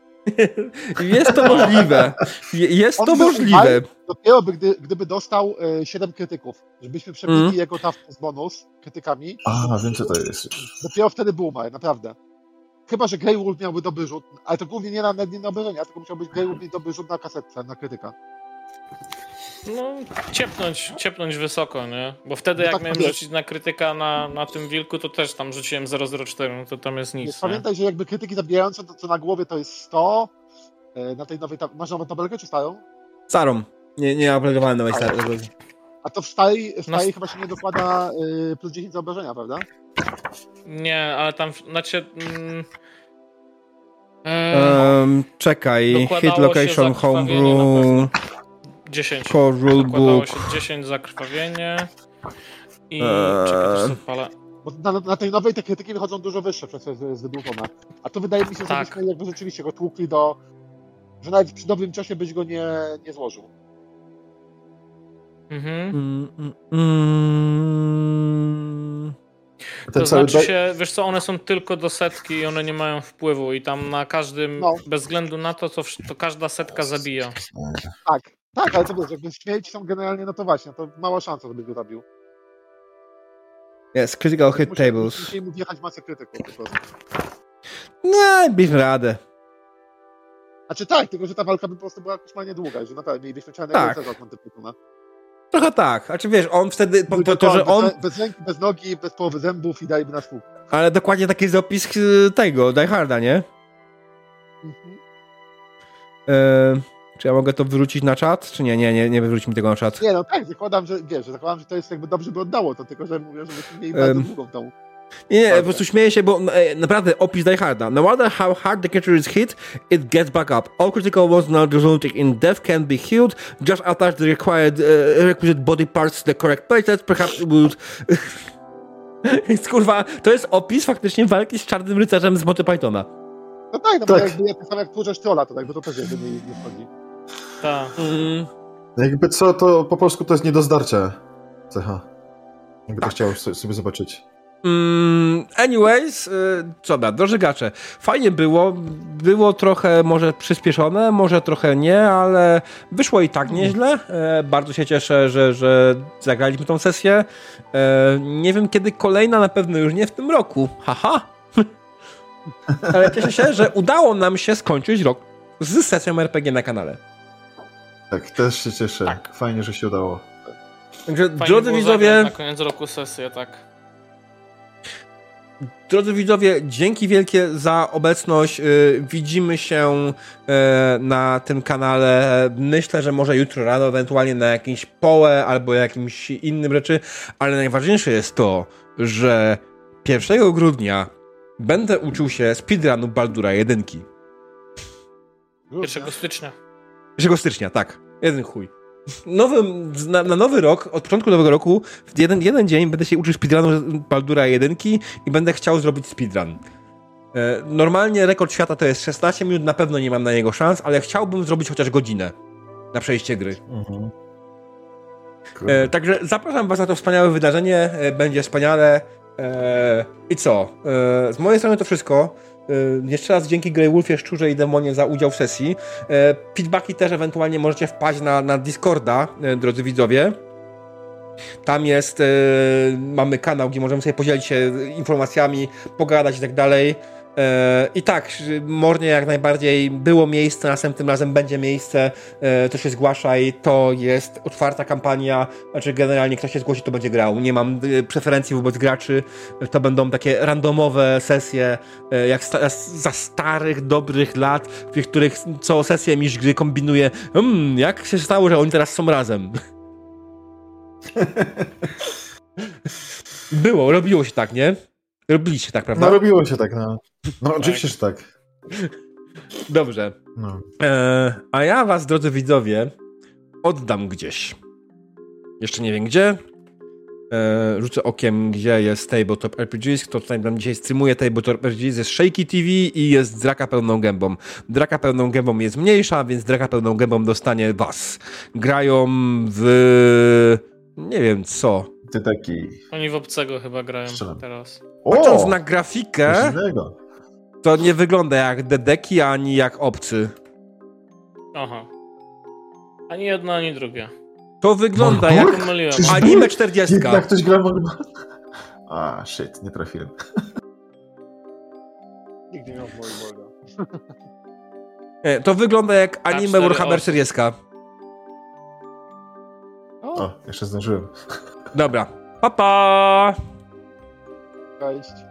Jest to możliwe. Jest On to możliwe. Dopiero by, gdy, gdyby dostał e, 7 krytyków, żebyśmy przebili mm. jego z bonus krytykami. A, wiem co to jest. Dopiero wtedy był umarł, naprawdę. Chyba, że Grey Wolf miałby dobry rzut, ale to głównie nie na, nie na obrażenia, tylko musiał być Grey Wolf mieć dobry rzut na kasetce, na krytyka. No, ciepnąć, ciepnąć wysoko, nie? Bo wtedy no jak tak, miałem rzucić na krytyka na, na tym wilku, to też tam rzuciłem 004, no to tam jest nic. Pamiętaj, że jakby krytyki zabijające, to co na głowie to jest 100. E, na tej nowej, masz nową tabelkę czy starą? Starą. Nie, nie aplikowałem nowej starej. A to w starej, w starej no. chyba się nie dokłada y, plus 10 zaobrażenia, prawda? Nie, ale tam, znaczy... Mm, um, czekaj, hit location homebrew. 10. Core rulebook. się 10 zakrwawienie. I eee. czekaj, Bo na, na, tej nowej te krytyki wychodzą dużo wyższe, przez co jest, jest wydłużone. A to wydaje mi się, że tak. byśmy jakby rzeczywiście go tłukli do... że nawet przy dobrym czasie byś go nie, nie złożył. Mhm. Mm, mm, mm. To znaczy się, wiesz co, one są tylko do setki i one nie mają wpływu i tam na każdym, no. bez względu na to, co, to każda setka zabija. Tak, tak, ale co wiesz, jakby śmierci są generalnie, no to właśnie, to mała szansa, żeby go zabił. Yes, critical hit musi, tables. Musi mu wjechać masę krytyków po prostu. No, byśmy radę. Znaczy tak, tylko że ta walka by po prostu była koszmarnie długa, że naprawdę mielibyśmy czarnego tak. rycerza od Trochę tak. Znaczy wiesz, on wtedy, po, to, to, że on... Bez, bez ręki, bez nogi, bez połowy zębów i dajmy na swój. Ale dokładnie taki jest opis y, tego, Die Harda, nie? Mhm. E czy ja mogę to wyrzucić na czat? Czy nie, nie, nie, nie wyrzuć mi tego na czat? Nie, no tak, zakładam, że wiesz, zakładam, że to jest jakby dobrze by oddało to, tylko że mówię, że byśmy mieli bardzo um, długą tą. Nie, nie, po prostu śmieję się, bo e, naprawdę opis Die Harda. No matter how hard the creature is hit, it gets back up. All critical wounds not resulting in death can be healed. Just attach the required uh, requisite body parts to the correct places. Perhaps it would... Kurwa, to jest opis faktycznie walki z czarnym rycerzem z Monty Pythona. No tak, no tak. bo jakby tak samo jak tłuczesz trolla, to jakby to też jakby nie, nie wchodzi. Tak. Mm. Jakby co, to po polsku to jest nie do zdarcia cecha. Jakby tak. to chciał sobie zobaczyć. Mm, anyways, y, co da, drożygacze. Fajnie było, było trochę może przyspieszone, może trochę nie, ale wyszło i tak nieźle. E, bardzo się cieszę, że, że zagraliśmy tą sesję. E, nie wiem kiedy kolejna, na pewno już nie w tym roku. Haha. ale cieszę się, że udało nam się skończyć rok z sesją RPG na kanale. Tak, też się cieszę. Tak. Fajnie, że się udało. Także, Fajnie drodzy widzowie. Na koniec roku sesję, tak. Drodzy widzowie, dzięki wielkie za obecność. Yy, widzimy się yy, na tym kanale. Myślę, że może jutro rano, ewentualnie na jakimś połę albo jakimś innym rzeczy, ale najważniejsze jest to, że 1 grudnia będę uczył się speedrunu Baldura 1. 1 stycznia. 1 stycznia, tak. Jeden chuj. Nowy, na, na, nowy rok, od początku nowego roku, w jeden, jeden dzień będę się uczył speedrunu Baldura 1 i będę chciał zrobić speedrun. E, normalnie rekord świata to jest 16 minut, na pewno nie mam na niego szans, ale chciałbym zrobić chociaż godzinę na przejście gry. Mhm. E, także zapraszam Was na to wspaniałe wydarzenie, e, będzie wspaniale. I co? Z mojej strony to wszystko. Y, jeszcze raz dzięki Grey Wolfie, Szczurze i Demonie za udział w sesji. Y, feedbacki też ewentualnie możecie wpaść na, na Discorda, y, drodzy widzowie. Tam jest, mamy kanał, gdzie możemy sobie podzielić się informacjami, pogadać i tak dalej. E, I tak, mornie jak najbardziej było miejsce, następnym razem będzie miejsce, e, to się zgłaszaj, to jest otwarta kampania, znaczy generalnie ktoś się zgłosi, to będzie grał. Nie mam e, preferencji wobec graczy, to będą takie randomowe sesje, jak za starych, dobrych lat, w których co sesję miś gry kombinuje, hmm, jak się stało, że oni teraz są razem. Było, robiło się tak, nie? Robiliście tak, prawda? No robiło się tak, no. No tak. oczywiście, że tak. Dobrze. No. E, a ja was, drodzy widzowie, oddam gdzieś. Jeszcze nie wiem gdzie. E, rzucę okiem, gdzie jest Tabletop RPGs. Kto tutaj nam dzisiaj streamuje Tabletop RPGs jest Shaky TV i jest Draka pełną gębą. Draka pełną gębą jest mniejsza, więc Draka pełną gębą dostanie was. Grają w... nie wiem co. Ty taki... Oni w obcego chyba grają Strzelam. teraz. Patrząc na grafikę, to nie wygląda jak Dedeki, ani jak obcy. Aha. Ani jedno, ani drugie. To wygląda jak Pomyliłem. anime 40. Jak ktoś gra w A, shit, nie trafiłem. Nigdy nie miał Morgana. To wygląda jak anime Warhammer 40. O, jeszcze zdążyłem. Dobra. Pa, pa! Cześć.